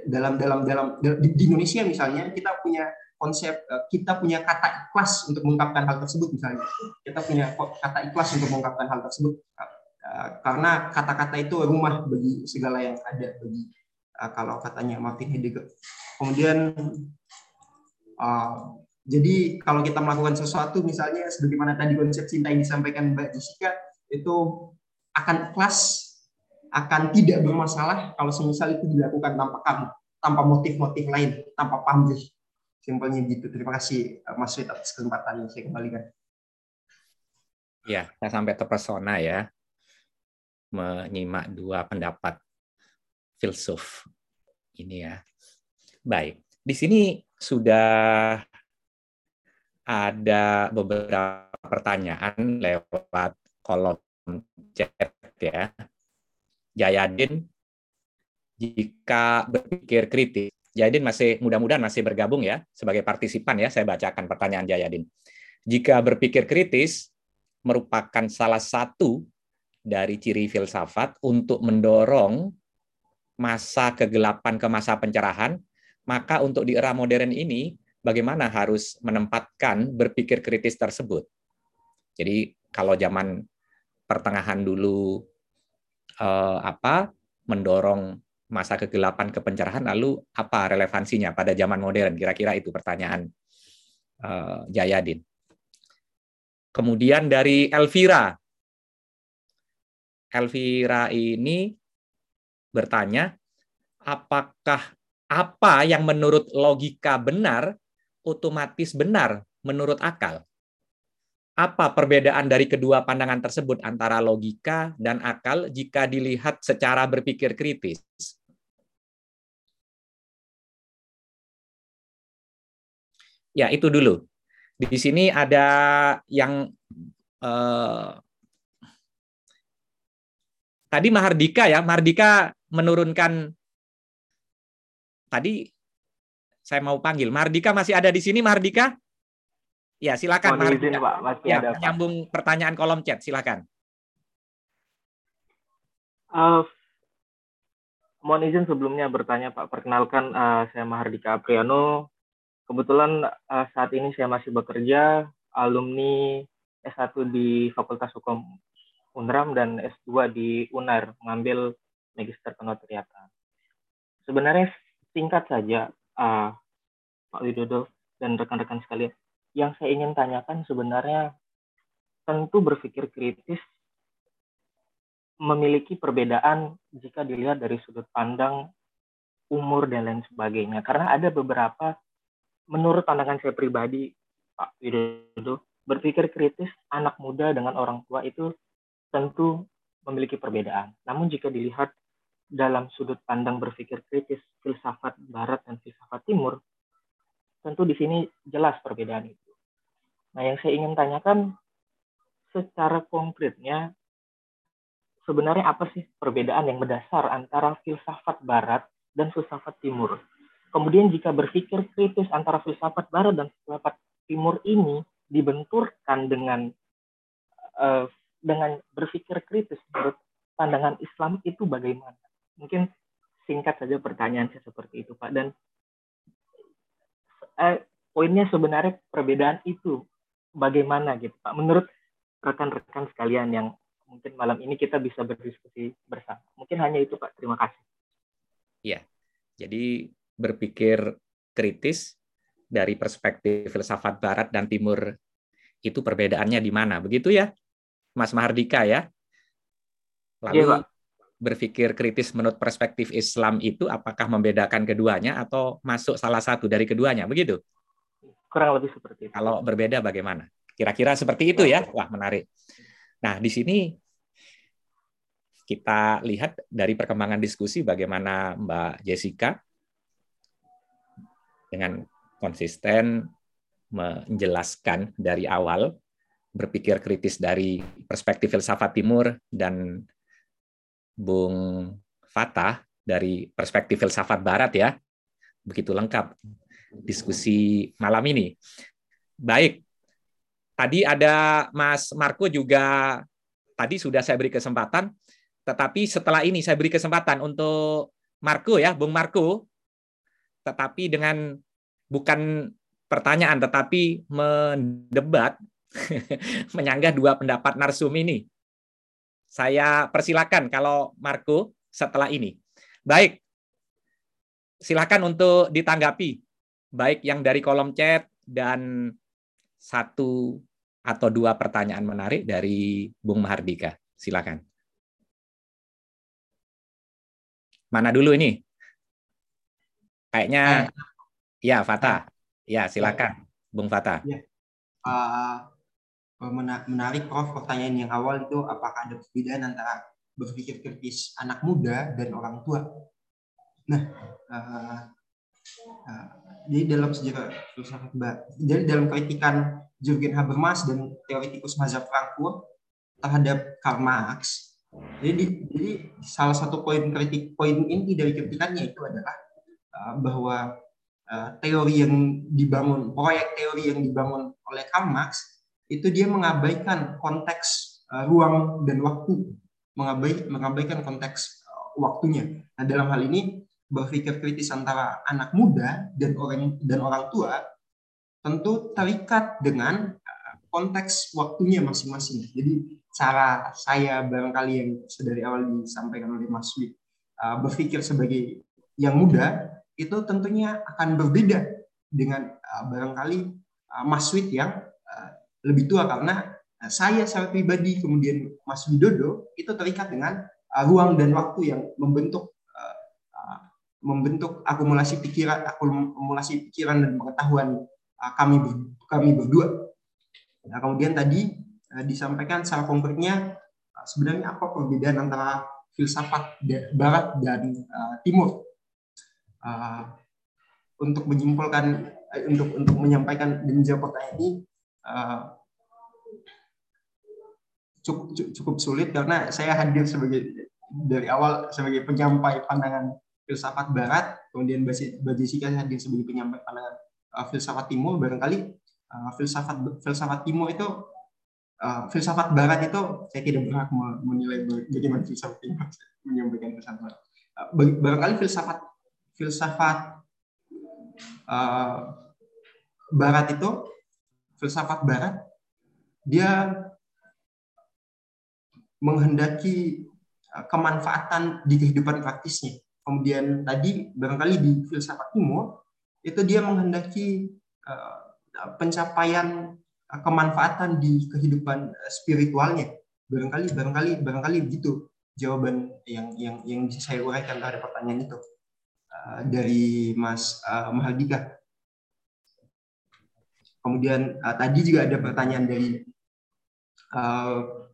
dalam dalam dalam di, di Indonesia misalnya kita punya konsep eh, kita punya kata ikhlas untuk mengungkapkan hal tersebut misalnya. Kita punya kata ikhlas untuk mengungkapkan hal tersebut. eh, karena kata-kata itu rumah bagi segala yang ada bagi eh, kalau katanya Martin Heidegger kemudian jadi kalau kita melakukan sesuatu misalnya sebagaimana tadi konsep cinta yang disampaikan Mbak Jessica itu akan ikhlas akan tidak bermasalah kalau semisal itu dilakukan tanpa kamu, tanpa motif-motif lain, tanpa pamrih. Simpelnya gitu. Terima kasih eh, Mas Wid atas kesempatan yang saya kembalikan. Ya, saya sampai terpesona ya menyimak dua pendapat filsuf ini ya. Baik, di sini sudah ada beberapa pertanyaan lewat kolom chat ya. Jayadin jika berpikir kritis. Jayadin masih mudah-mudahan masih bergabung ya sebagai partisipan ya. Saya bacakan pertanyaan Jayadin. Jika berpikir kritis merupakan salah satu dari ciri filsafat untuk mendorong masa kegelapan ke masa pencerahan, maka untuk di era modern ini bagaimana harus menempatkan berpikir kritis tersebut. Jadi kalau zaman pertengahan dulu eh, apa mendorong masa kegelapan ke pencerahan lalu apa relevansinya pada zaman modern kira-kira itu pertanyaan eh, Jayadin kemudian dari Elvira Elvira ini bertanya apakah apa yang menurut logika benar otomatis benar menurut akal apa perbedaan dari kedua pandangan tersebut antara logika dan akal jika dilihat secara berpikir kritis? Ya, itu dulu. Di sini ada yang eh, tadi Mahardika ya, Mahardika menurunkan tadi saya mau panggil Mahardika masih ada di sini Mahardika? Ya, silakan Mohon Mahardika. izin, Pak, masih ya, ada, Pak. pertanyaan kolom chat, silakan. Eh, mohon izin sebelumnya bertanya Pak. Perkenalkan eh, saya Mahardika Apriano. Kebetulan eh, saat ini saya masih bekerja alumni S1 di Fakultas Hukum UNRAM dan S2 di UNAR mengambil Magister Penotariatan. Sebenarnya singkat saja eh, Pak Widodo dan rekan-rekan sekalian. Yang saya ingin tanyakan sebenarnya tentu berpikir kritis memiliki perbedaan jika dilihat dari sudut pandang umur dan lain sebagainya. Karena ada beberapa, menurut pandangan saya pribadi, Pak Widodo, berpikir kritis anak muda dengan orang tua itu tentu memiliki perbedaan. Namun jika dilihat dalam sudut pandang berpikir kritis filsafat barat dan filsafat timur, tentu di sini jelas perbedaan itu. Nah, yang saya ingin tanyakan secara konkretnya sebenarnya apa sih perbedaan yang mendasar antara filsafat barat dan filsafat timur? Kemudian jika berpikir kritis antara filsafat barat dan filsafat timur ini dibenturkan dengan uh, dengan berpikir kritis menurut pandangan Islam itu bagaimana? Mungkin singkat saja pertanyaan saya seperti itu, Pak. Dan eh, poinnya sebenarnya perbedaan itu bagaimana gitu, Pak? Menurut rekan-rekan sekalian yang mungkin malam ini kita bisa berdiskusi bersama. Mungkin hanya itu, Pak. Terima kasih. Iya. Jadi berpikir kritis dari perspektif filsafat barat dan timur itu perbedaannya di mana? Begitu ya, Mas Mahardika ya? Lalu Iya, Pak. berpikir kritis menurut perspektif Islam itu apakah membedakan keduanya atau masuk salah satu dari keduanya? Begitu? Kurang lebih seperti itu. Kalau berbeda bagaimana? Kira-kira seperti itu ya? Wah, menarik. Nah, di sini kita lihat dari perkembangan diskusi bagaimana Mbak Jessica dengan konsisten menjelaskan dari awal berpikir kritis dari perspektif filsafat timur dan Bung Fatah dari perspektif filsafat barat ya. Begitu lengkap diskusi malam ini. Baik. Tadi ada Mas Marco juga tadi sudah saya beri kesempatan tetapi setelah ini saya beri kesempatan untuk Marco ya, Bung Marco tetapi dengan bukan pertanyaan tetapi mendebat menyanggah dua pendapat narsum ini. Saya persilakan kalau Marco setelah ini. Baik. Silakan untuk ditanggapi baik yang dari kolom chat dan satu atau dua pertanyaan menarik dari Bung Mahardika. Silakan. Mana dulu ini? Kayaknya ya Fata. Ya, silakan Bung Fata. Ya. Uh, menarik Prof pertanyaan yang awal itu apakah ada perbedaan antara berpikir kritis anak muda dan orang tua. Nah, uh, uh, jadi dalam sejarah filsafat jadi dalam kritikan Jürgen Habermas dan teoretikus mazhab Frankfurt terhadap Karl Marx, jadi, jadi salah satu poin kritik poin inti dari kritikannya itu adalah uh, bahwa uh, teori yang dibangun proyek teori yang dibangun oleh Karl Marx itu dia mengabaikan konteks uh, ruang dan waktu, mengabai, mengabaikan konteks uh, waktunya. Nah dalam hal ini berpikir kritis antara anak muda dan orang dan orang tua tentu terikat dengan uh, konteks waktunya masing-masing. Jadi cara saya barangkali yang dari awal disampaikan oleh Mas Wid berpikir sebagai yang muda itu tentunya akan berbeda dengan barangkali Mas Wid yang lebih tua karena uh, saya secara pribadi kemudian Mas Widodo itu terikat dengan uh, ruang dan waktu yang membentuk uh, membentuk akumulasi pikiran akumulasi pikiran dan pengetahuan kami kami berdua. Nah, kemudian tadi disampaikan secara konkretnya sebenarnya apa perbedaan antara filsafat barat dan timur. Untuk menyimpulkan untuk untuk menyampaikan dan menjawab pertanyaan ini uh, cukup cukup sulit karena saya hadir sebagai dari awal sebagai penyampai pandangan filsafat barat, kemudian Mbak Jessica hadir sebagai penyampai pandangan uh, filsafat timur, barangkali uh, filsafat filsafat timur itu uh, filsafat barat itu saya tidak berhak menilai bagaimana filsafat timur menyampaikan filsafat. Uh, barangkali filsafat filsafat uh, barat itu filsafat barat dia menghendaki uh, kemanfaatan di kehidupan praktisnya. Kemudian tadi barangkali di filsafat timur itu dia menghendaki uh, pencapaian kemanfaatan di kehidupan spiritualnya. Barangkali barangkali barangkali begitu jawaban yang yang yang bisa saya uraikan terhadap pertanyaan itu dari Mas Mahardika. Kemudian uh, tadi juga ada pertanyaan dari uh,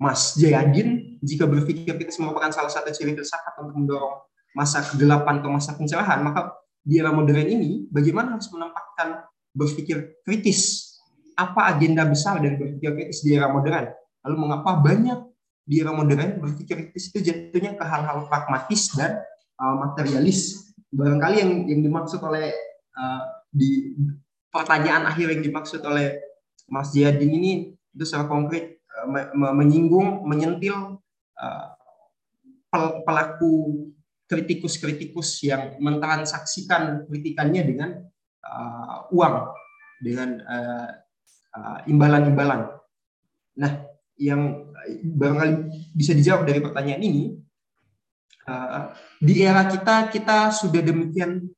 Mas Jayadin, jika berpikir kita merupakan salah satu ciri filsafat untuk mendorong masa kegelapan ke masa pencerahan, maka di era modern ini bagaimana harus menempatkan berpikir kritis? Apa agenda besar dan berpikir kritis di era modern? Lalu mengapa banyak di era modern berpikir kritis itu jatuhnya ke hal-hal pragmatis dan uh, materialis. Barangkali yang yang dimaksud oleh uh, di pertanyaan akhir yang dimaksud oleh Mas Jayadin ini itu secara konkret uh, menyinggung, menyentil uh, pelaku kritikus-kritikus yang mentransaksikan kritikannya dengan uh, uang, dengan imbalan-imbalan. Nah, yang barangkali bisa dijawab dari pertanyaan ini, di era kita kita sudah demikian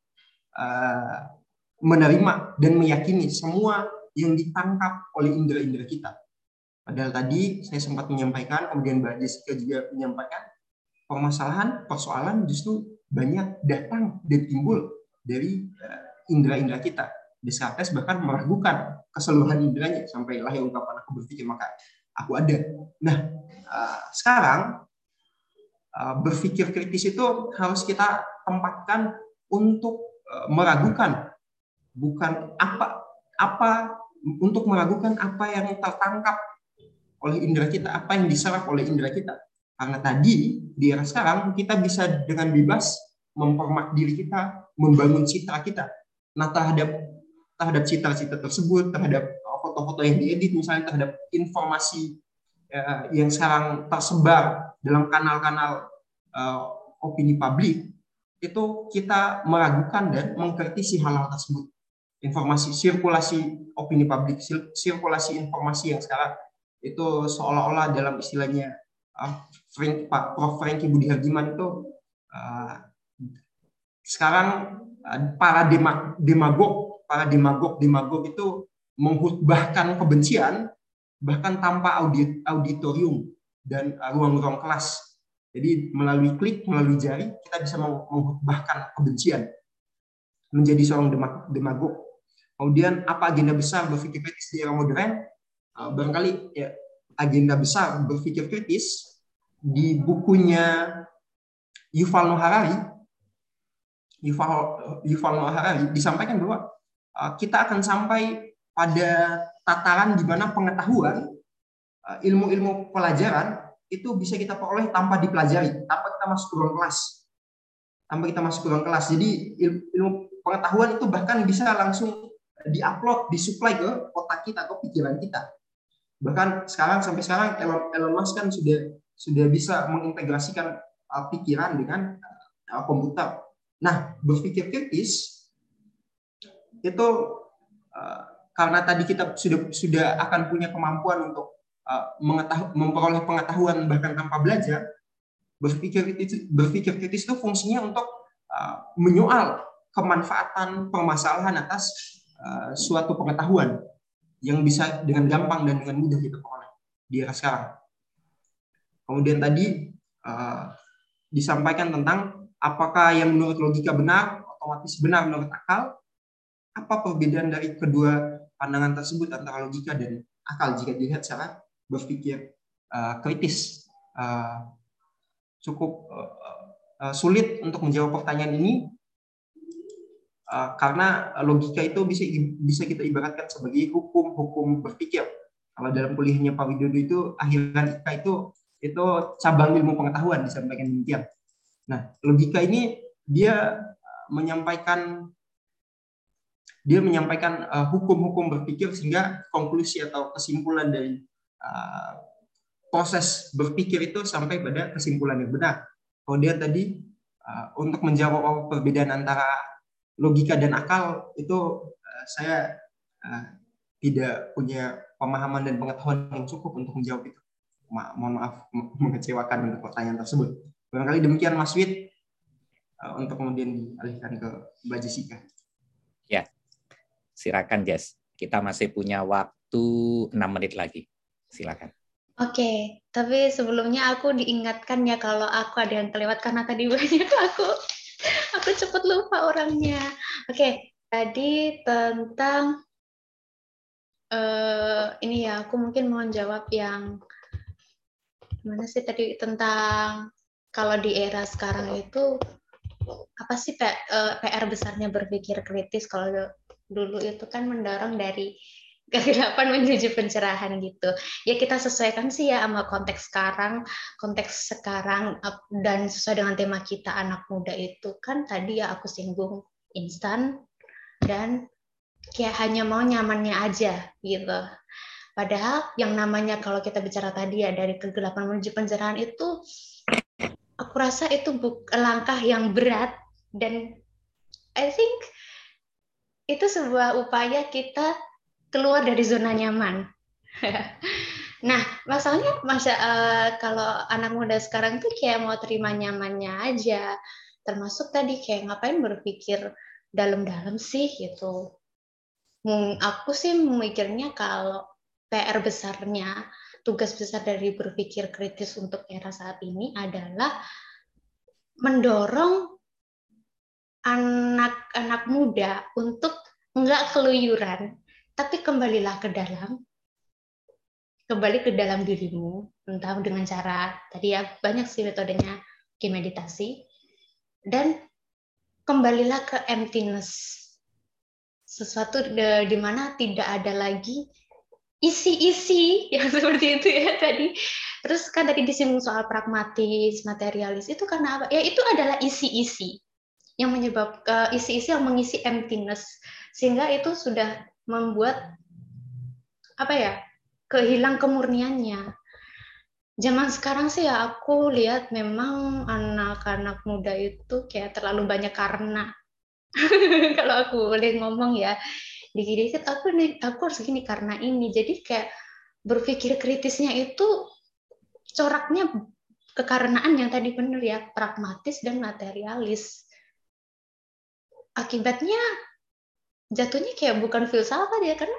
menerima dan meyakini semua yang ditangkap oleh indera-indera kita. Padahal tadi saya sempat menyampaikan, kemudian Mbak Jessica juga menyampaikan, permasalahan, persoalan justru banyak datang dan timbul dari uh, indera-indera kita. Descartes bahkan meragukan keseluruhan inderanya sampai lahir ungkapan aku berpikir maka aku ada. Nah, uh, sekarang uh, berpikir kritis itu harus kita tempatkan untuk meragukan, bukan apa apa untuk meragukan apa yang tertangkap oleh indera kita, apa yang diserap oleh indera kita. Karena tadi di era sekarang kita bisa dengan bebas mempermak diri kita, membangun citra kita. Nah terhadap terhadap citra-citra tersebut, terhadap foto-foto yang diedit misalnya terhadap informasi uh, yang sekarang tersebar dalam kanal-kanal uh, opini publik itu kita meragukan dan mengkritisi hal-hal tersebut informasi sirkulasi opini publik sirkulasi informasi yang sekarang itu seolah-olah dalam istilahnya uh, Frank, Pak Prof Franky Budi Harjiman itu uh, sekarang uh, para demagog para demagog demagog itu menghutbahkan kebencian bahkan tanpa audit, auditorium dan ruang-ruang kelas. Jadi melalui klik, melalui jari kita bisa menghutbahkan kebencian menjadi seorang demagog. Kemudian apa agenda besar berpikir kritis di era modern? Uh, barangkali ya, agenda besar berpikir kritis di bukunya Yuval Noah Harari, Yuval, Yuval Noah Harari disampaikan bahwa uh, kita akan sampai pada tataran di mana pengetahuan eh, ilmu-ilmu pelajaran itu bisa kita peroleh tanpa dipelajari, tanpa kita masuk ke ruang kelas. Tanpa kita masuk ke ruang kelas. Jadi ilmu pengetahuan itu bahkan bisa langsung diupload, disuplai ke otak kita atau pikiran kita. Bahkan sekarang sampai sekarang Elon, Elon Musk kan sudah sudah bisa mengintegrasikan uh, pikiran dengan uh, komputer. Nah, berpikir kritis itu uh, karena tadi kita sudah sudah akan punya kemampuan untuk uh, mengetahui, memperoleh pengetahuan bahkan tanpa belajar, berpikir kritis, berpikir kritis itu fungsinya untuk uh, menyoal kemanfaatan permasalahan atas uh, suatu pengetahuan yang bisa dengan gampang dan dengan mudah kita peroleh di era sekarang. Kemudian tadi uh, disampaikan tentang apakah yang menurut logika benar, otomatis benar menurut akal, apa perbedaan dari kedua pandangan tersebut antara logika dan akal jika dilihat secara berpikir uh, kritis. Uh, cukup uh, uh, sulit untuk menjawab pertanyaan ini. Uh, karena logika itu bisa bisa kita ibaratkan sebagai hukum-hukum berpikir. Kalau dalam kuliahnya Pak Widodo itu akhiran IKA itu itu cabang ilmu pengetahuan disampaikan demikian. Nah, logika ini dia menyampaikan dia menyampaikan hukum-hukum uh, berpikir sehingga konklusi atau kesimpulan dari uh, proses berpikir itu sampai pada kesimpulan yang benar. Kemudian tadi uh, untuk menjawab perbedaan antara logika dan akal itu uh, saya uh, tidak punya pemahaman dan pengetahuan yang cukup untuk menjawab itu. Ma mohon maaf mengecewakan untuk pertanyaan tersebut. Barangkali demikian Mas Wid uh, untuk kemudian dialihkan ke Mbak Jessica. Ya, silakan Jess. Kita masih punya waktu 6 menit lagi. Silakan. Oke, tapi sebelumnya aku diingatkan ya kalau aku ada yang kelewat karena tadi banyak aku aku cepet lupa orangnya. Oke, tadi tentang uh, ini ya, aku mungkin mau jawab yang mana sih tadi tentang kalau di era sekarang itu apa sih PR eh, besarnya berpikir kritis kalau dulu itu kan mendorong dari kegelapan menuju pencerahan gitu. Ya kita sesuaikan sih ya sama konteks sekarang, konteks sekarang dan sesuai dengan tema kita anak muda itu kan tadi ya aku singgung instan dan kayak hanya mau nyamannya aja gitu. Padahal yang namanya kalau kita bicara tadi ya dari kegelapan menuju pencerahan itu aku rasa itu langkah yang berat dan I think itu sebuah upaya kita keluar dari zona nyaman. nah, masalahnya masa uh, kalau anak muda sekarang tuh kayak mau terima nyamannya aja. Termasuk tadi kayak ngapain berpikir dalam-dalam sih gitu. Hmm, aku sih memikirnya kalau PR besarnya, tugas besar dari berpikir kritis untuk era saat ini adalah mendorong anak-anak muda untuk nggak keluyuran tapi kembalilah ke dalam. Kembali ke dalam dirimu entah dengan cara tadi ya banyak sih metodenya ke meditasi. Dan kembalilah ke emptiness. Sesuatu di mana tidak ada lagi isi-isi yang seperti itu ya tadi. Terus kan tadi disinggung soal pragmatis, materialis. Itu karena apa? Ya itu adalah isi-isi yang menyebabkan isi-isi yang mengisi emptiness. Sehingga itu sudah membuat apa ya kehilang kemurniannya. Zaman sekarang sih ya aku lihat memang anak-anak muda itu kayak terlalu banyak karena. Kalau aku boleh ngomong ya dikit-dikit aku nih aku harus gini karena ini. Jadi kayak berpikir kritisnya itu coraknya kekarenaan yang tadi benar ya pragmatis dan materialis. Akibatnya jatuhnya kayak bukan filsafat ya karena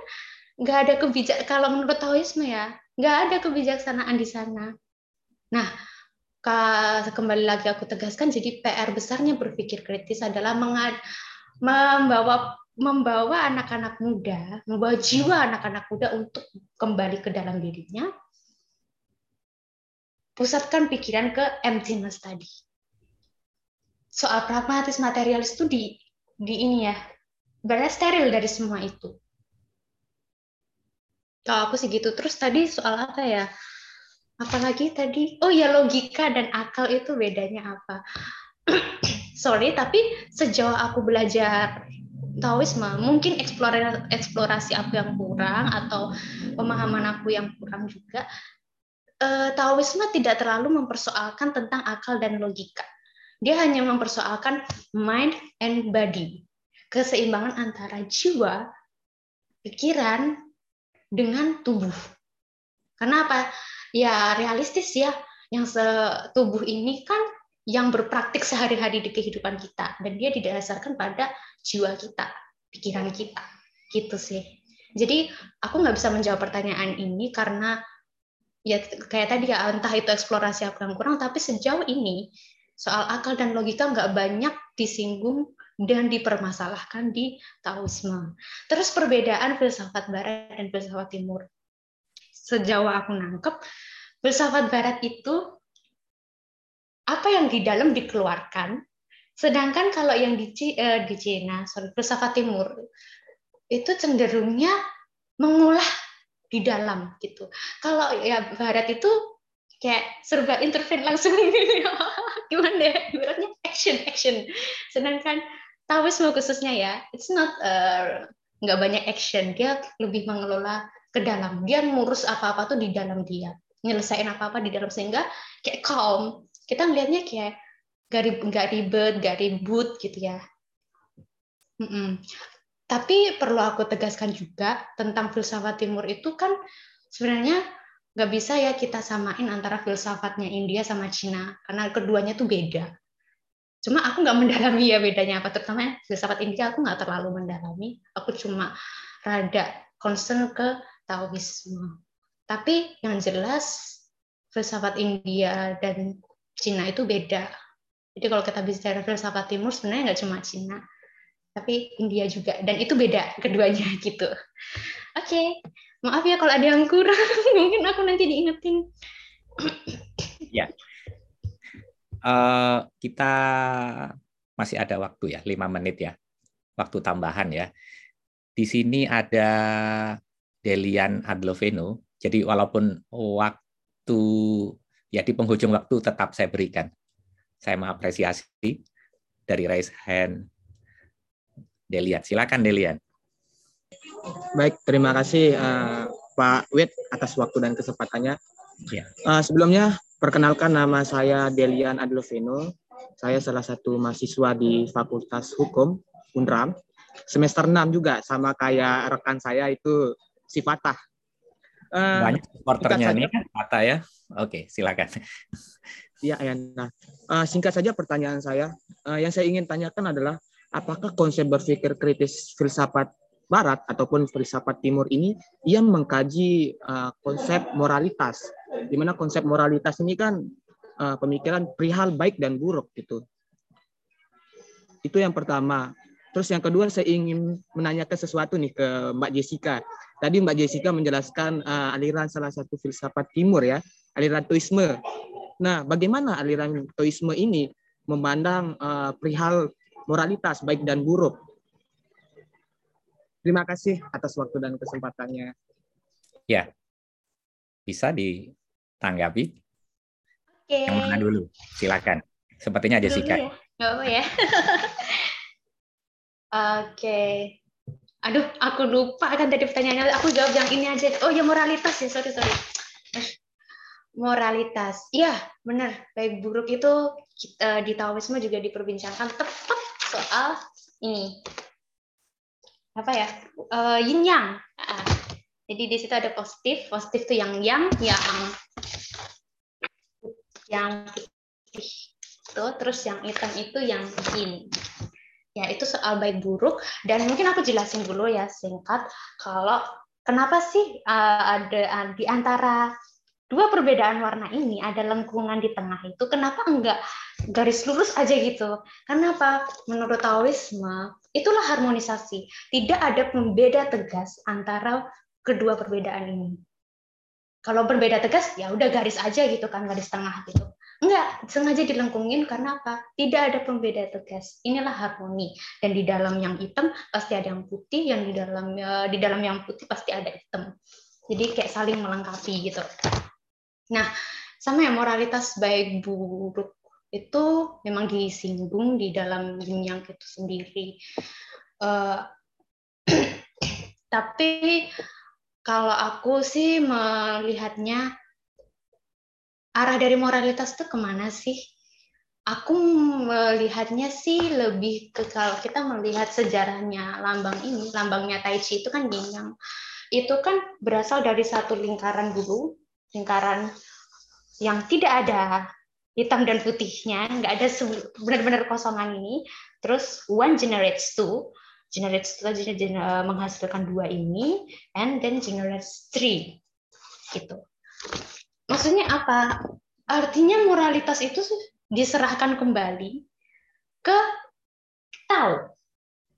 nggak ada kebijak kalau menurut Taoisme ya nggak ada kebijaksanaan di sana. Nah kembali lagi aku tegaskan jadi PR besarnya berpikir kritis adalah membawa membawa anak-anak muda, membawa jiwa anak-anak muda untuk kembali ke dalam dirinya, pusatkan pikiran ke emptiness tadi. Soal pragmatis materialis itu di di ini ya berarti steril dari semua itu. Kalau aku sih gitu. Terus tadi soal apa ya? Apalagi tadi? Oh ya logika dan akal itu bedanya apa? Sorry, tapi sejauh aku belajar Taoisme, mungkin eksplorasi, eksplorasi aku yang kurang atau pemahaman aku yang kurang juga. Eh, Taoisme tidak terlalu mempersoalkan tentang akal dan logika. Dia hanya mempersoalkan mind and body keseimbangan antara jiwa, pikiran, dengan tubuh. Kenapa? Ya realistis ya, yang tubuh ini kan yang berpraktik sehari-hari di kehidupan kita dan dia didasarkan pada jiwa kita, pikiran kita, gitu sih. Jadi aku nggak bisa menjawab pertanyaan ini karena ya kayak tadi ya entah itu eksplorasi aku yang kurang, tapi sejauh ini soal akal dan logika nggak banyak disinggung dan dipermasalahkan di Taoisme. Terus perbedaan filsafat Barat dan filsafat Timur. Sejauh aku nangkep, filsafat Barat itu apa yang di dalam dikeluarkan, Sedangkan kalau yang di, di Cina, sorry, filsafat timur itu cenderungnya mengolah di dalam gitu. Kalau ya barat itu kayak serba intervene langsung gimana ya ibaratnya action action sedangkan Taoisme khususnya ya. It's not uh, nggak banyak action. Dia lebih mengelola ke dalam. Dia ngurus apa-apa tuh di dalam dia. Nyelesain apa-apa di dalam. Sehingga kayak calm. Kita melihatnya kayak gak ribet, gak ribet, gak ribut gitu ya. Mm -mm. Tapi perlu aku tegaskan juga tentang filsafat timur itu kan sebenarnya nggak bisa ya kita samain antara filsafatnya India sama Cina. Karena keduanya tuh beda. Cuma aku nggak mendalami ya bedanya apa, terutama filsafat India aku nggak terlalu mendalami. Aku cuma rada concern ke Taoisme. Tapi yang jelas filsafat India dan Cina itu beda. Jadi kalau kita bicara filsafat timur sebenarnya nggak cuma Cina, tapi India juga. Dan itu beda keduanya gitu. Oke, okay. maaf ya kalau ada yang kurang, mungkin aku nanti diingetin. ya, uh, kita masih ada waktu ya, lima menit ya, waktu tambahan ya. Di sini ada Delian Adloveno. Jadi walaupun waktu ya di penghujung waktu tetap saya berikan. Saya mengapresiasi dari raise hand Delian. Silakan Delian. Baik, terima kasih uh, Pak Wit atas waktu dan kesempatannya. Ya. Uh, sebelumnya perkenalkan nama saya Delian Adloveno. Saya salah satu mahasiswa di Fakultas Hukum Unram. Semester 6 juga sama kayak rekan saya itu si Fatah. Uh, Banyak supporternya nih, Fatah ya. Oke, silakan. Iya, Ayana. Uh, singkat saja pertanyaan saya. Uh, yang saya ingin tanyakan adalah apakah konsep berpikir kritis filsafat Barat ataupun filsafat Timur ini ia mengkaji uh, konsep moralitas, di mana konsep moralitas ini kan uh, pemikiran perihal baik dan buruk gitu. Itu yang pertama. Terus yang kedua saya ingin menanyakan sesuatu nih ke Mbak Jessica. Tadi Mbak Jessica menjelaskan uh, aliran salah satu filsafat Timur ya, aliran Toisme. Nah, bagaimana aliran Toisme ini memandang uh, perihal moralitas baik dan buruk? Terima kasih atas waktu dan kesempatannya. Ya, bisa ditanggapi. Oke. Yang mana dulu? Silakan. Sepertinya Jessica. Ya. Gak apa ya. Oke. Aduh, aku lupa kan tadi pertanyaannya. Aku jawab yang ini aja. Oh ya moralitas ya, sorry sorry. Moralitas, iya benar. Baik buruk itu kita, di Taoisme juga diperbincangkan tepat soal ini apa ya? Uh, yin yang. Uh, jadi di situ ada positif, positif itu yang yang, yang yang itu, terus yang hitam itu yang yin. Ya itu soal baik buruk. Dan mungkin aku jelasin dulu ya singkat. Kalau kenapa sih uh, ada uh, di antara dua perbedaan warna ini ada lengkungan di tengah itu kenapa enggak garis lurus aja gitu? Kenapa menurut Taoisme itulah harmonisasi tidak ada pembeda tegas antara kedua perbedaan ini kalau berbeda tegas ya udah garis aja gitu kan garis tengah gitu Enggak, sengaja dilengkungin karena apa? Tidak ada pembeda tegas. Inilah harmoni. Dan di dalam yang hitam pasti ada yang putih, yang di dalam eh, di dalam yang putih pasti ada hitam. Jadi kayak saling melengkapi gitu. Nah, sama ya moralitas baik buruk itu memang disinggung di dalam yin yang itu sendiri. Uh, tapi kalau aku sih melihatnya arah dari moralitas itu ke mana sih? Aku melihatnya sih lebih ke kalau kita melihat sejarahnya lambang ini, lambangnya Tai Chi itu kan yin yang itu kan berasal dari satu lingkaran dulu, lingkaran yang tidak ada hitam dan putihnya, nggak ada benar-benar kosongan ini. Terus one generates two, generates two menghasilkan dua ini, and then generates three, gitu. Maksudnya apa? Artinya moralitas itu diserahkan kembali ke tahu.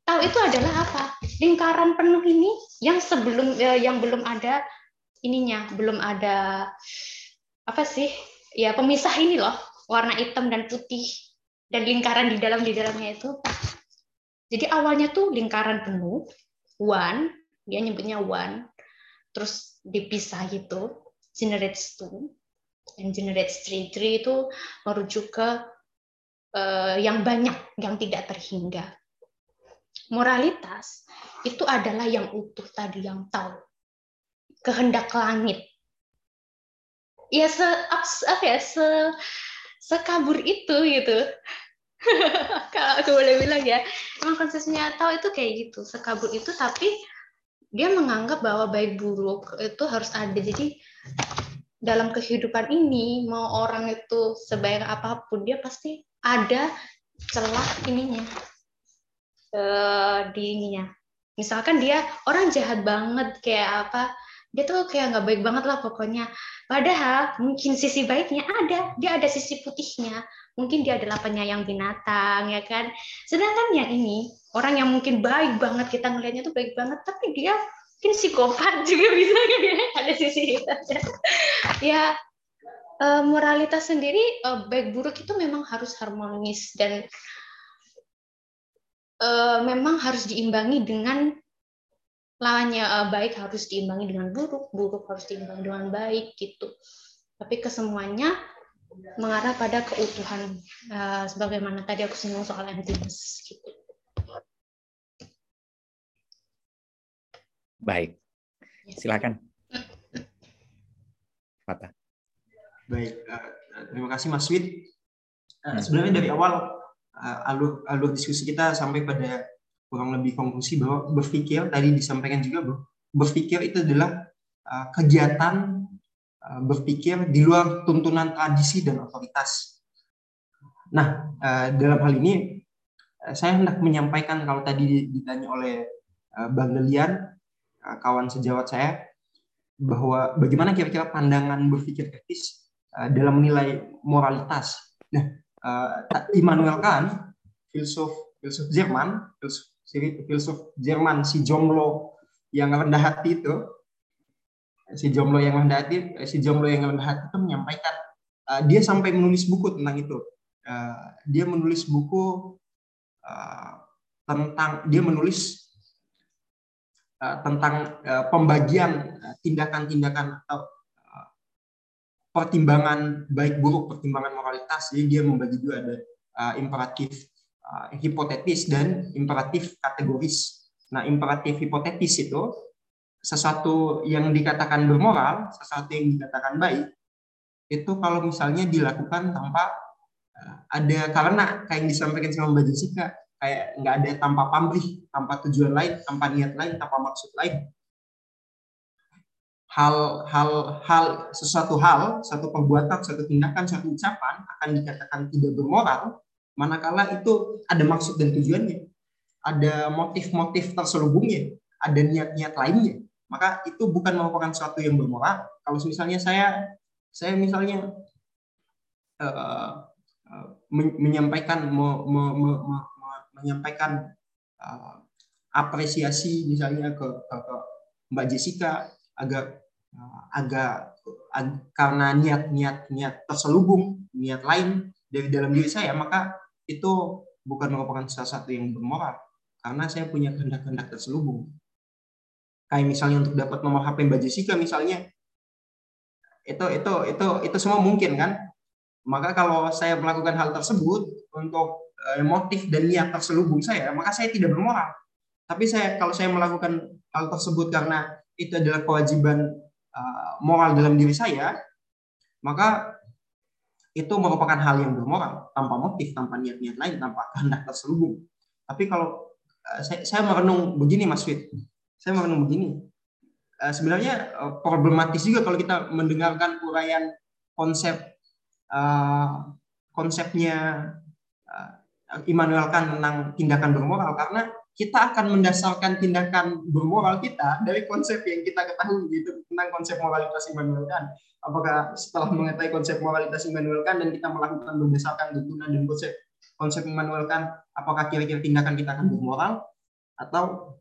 Tahu itu adalah apa? Lingkaran penuh ini yang sebelum eh, yang belum ada ininya, belum ada apa sih? Ya pemisah ini loh, warna hitam dan putih dan lingkaran di dalam di dalamnya itu. Jadi awalnya tuh lingkaran penuh one dia nyebutnya one terus dipisah gitu generates two and generates three three itu merujuk ke uh, yang banyak yang tidak terhingga. Moralitas itu adalah yang utuh tadi yang tahu kehendak langit ya se apa ya se sekabur itu gitu. Kalau aku boleh bilang ya emang konsepnya tahu itu kayak gitu sekabur itu tapi dia menganggap bahwa baik buruk itu harus ada. Jadi dalam kehidupan ini mau orang itu sebaik apa pun dia pasti ada celah ininya uh, di ininya. Misalkan dia orang jahat banget kayak apa dia tuh kayak nggak baik banget lah pokoknya. Padahal mungkin sisi baiknya ada, dia ada sisi putihnya. Mungkin dia adalah penyayang binatang, ya kan. Sedangkan yang ini, orang yang mungkin baik banget, kita ngelihatnya tuh baik banget, tapi dia mungkin psikopat juga bisa ya, ada sisi hitamnya. ya, eh, moralitas sendiri, eh, baik buruk itu memang harus harmonis dan eh, memang harus diimbangi dengan lawannya uh, baik harus diimbangi dengan buruk, buruk harus diimbangi dengan baik gitu. Tapi kesemuanya mengarah pada keutuhan uh, sebagaimana tadi aku singgung soal emptiness gitu. Baik. Silakan. Fatah. Baik, uh, terima kasih Mas Wid. Uh, sebenarnya dari awal uh, alur alur diskusi kita sampai pada kurang lebih konklusi bahwa berpikir tadi disampaikan juga bahwa berpikir itu adalah uh, kegiatan uh, berpikir di luar tuntunan tradisi dan otoritas. Nah, uh, dalam hal ini uh, saya hendak menyampaikan kalau tadi ditanya oleh uh, Bang Delian, uh, kawan sejawat saya, bahwa bagaimana kira-kira pandangan berpikir kritis uh, dalam menilai moralitas. Nah, Immanuel Kant, filsuf filsuf Jerman, filsuf filsuf Jerman si Jomlo yang rendah hati itu si Jomlo yang rendah hati si Jomlo yang rendah hati itu menyampaikan uh, dia sampai menulis buku tentang itu. Uh, dia menulis buku tentang dia menulis tentang pembagian tindakan-tindakan atau pertimbangan baik buruk pertimbangan moralitas. Jadi dia membagi dua ada imperatif uh, hipotetis dan imperatif kategoris. Nah, imperatif hipotetis itu sesuatu yang dikatakan bermoral, sesuatu yang dikatakan baik, itu kalau misalnya dilakukan tanpa uh, ada karena kayak yang disampaikan sama Mbak Jessica, kayak nggak ada tanpa pamrih, tanpa tujuan lain, tanpa niat lain, tanpa maksud lain. Hal, hal, hal, sesuatu hal, satu perbuatan, satu tindakan, satu ucapan akan dikatakan tidak bermoral manakala itu ada maksud dan tujuannya, ada motif-motif terselubungnya, ada niat-niat lainnya, maka itu bukan merupakan sesuatu yang bermoral. Kalau misalnya saya saya misalnya uh, uh, menyampaikan me, me, me, me, menyampaikan uh, apresiasi misalnya ke, ke, ke Mbak Jessica agak uh, agak ag, karena niat-niat niat terselubung niat lain dari dalam diri saya maka itu bukan merupakan salah satu yang bermoral karena saya punya kehendak-kehendak terselubung. Kayak misalnya untuk dapat nomor HP Mbak Jessica misalnya itu itu itu itu semua mungkin kan? Maka kalau saya melakukan hal tersebut untuk eh, motif dan niat terselubung saya, maka saya tidak bermoral. Tapi saya kalau saya melakukan hal tersebut karena itu adalah kewajiban uh, moral dalam diri saya, maka itu merupakan hal yang bermoral tanpa motif, tanpa niat-niat lain, tanpa kehendak terselubung. Tapi kalau uh, saya, saya merenung begini, Mas Fit, saya merenung begini. Uh, sebenarnya uh, problematis juga kalau kita mendengarkan uraian konsep konsepnya Immanuel Kant tentang tindakan bermoral karena kita akan mendasarkan tindakan bermoral kita dari konsep yang kita ketahui gitu tentang konsep moralitas Immanuel Kant. Apakah setelah mengetahui konsep moralitas Immanuel Kant dan kita melakukan berdasarkan tuntunan dan konsep konsep Immanuel Kant, apakah kira-kira tindakan kita akan bermoral atau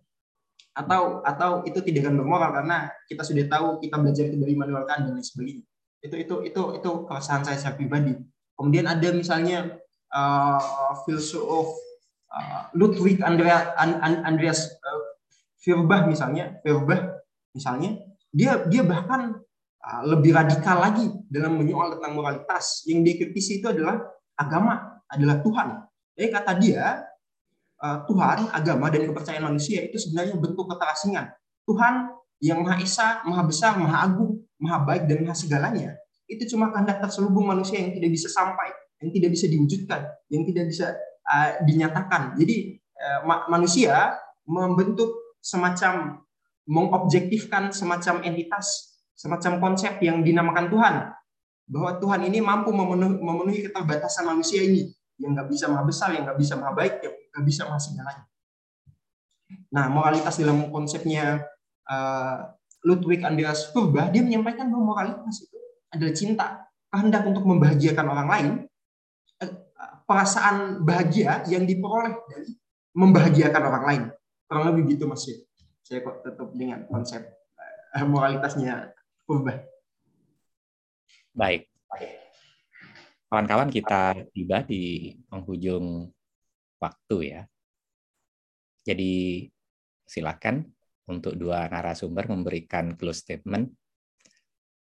atau atau itu tidak akan bermoral karena kita sudah tahu kita belajar itu dari Immanuel Kant dan lain sebagainya. Itu itu itu itu keresahan saya secara pribadi. Kemudian ada misalnya uh, filsuf uh, Ludwig Andrea, Andreas uh, Feuerbach misalnya, Feuerbach misalnya, dia dia bahkan uh, lebih radikal lagi dalam menyoal tentang moralitas. Yang dia kritisi itu adalah agama, adalah Tuhan. Jadi kata dia, uh, Tuhan, agama dan kepercayaan manusia itu sebenarnya bentuk keterasingan. Tuhan yang Maha Esa, Maha Besar, Maha Agung, Maha Baik dan Maha Segalanya itu cuma kehendak terselubung manusia yang tidak bisa sampai, yang tidak bisa diwujudkan, yang tidak bisa dinyatakan. Jadi ma manusia membentuk semacam mengobjektifkan semacam entitas, semacam konsep yang dinamakan Tuhan. Bahwa Tuhan ini mampu memenuhi, memenuhi keterbatasan manusia ini yang nggak bisa maha besar, yang nggak bisa maha baik, yang nggak bisa maha segalanya. Nah, moralitas dalam konsepnya uh, Ludwig Andreas Feuerbach, dia menyampaikan bahwa moralitas itu adalah cinta, kehendak untuk membahagiakan orang lain, perasaan bahagia yang diperoleh dari membahagiakan orang lain. Kurang lebih gitu Mas Saya kok tetap dengan konsep uh, moralitasnya Feuerbach. Baik. Kawan-kawan kita tiba di penghujung waktu ya. Jadi silakan untuk dua narasumber memberikan close statement.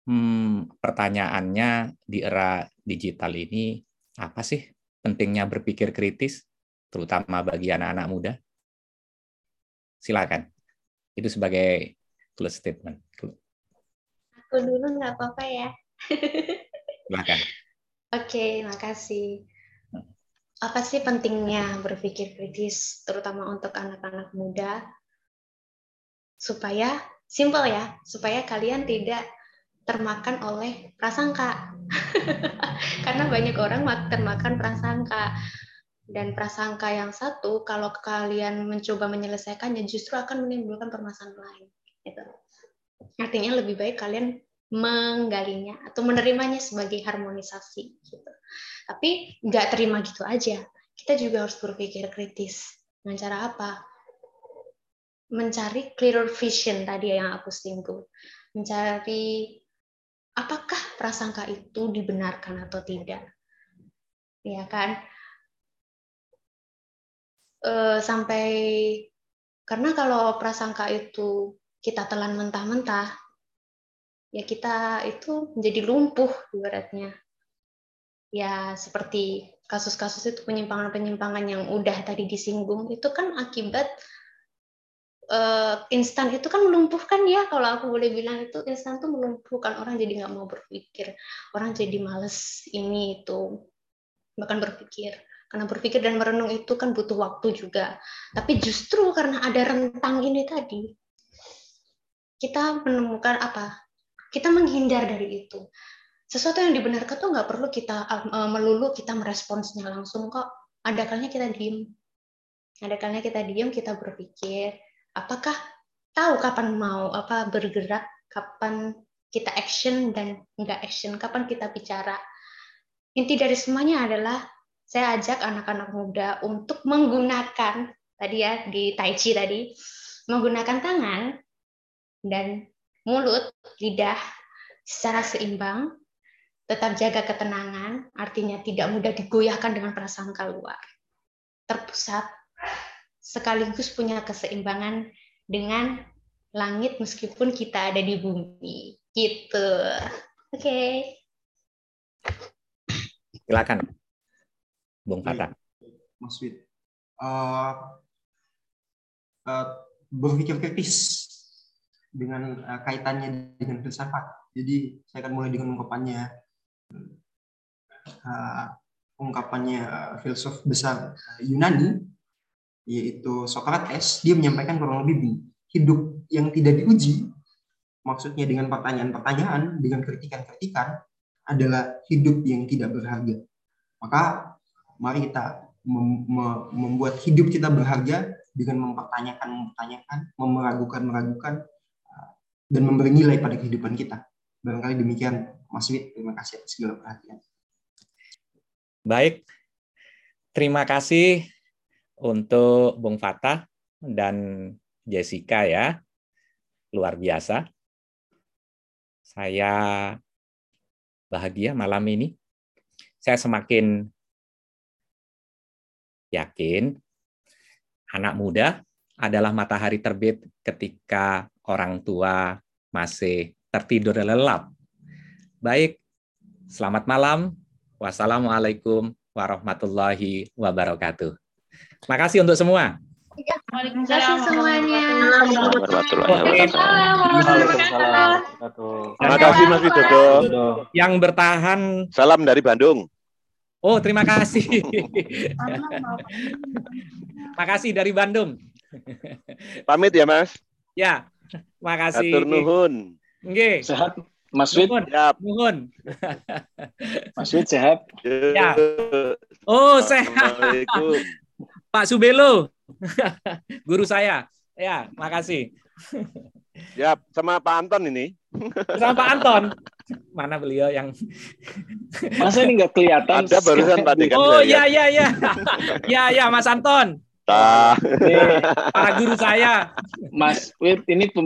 Hmm, pertanyaannya di era digital ini apa sih pentingnya berpikir kritis, terutama bagi anak-anak muda? Silakan. Itu sebagai close statement. Aku dulu nggak apa-apa ya. Silakan. Oke, makasih. Apa sih pentingnya berpikir kritis, terutama untuk anak-anak muda, supaya simple ya, supaya kalian tidak termakan oleh prasangka. Karena banyak orang termakan prasangka. Dan prasangka yang satu, kalau kalian mencoba menyelesaikannya, justru akan menimbulkan permasalahan lain. Gitu. Artinya lebih baik kalian menggalinya atau menerimanya sebagai harmonisasi gitu. Tapi nggak terima gitu aja. Kita juga harus berpikir kritis. Dengan cara apa? Mencari clearer vision tadi yang aku singgung. Mencari apakah prasangka itu dibenarkan atau tidak. Ya kan? E, sampai karena kalau prasangka itu kita telan mentah-mentah, ya kita itu menjadi lumpuh ibaratnya. Ya seperti kasus-kasus itu penyimpangan-penyimpangan yang udah tadi disinggung itu kan akibat uh, instan itu kan melumpuhkan ya. Kalau aku boleh bilang itu instan tuh melumpuhkan. Orang jadi nggak mau berpikir. Orang jadi males ini itu. Bahkan berpikir. Karena berpikir dan merenung itu kan butuh waktu juga. Tapi justru karena ada rentang ini tadi kita menemukan apa? Kita menghindar dari itu. Sesuatu yang dibenarkan tuh nggak perlu kita uh, melulu kita meresponsnya langsung kok. Ada kalanya kita diem. Ada kalanya kita diem, kita berpikir, apakah tahu kapan mau apa bergerak, kapan kita action dan nggak action, kapan kita bicara. Inti dari semuanya adalah saya ajak anak-anak muda untuk menggunakan tadi ya di Tai Chi tadi menggunakan tangan dan mulut, lidah secara seimbang, tetap jaga ketenangan, artinya tidak mudah digoyahkan dengan prasangka luar. Terpusat, sekaligus punya keseimbangan dengan langit meskipun kita ada di bumi. Gitu. Oke. Okay. Silakan. Bung Fata. Mas Wid. Uh, uh, berpikir kritis dengan uh, kaitannya dengan filsafat. Jadi saya akan mulai dengan ungkapannya uh, ungkapannya uh, filsuf besar uh, Yunani yaitu Socrates. Dia menyampaikan kurang lebih hidup yang tidak diuji maksudnya dengan pertanyaan-pertanyaan, dengan kritikan-kritikan adalah hidup yang tidak berharga. Maka mari kita mem membuat hidup kita berharga dengan mempertanyakan, mempertanyakan, memeragukan, meragukan, dan memberi nilai pada kehidupan kita. Barangkali demikian, Mas Wid. Terima kasih atas segala perhatian. Baik, terima kasih untuk Bung Fatah dan Jessica ya. Luar biasa. Saya bahagia malam ini. Saya semakin yakin anak muda adalah matahari terbit ketika orang tua masih tertidur lelap. Baik, selamat malam. Wassalamualaikum warahmatullahi wabarakatuh. Makasih untuk semua. Terima kasih semuanya. Terima kasih Mas Widodo. Yang bertahan. Salam dari Bandung. Oh, terima kasih. Makasih dari Bandung. Pamit ya, Mas. Ya, makasih. Atur nuhun. Nggih. Sehat, Mas Wid. Nuhun. Siap. Nuhun. Mas Wid sehat. Ya. Oh, sehat. Assalamualaikum. Pak Subelo. Guru saya. Ya, makasih. Siap, sama Pak Anton ini. Sama Pak Anton. Mana beliau yang Masa ini nggak kelihatan? Ada barusan Pak Dekan. Oh iya iya iya. Ya ya Mas Anton. Ini Para guru saya. Mas Wid ini pembicaraan